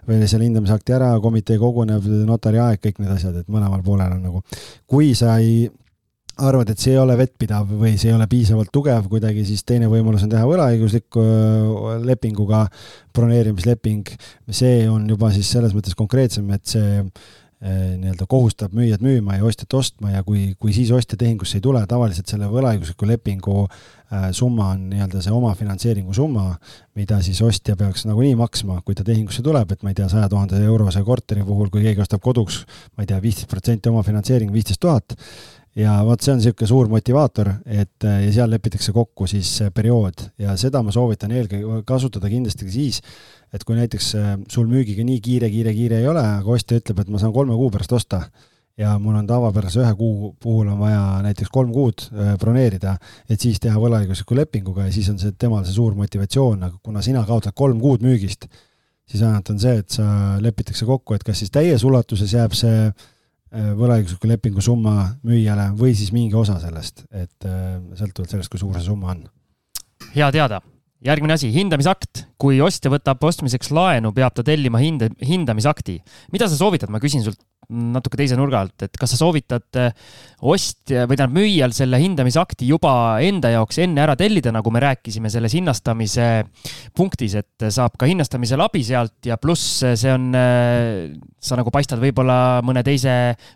või selle hindamisakti ära, komitee koguneb, notari aeg, kõik need asjad, et mõlemal poolel on nagu, kui sa ei arvad, et see ei ole vettpidav või see ei ole piisavalt tugev kuidagi, siis teine võimalus on teha võlaõigusliku lepinguga broneerimisleping. see on juba siis selles mõttes konkreetsem, et see nii-öelda kohustab müüjat müüma ja ostjat ostma ja kui, kui siis ostja tehingusse ei tule, tavaliselt selle võlaõigusliku lepingu summa on nii-öelda see omafinantseeringu summa, mida siis ostja peaks nagunii maksma, kui ta tehingusse tuleb, et ma ei tea, saja tuhande eurose korteri puhul, kui keegi ostab koduks, ma ei tea, viisteist protsenti omafinantseering, viisteist tuhat ja vot see on niisugune suur motivaator, et ja seal lepitakse kokku siis periood. Ja seda ma soovitan eelkõige kasutada kindlasti ka siis, et kui näiteks sul müügiga nii kiire, kiire, kiire ei ole, aga ostja ütleb, et ma saan kolme kuu pärast osta ja mul on tavapärase ühe kuu puhul on vaja näiteks kolm kuud broneerida, et siis teha võlaõigusliku lepinguga ja siis on see temal see suur motivatsioon, aga kuna sina kaotad kolm kuud müügist, siis ainult on see, et sa lepitakse kokku, et kas siis täies ulatuses jääb see võlaõigusliku lepingu summa müüjale või siis mingi osa sellest, et sõltuvalt sellest, kui suur see summa on. hea teada. järgmine asi, hindamisakt. kui ostja võtab ostmiseks laenu, peab ta tellima hinde, hindamisakti. mida sa soovitad, ma küsin sult natuke teise nurga alt, et kas sa soovitad ostja või tähendab müüjal selle hindamisakti juba enda jaoks enne ära tellida, nagu me rääkisime selles hinnastamise punktis, et saab ka hinnastamisel abi sealt ja pluss see on, sa nagu paistad võib-olla mõne teise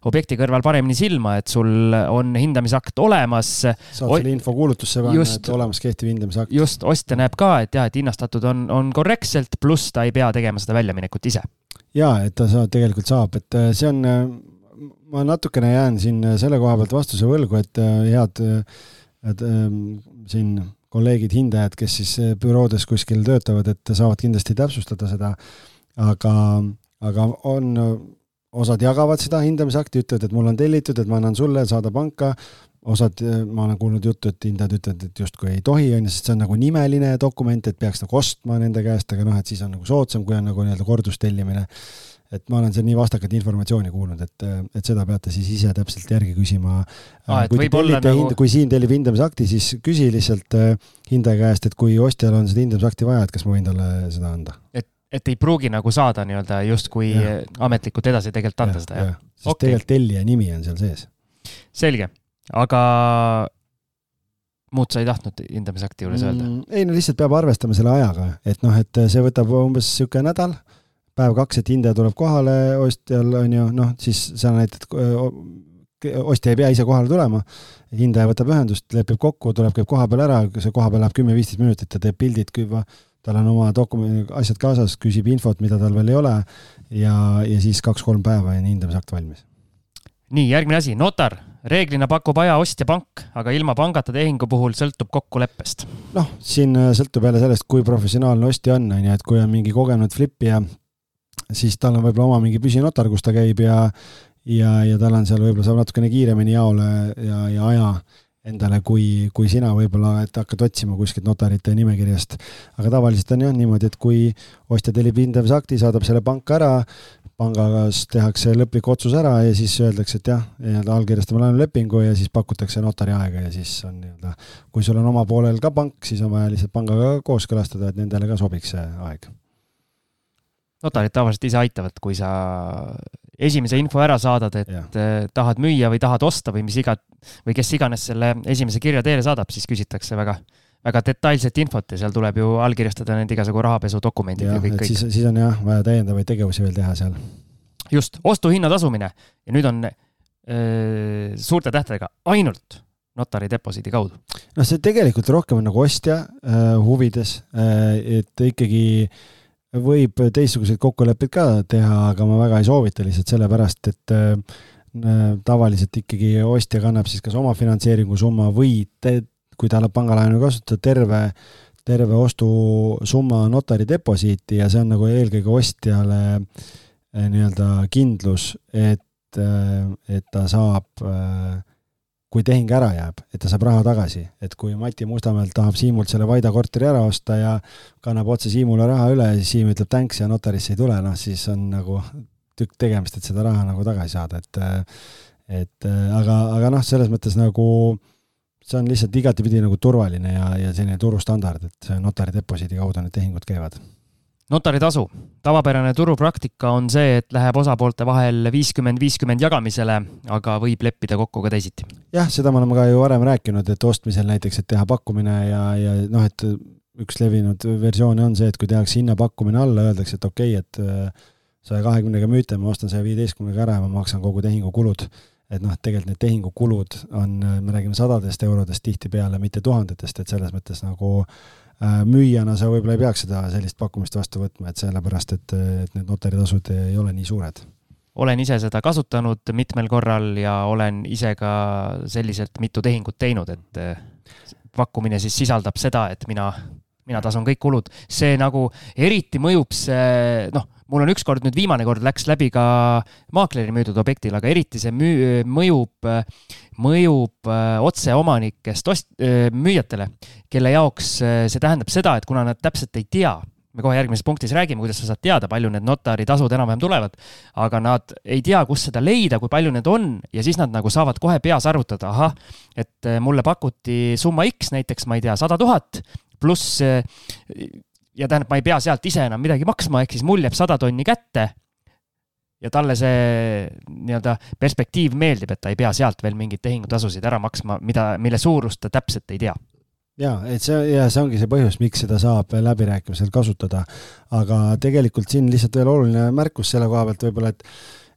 objekti kõrval paremini silma, et sul on hindamisakt olemas. saad selle info kuulutusse panna, et olemas kehtiv hindamisakt. just, ostja näeb ka, et jah, et hinnastatud on, on korrektselt, pluss ta ei pea tegema seda väljaminekut ise jaa, et ta saab, tegelikult saab, et see on, ma natukene jään siin selle koha pealt vastuse võlgu, et head, et siin kolleegid hindajad, kes siis büroodes kuskil töötavad, et saavad kindlasti täpsustada seda, aga, aga on, osad jagavad seda hindamisakti, ütlevad, et mul on tellitud, et ma annan sulle, saada panka, osad, ma olen kuulnud juttu, et hindajad ütlevad, et justkui ei tohi, on ju, sest see on nagu nimeline dokument, et peaks nagu ostma nende käest, aga noh, et siis on nagu soodsam, kui on nagu nii-öelda kordustellimine. et ma olen seal nii vastakat informatsiooni kuulnud, et, et seda peate siis ise täpselt järgi küsima ah,. kui, nagu... hind, kui siin tellib hindamisakti, siis küsi lihtsalt äh, hindaja käest, et kui ostjal on seda hindamisakti vaja, et kas ma võin talle seda anda. et et ei pruugi nagu saada nii-öelda justkui ametlikult edasi tegelikult anda ja, seda, jah? sest okay. tegelikult tellija nimi on seal sees. selge, aga muud sa ei tahtnud hindamisakti juures öelda mm,? ei no lihtsalt peab arvestama selle ajaga, et noh, et see võtab umbes niisugune nädal, päev kaks, et hindaja tuleb kohale, ostjal on ju noh, siis sa näitad, ostja ei pea ise kohale tulema, hindaja võtab ühendust, lepib kokku, tuleb, käib koha peal ära, see koha peal läheb kümme-viisteist minutit, ta teeb pildid, tal on oma dokumendi, asjad kaasas, küsib infot, mida tal veel ei ole ja, ja siis kaks-kolm päeva on hindamisakt valmis. nii, järgmine asi, notar reeglina pakub aja ostja pank, aga ilma pangata tehingu puhul sõltub kokkuleppest. noh, siin äh, sõltub jälle sellest, kui professionaalne ostja on, on ju, et kui on mingi kogenud flipija, siis tal on võib-olla oma mingi püsinotar, kus ta käib ja ja, ja tal on seal võib-olla saab natukene kiiremini jaole ja, ja aja endale, kui, kui sina võib-olla, et hakkad otsima kuskilt notarite nimekirjast. aga tavaliselt on jah niimoodi, et kui ostja tellib hindamisakti, saadab selle panka ära, pangas tehakse lõplik otsus ära ja siis öeldakse, et jah, nii-öelda allkirjastame laenulepingu ja siis pakutakse notari aega ja siis on nii-öelda, kui sul on oma poolel ka pank, siis on vaja lihtsalt pangaga kooskõlastada, et nendele ka sobiks see aeg. notarid tavaliselt ise aitavad, kui sa esimese info ära saadad, et ja. Eh, tahad müüa või tahad osta või mis iga, või kes iganes selle esimese kirja teele saadab, siis küsitakse väga, väga detailset infot ja seal tuleb ju allkirjastada need igasugu rahapesudokumendid ja, ja kõik, kõik. siis, siis on jah, vaja täiendavaid tegevusi veel teha seal. just, ostuhinna tasumine ja nüüd on öö, suurte tähtedega ainult notari deposiidi kaudu. noh, see tegelikult rohkem on nagu ostja äh, huvides äh,, et ikkagi võib teistsuguseid kokkuleppeid ka teha, aga ma väga ei soovita lihtsalt sellepärast, et äh, tavaliselt ikkagi ostja kannab siis kas oma finantseeringu summa või kui ta annab pangalaenu kasutada, terve, terve ostusumma notari deposiiti ja see on nagu eelkõige ostjale äh, nii-öelda kindlus, et, äh, et ta saab äh, kui tehing ära jääb, et ta saab raha tagasi, et kui Mati Mustamäelt tahab Siimult selle Vaida korteri ära osta ja kannab otse Siimule raha üle ja Siim ütleb thanks ja notarisse ei tule, noh siis on nagu tükk tegemist, et seda raha nagu tagasi saada, et et aga, aga noh, selles mõttes nagu see on lihtsalt igatepidi nagu turvaline ja, ja selline turustandard, et notari deposiidi kaudu need tehingud käivad notaritasu, tavapärane turupraktika on see, et läheb osapoolte vahel viiskümmend, viiskümmend jagamisele, aga võib leppida kokku ka teisiti. jah, seda me oleme ka ju varem rääkinud, et ostmisel näiteks, et teha pakkumine ja, ja noh, et üks levinud versioone on see, et kui tehakse hinnapakkumine alla, öeldakse, et okei okay,, et äh, saja kahekümnega müüte, ma ostan saja viieteistkümnega ära ja ma maksan kogu tehingukulud. Et noh, tegelikult need tehingukulud on, me räägime sadadest eurodest tihtipeale, mitte tuhandetest, et selles mõttes nagu Äh, müüjana sa võib-olla ei peaks seda sellist pakkumist vastu võtma, et sellepärast, et, et need notaritasud ei ole nii suured. olen ise seda kasutanud mitmel korral ja olen ise ka selliselt mitu tehingut teinud, et äh, pakkumine siis sisaldab seda, et mina, mina tasun kõik kulud. see nagu eriti mõjub see, noh, mul on ükskord nüüd viimane kord läks läbi ka maakleri müüdud objektil, aga eriti see müü-, mõjub, mõjub äh, otse omanikest ost-, müüjatele, kelle jaoks äh, see tähendab seda, et kuna nad täpselt ei tea, me kohe järgmises punktis räägime, kuidas sa saad teada, palju need notaritasud enam-vähem tulevad, aga nad ei tea, kus seda leida, kui palju need on ja siis nad nagu saavad kohe peas arvutada, ahah, et äh, mulle pakuti summa X, näiteks ma ei tea, sada tuhat pluss äh, ja tähendab, ma ei pea sealt ise enam midagi maksma, ehk siis mul jääb sada tonni kätte ja talle see nii-öelda perspektiiv meeldib, et ta ei pea sealt veel mingeid tehingutasusid ära maksma, mida, mille suurust ta täpselt ei tea ja et see ja see ongi see põhjus, miks seda saab läbirääkimisel kasutada. aga tegelikult siin lihtsalt veel oluline märkus selle koha pealt võib-olla, et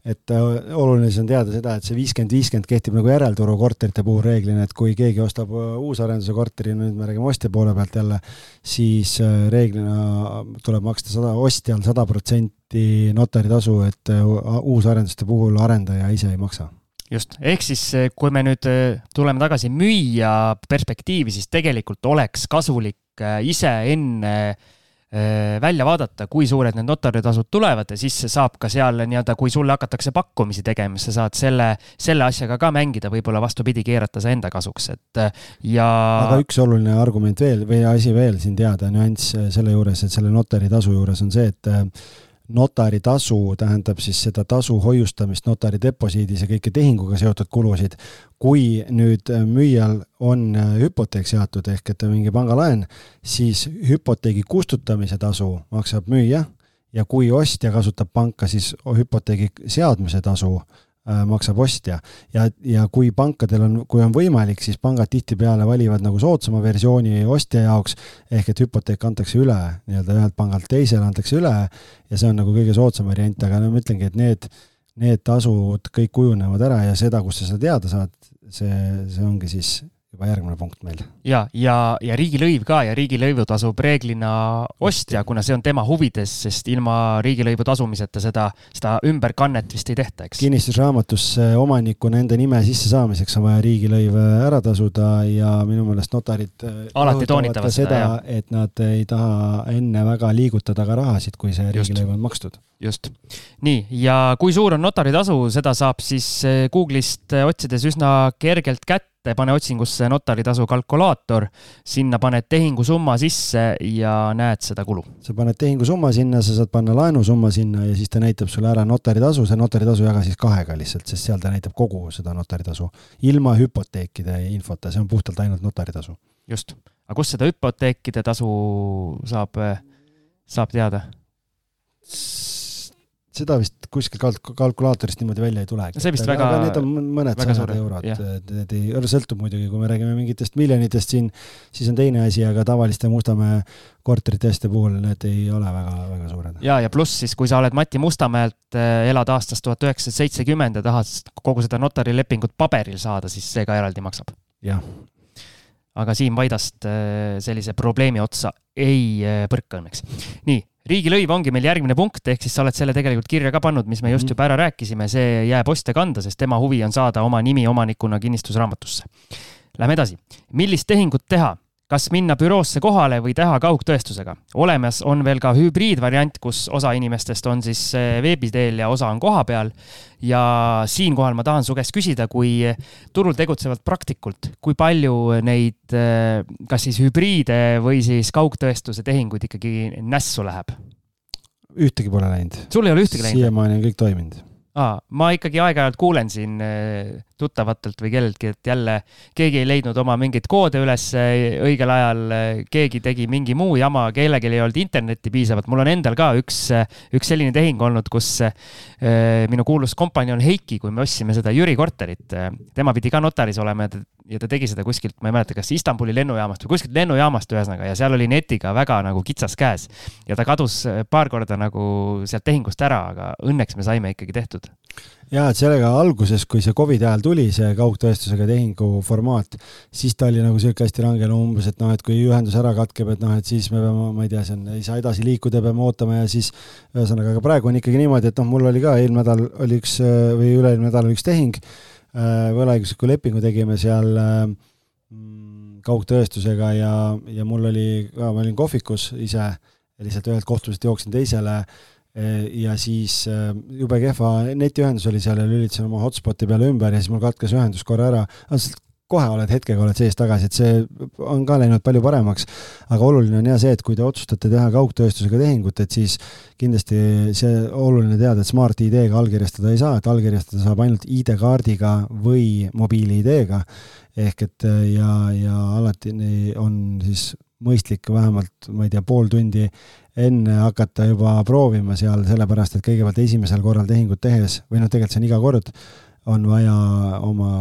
et äh, oluline siis on teada seda, et see viiskümmend, viiskümmend kehtib nagu järelturu korterite puhul reeglina, et kui keegi ostab äh, uusarenduse korteri, nüüd me räägime ostja poole pealt jälle, siis äh, reeglina tuleb maksta sada, ostjal sada protsenti notaritasu, et uusarenduste puhul arendaja ise ei maksa. Just, ehk siis kui me nüüd tuleme tagasi müüja perspektiivi, siis tegelikult oleks kasulik ise enne Äh, välja vaadata, kui suured need notaritasud tulevad ja siis saab ka seal nii-öelda, kui sulle hakatakse pakkumisi tegema, sa saad selle, selle asjaga ka mängida, võib-olla vastupidi, keerata see enda kasuks, et äh, ja. aga üks oluline argument veel või asi veel siin teada, nüanss selle juures, et selle notaritasu juures on see, et äh, notaritasu tähendab siis seda tasu hoiustamist notari deposiidis ja kõiki tehinguga seotud kulusid. kui nüüd müüjal on hüpoteek seatud ehk et mingi pangalaen, siis hüpoteegi kustutamise tasu maksab müüja ja kui ostja kasutab panka, siis hüpoteegi seadmise tasu Äh, maksab ostja. ja, ja kui pankadel on, kui on võimalik, siis pangad tihtipeale valivad nagu soodsama versiooni ostja jaoks, ehk et hüpoteek antakse üle nii-öelda ühelt pangalt teisele antakse üle ja see on nagu kõige soodsam variant, aga no ma ütlengi, et need, need tasud kõik kujunevad ära ja seda, kust sa seda teada saad, see, see ongi siis juba järgmine punkt meil. ja, ja, ja riigilõiv ka ja riigilõivu tasub reeglina ostja, kuna see on tema huvides, sest ilma riigilõivu tasumiseta seda, seda ümberkannet vist ei tehta, eks. kinnistusraamatusse omanikuna enda nime sissesaamiseks on vaja riigilõiv ära tasuda ja minu meelest notarid alati toonitavad seda, seda, et nad ei taha enne väga liigutada ka rahasid, kui see riigilõiv on makstud. just. nii, ja kui suur on notaritasu, seda saab siis Google'ist otsides üsna kergelt kätte pane otsingusse notaritasu kalkulaator, sinna paned tehingusumma sisse ja näed seda kulu. sa paned tehingusumma sinna, sa saad panna laenusumma sinna ja siis ta näitab sulle ära notaritasu, see notaritasu jaga siis kahega lihtsalt, sest seal ta näitab kogu seda notaritasu. ilma hüpoteekide infota, see on puhtalt ainult notaritasu. just, aga kust seda hüpoteekide tasu saab, saab teada? Seda vist kuskil kalk-, kalkulaatorist niimoodi välja ei tulegi. see vist aga, väga. need on mõned sajad eurod, need ei, sõltub muidugi, kui me räägime mingitest miljonitest siin, siis on teine asi, aga tavaliste Mustamäe korterite asjade puhul need ei ole väga, väga suured. ja, ja pluss siis, kui sa oled Mati Mustamäelt, äh, elad aastast tuhat üheksasada seitsekümmend ja tahad kogu seda notarilepingut paberil saada, siis see ka eraldi maksab. jah. aga Siim Vaidast äh, sellise probleemi otsa ei äh, põrka õnneks. nii riigilõiv ongi meil järgmine punkt, ehk siis sa oled selle tegelikult kirja ka pannud, mis me just mhm. juba ära rääkisime, see jääb ostja kanda, sest tema huvi on saada oma nimi omanikuna kinnistusraamatusse. Lähme edasi, millist tehingut teha? Kas minna büroosse kohale või teha kaugtõestusega. olemas on veel ka hübriidvariant, kus osa inimestest on siis eh, veebi teel ja osa on kohapeal. ja siinkohal ma tahan su käest küsida, kui turul tegutsevalt praktikult, kui palju neid, eh, kas siis hübriide või siis kaugtõestuse tehinguid ikkagi nässu läheb? ühtegi pole läinud. sul ei ole ühtegi läinud? siiamaani on kõik toiminud aa, ma ikkagi aeg-ajalt kuulen siin eh, tuttavatelt või kelleltki, et jälle keegi ei leidnud oma mingeid koode üles õigel ajal, keegi tegi mingi muu jama, kellelgi ei olnud internetti piisavalt. mul on endal ka üks, üks selline tehing olnud, kus minu kuulus kompanjon Heiki, kui me ostsime seda Jüri korterit, tema pidi ka notaris olema ja ta ja ta tegi seda kuskilt, ma ei mäleta, kas Istanbuli lennujaamast või kuskilt lennujaamast ühesõnaga ja seal oli netiga väga nagu kitsas käes. ja ta kadus äh, paar korda nagu sealt tehingust ära, aga õnneks me saime ikkagi tehtud. Ja, et sellega alguses, kui see Covidi ajal tuli, see kaugtõestusega tehingu formaat, siis ta oli nagu sihuke hästi range, no umbes, et noh, et kui ühendus ära katkeb, et noh, et siis me peame, ma ei tea, see on, ei saa edasi liikuda, peame ootama ja siis ühesõnaga, aga praegu on ikkagi niimoodi, et noh, mul oli ka eelmine nädal oli üks või üle-eelmine nädal oli üks tehing Äh, võlaõigusliku lepingu tegime seal äh, kaugtõestusega ja, ja mul oli ka, ma olin kohvikus ise, lihtsalt ühelt kohtumiselt jooksin teisele ja siis jube kehva netiühendus oli seal ja lülitasin oma hotspoti peale ümber ja siis mul katkes ühendus korra ära kohe oled hetkega oled sees tagasi, et see on ka läinud palju paremaks. aga oluline on ja see, et kui te otsustate teha kaugtööstusega tehingut, et siis kindlasti see oluline teada, et Smart ID-ga allkirjastada ei saa, et allkirjastada saab ainult ID-kaardiga või mobiil-ID-ga. ehk et ja, ja alati on siis mõistlik vähemalt, ma ei tea, pool tundi enne hakata juba proovima seal, sellepärast et kõigepealt esimesel korral tehingut tehes või noh, tegelikult see on iga kord, on vaja oma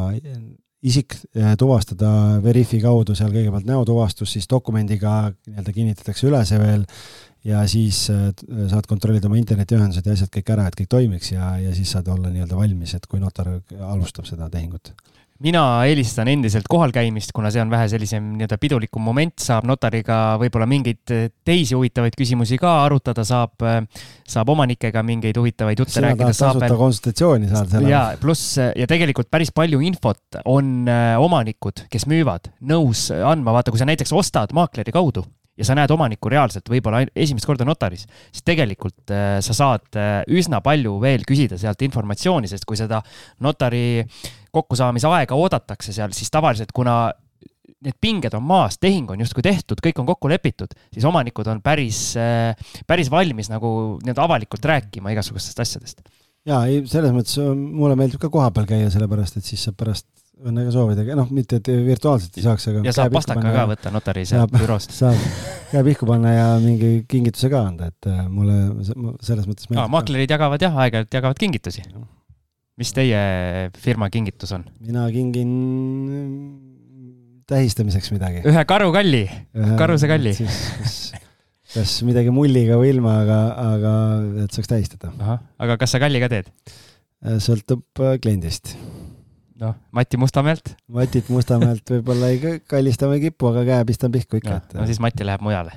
isik eh, tuvastada Veriffi kaudu seal kõigepealt näotuvastus, siis dokumendiga nii-öelda kinnitatakse üle see veel ja siis eh, saad kontrollida oma internetiühendused ja asjad kõik ära, et kõik toimiks ja, ja siis saad olla nii-öelda valmis, et kui notar alustab seda tehingut mina eelistan endiselt kohal käimist, kuna see on vähe sellisem nii-öelda pidulikum moment, saab notariga võib-olla mingeid teisi huvitavaid küsimusi ka arutada, saab, saab omanikega mingeid huvitavaid jutte Sina rääkida. tasuta veel... konsultatsiooni saad selle. ja pluss ja tegelikult päris palju infot on omanikud, kes müüvad, nõus andma, vaata, kui sa näiteks ostad maakleri kaudu ja sa näed omanikku reaalselt võib-olla esimest korda notaris, siis tegelikult äh, sa saad äh, üsna palju veel küsida sealt informatsiooni, sest kui seda notari kokkusaamise aega oodatakse seal, siis tavaliselt kuna need pinged on maas, tehing on justkui tehtud, kõik on kokku lepitud, siis omanikud on päris, päris valmis nagu nii-öelda avalikult rääkima igasugustest asjadest. ja ei, selles mõttes äh, mulle meeldib ka kohapeal käia, sellepärast et siis saab pärast õnne ka soovida, noh, mitte et virtuaalselt ei saaks, aga. ja saab pastaka ka ja... võtta notari sealt büroost. saab käe pihku panna ja mingi kingituse ka anda, et äh, mulle selles mõttes meeldib. maaklerid jagavad jah, aeg-ajalt jagavad kingitusi. mis teie firma kingitus on? mina kingin tähistamiseks midagi. ühe karukalli, karusekalli. kas, kas midagi mulliga või ilma, aga, aga et saaks tähistada. aga kas sa kalli ka teed? Äh, sõltub äh, kliendist. Noh, Mati Mustamäelt? Matit Mustamäelt võib-olla ei kallistama ei kipu, aga käe pistan pihku ikka. no siis Mati läheb mujale.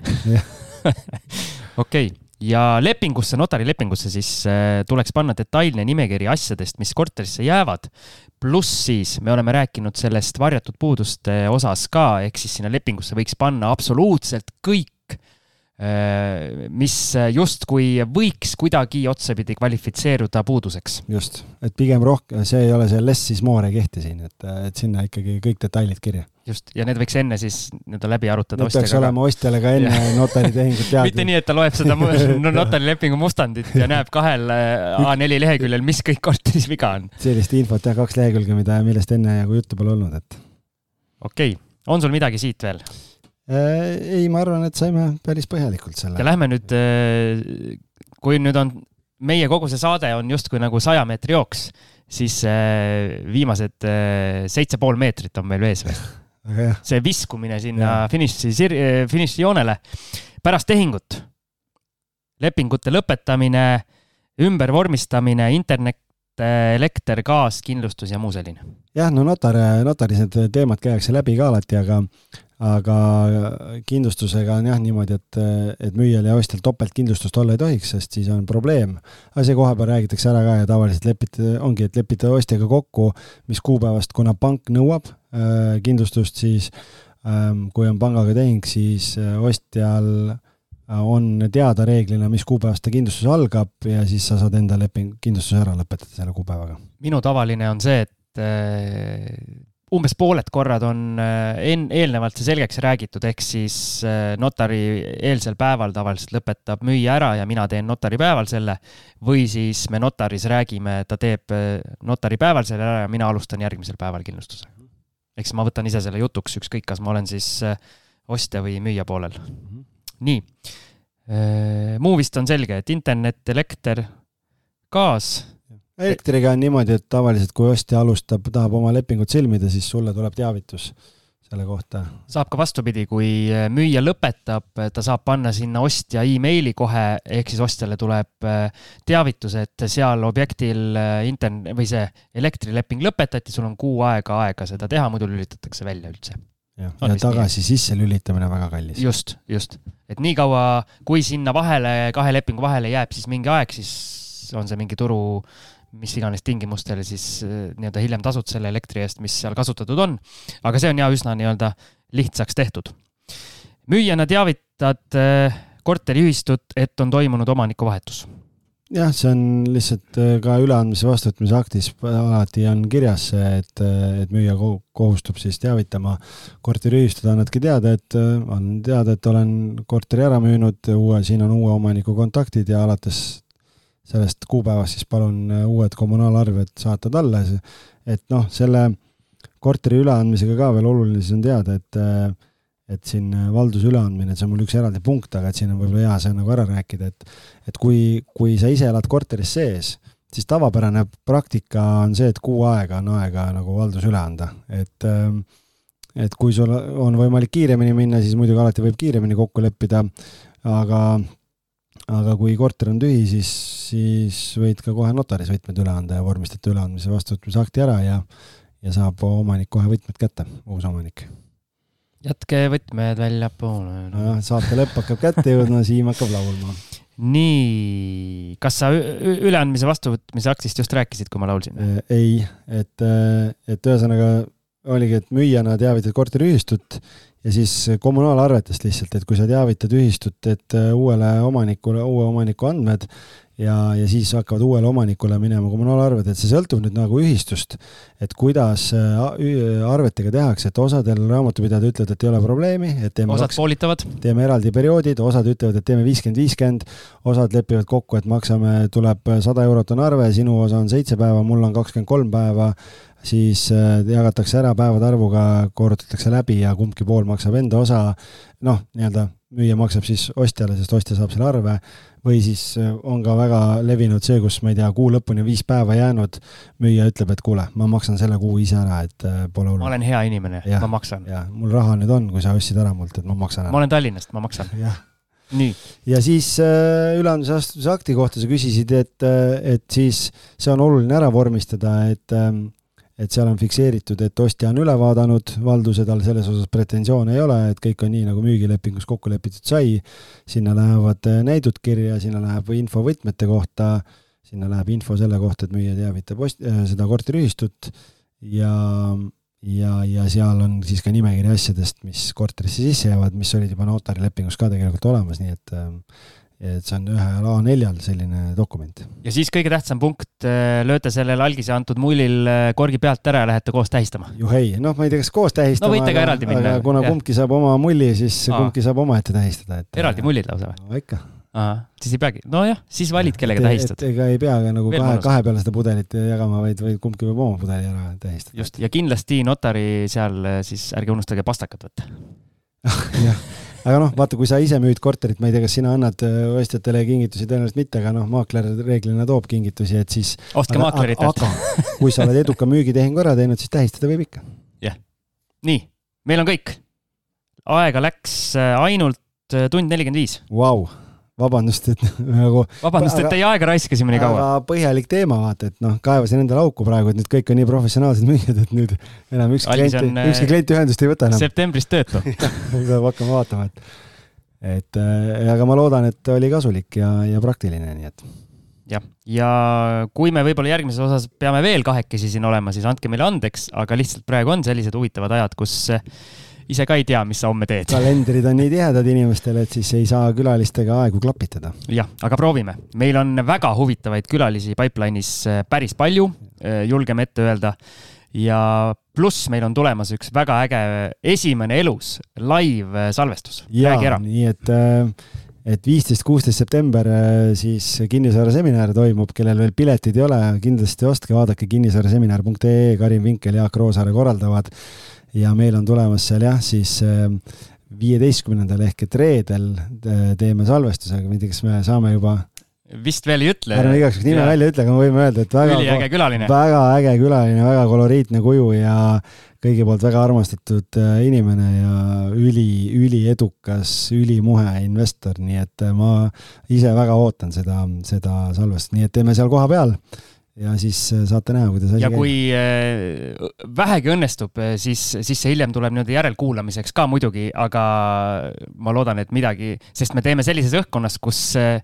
okei ja lepingusse, notarilepingusse siis äh, tuleks panna detailne nimekiri asjadest, mis korterisse jäävad. pluss siis me oleme rääkinud sellest varjatud puuduste osas ka, ehk siis sinna lepingusse võiks panna absoluutselt kõik mis justkui võiks kuidagi otsapidi kvalifitseeruda puuduseks. just, et pigem rohkem, see ei ole see less siis more ei kehti siin, et, et sinna ikkagi kõik detailid kirja. just, ja need võiks enne siis nii-öelda läbi arutada. Need peaks olema ostjale ka enne notaritehingut teada mitte nii, et ta loeb seda no, notarilepingu mustandit ja näeb kahel äh, A4 leheküljel, mis kõik korteris viga on. sellist infot jah, kaks lehekülge, mida, millest enne nagu juttu pole olnud, et. okei okay., on sul midagi siit veel? Äh, ei, ma arvan, et saime päris põhjalikult selle. ja lähme nüüd, äh, kui nüüd on, meie kogu see saade on justkui nagu saja meetri jooks, siis äh, viimased seitse pool meetrit on meil ees veel. see viskumine sinna finiši, finišijoonele pärast tehingut, lepingute lõpetamine, ümbervormistamine, internet, elekter, gaas, kindlustus ja muu selline. jah, no notar, notaris need teemad käiakse läbi ka alati, aga aga kindlustusega on jah niimoodi, et, et müüjal ja ostjal topeltkindlustust olla ei tohiks, sest siis on probleem. aga see koha peal räägitakse ära ka ja tavaliselt lepite, ongi, et lepite ostjaga kokku, mis kuupäevast, kuna pank nõuab äh, kindlustust, siis ähm, kui on pangaga tehing, siis äh, ostjal äh, on teada reeglina, mis kuupäevast ta kindlustus algab ja siis sa saad enda leping, kindlustuse ära lõpetada selle kuupäevaga. minu tavaline on see, et umbes pooled korrad on äh, en-, eelnevalt see selgeks räägitud, ehk siis äh, notari eelsel päeval tavaliselt lõpetab müüja ära ja mina teen notaripäeval selle. või siis me notaris räägime, ta teeb äh, notaripäeval selle ära ja mina alustan järgmisel päeval kindlustuse. ehk siis ma võtan ise selle jutuks, ükskõik, kas ma olen siis ostja või müüja poolel. nii, muu vist on selge, et internet, elekter, gaas elektriga on niimoodi, et tavaliselt kui ostja alustab, tahab oma lepingut sõlmida, siis sulle tuleb teavitus selle kohta. saab ka vastupidi, kui müüja lõpetab, ta saab panna sinna ostja emaili kohe, ehk siis ostjale tuleb äh, teavitus, et seal objektil äh, intern- või see elektrileping lõpetati, sul on kuu aega aega seda teha, muidu lülitatakse välja üldse. jah, ja tagasi sisse lülitamine on väga kallis. just, just, et niikaua, kui sinna vahele, kahe lepingu vahele jääb siis mingi aeg, siis on see mingi turu mis iganes tingimustel siis äh, nii-öelda hiljem tasud selle elektri eest, mis seal kasutatud on. aga see on ja üsna nii-öelda lihtsaks tehtud. müüjana teavitad äh, korteriühistut, et on toimunud omanikuvahetus jah, see on lihtsalt äh, ka üleandmise vastuvõtmise aktis alati on kirjas see, et, et müüja kohustub siis teavitama korteriühistut, annadki teada, et on teada, et olen korteri ära müünud, uue, siin on uue omaniku kontaktid ja alates sellest kuupäevast siis palun äh, uued kommunaalarved saata talle, et noh, selle korteri üleandmisega ka veel oluline siis on teada, et äh, et siin äh, valduse üleandmine, see on mul üks eraldi punkt, aga et siin on võib-olla hea see nagu ära rääkida, et et kui, kui sa ise elad korteris sees, siis tavapärane praktika on see, et kuu aega on aega nagu valdus üle anda, et et kui sul on võimalik kiiremini minna, siis muidugi alati võib kiiremini kokku leppida, aga aga kui korter on tühi, siis, siis võid ka kohe notaris võtmed üle anda ja vormistada üleandmise vastuvõtmise akti ära ja, ja saab omanik kohe võtmed kätte, uus omanik. jätke võtmed väljapoole no.. nojah, saate lõpp hakkab kätte jõudma, Siim hakkab laulma. nii, kas sa üleandmise vastuvõtmise aktist just rääkisid, kui ma laulsin? ei, et, et ühesõnaga oligi, et müüjana teavitad korteriühistut ja siis kommunaalarvetest lihtsalt, et kui sa teavitad ühistut, et äh, uuele omanikule, uue omaniku andmed ja, ja siis hakkavad uuele omanikule minema kommunaalarved, et see sõltub nüüd nagu ühistust, et kuidas äh, arvetega tehakse, et osadel raamatupidajad ütlevad, et ei ole probleemi, et teeme osad kaks, poolitavad, teeme eraldi perioodid, osad ütlevad, et teeme viiskümmend, viiskümmend, osad lepivad kokku, et maksame, tuleb sada eurot on arve, sinu osa on seitse päeva, mul on kakskümmend kolm päeva, siis äh, jagatakse ära päevade arvuga, korrutatakse läbi ja kumbki pool maksab enda osa, noh, nii-öelda müüja maksab siis ostjale, sest ostja saab selle arve, või siis äh, on ka väga levinud see, kus ma ei tea, kuu lõpuni viis päeva jäänud, müüja ütleb, et kuule, ma maksan selle kuu ise ära, et äh, pole ma hullu. olen hea inimene, Jah. ma maksan. ja mul raha nüüd on, kui sa ostsid ära mult, et ma maksan ma ära. olen Tallinnast, ma maksan. jah nii, ja siis üleandmise astuse akti kohta sa küsisid, et et siis see on oluline ära vormistada, et ähm, et seal on fikseeritud, et ostja on üle vaadanud valduse, tal selles osas pretensioone ei ole, et kõik on nii, nagu müügilepingus kokku lepitud sai. sinna lähevad äh, näidud kirja, sinna läheb info võtmete kohta, sinna läheb info selle kohta, et müüja teavitab ost- äh, seda korteriühistut ja ja, ja seal on siis ka nimekiri asjadest, mis korterisse sisse jäävad, mis olid juba notarilepingus ka tegelikult olemas, nii et ähm, et see on ühel A4-l selline dokument. ja siis kõige tähtsam punkt, lööte sellel algise antud mullil äh, korgi pealt ära ja lähete koos tähistama. juhei, noh, ma ei tea, kas koos tähistama. võite ka eraldi minna, aga kuna jah. kumbki saab oma mulli, siis Aa. kumbki saab omaette tähistada, et. eraldi mullid lausa või? no ikka. siis ei peagi, nojah, siis valid, kellega tähistad. ega ei pea ka nagu Veel kahe, kahe peale seda pudelit jagama, vaid, vaid kumbki võib oma pudeli ära tähistada. just, ja kindlasti notari seal äh, siis ärge unustage pastakat võtta. jah, aga noh, vaata, kui sa ise müüd korterit, ma ei tea, kas sina annad öö, ostjatele kingitusi, tõenäoliselt mitte, aga noh, maakler reeglina toob kingitusi, et siis. ostke maakleritelt. aga kui sa oled eduka müügitehingu ära teinud, siis tähistada võib ikka. nii, meil on kõik. aega läks äh, ainult äh, tund nelikümmend viis. Vau, vabandust, et nagu vabandust, et teie aega raiskasime nii kaua. põhjalik teema, vaata, et noh, kaevasin endale auku praegu, et nüüd kõik on nii professionaalsed müüjad, et nüüd enam ükski klient äh, ükski klient ühendust ei võta enam. septembris töötu. peab hakkama vaatama, et et äh, aga ma loodan, et oli kasulik ja, ja praktiline, nii et jah, ja kui me võib-olla järgmises osas peame veel kahekesi siin olema, siis andke meile andeks, aga lihtsalt praegu on sellised huvitavad ajad, kus ise ka ei tea, mis sa homme teed. kalendrid on nii tihedad inimestel, et siis ei saa külalistega aegu klapitada. jah, aga proovime. meil on väga huvitavaid külalisi pipeline'is äh, päris palju, julgeme ette öelda. ja pluss meil on tulemas üks väga äge esimene elus live salvestus. räägi ära. nii et äh, et viisteist, kuusteist september siis kinnisvaraseminar toimub, kellel veel piletid ei ole, kindlasti ostke, vaadake kinnisvaraseminar.ee, Karin Vinkel, Jaak Roosaare korraldavad ja meil on tulemas seal jah, siis viieteistkümnendal ehk et reedel äh, teeme salvestuse, ma ei tea, kas me saame juba, vist veel ei ütle. ärme igaks juhuks nime välja ütle, aga me võime öelda, et väga üliäge külaline. väga äge külaline, väga koloriitne kuju ja kõigi poolt väga armastatud äh, inimene ja üli, üliedukas, ülimuhe investor, nii et äh, ma ise väga ootan seda, seda salvestust, nii et teeme seal kohapeal ja siis äh, saate näha, kuidas asi ja kui äh, vähegi õnnestub, siis, siis see hiljem tuleb nii-öelda järelkuulamiseks ka muidugi, aga ma loodan, et midagi, sest me teeme sellises õhkkonnas, kus äh,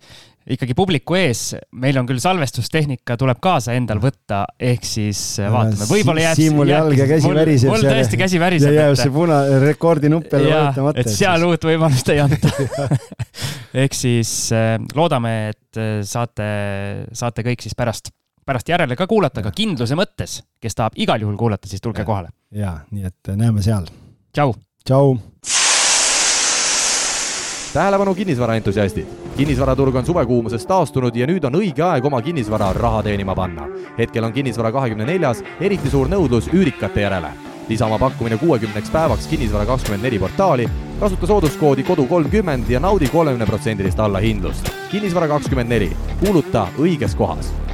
ikkagi publiku ees, meil on küll salvestustehnika tuleb kaasa endal võtta, ehk siis äh, vaatame, võib-olla jääb. Siimul jalg ja käsi väriseb mul tõesti käsi ja väriseb. jääb see puna, rekordinupp jälle vajutamata. et seal uut võimalust ei anta. ehk siis äh, loodame, et äh, saate, saate kõik siis pärast, pärast järele ka kuulata, aga kindluse mõttes, kes tahab igal juhul kuulata, siis tulge Jah. kohale. ja nii et näeme seal, tšau. tšau tähelepanu kinnisvaraentusiastid! kinnisvaraturg on suvekuumusest taastunud ja nüüd on õige aeg oma kinnisvara raha teenima panna. hetkel on kinnisvara kahekümne neljas eriti suur nõudlus üürikate järele. lisa oma pakkumine kuuekümneks päevaks Kinnisvara kakskümmend neli portaali, kasuta sooduskoodi kodu kolmkümmend ja naudi kolmekümne protsendilist allahindlust. kinnisvara kakskümmend neli, kuuluta õiges kohas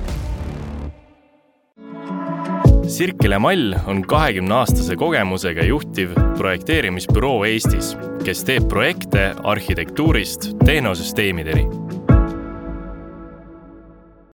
Sirkele Mall on kahekümne aastase kogemusega juhtiv projekteerimisbüroo Eestis, kes teeb projekte arhitektuurist tehnosüsteemideni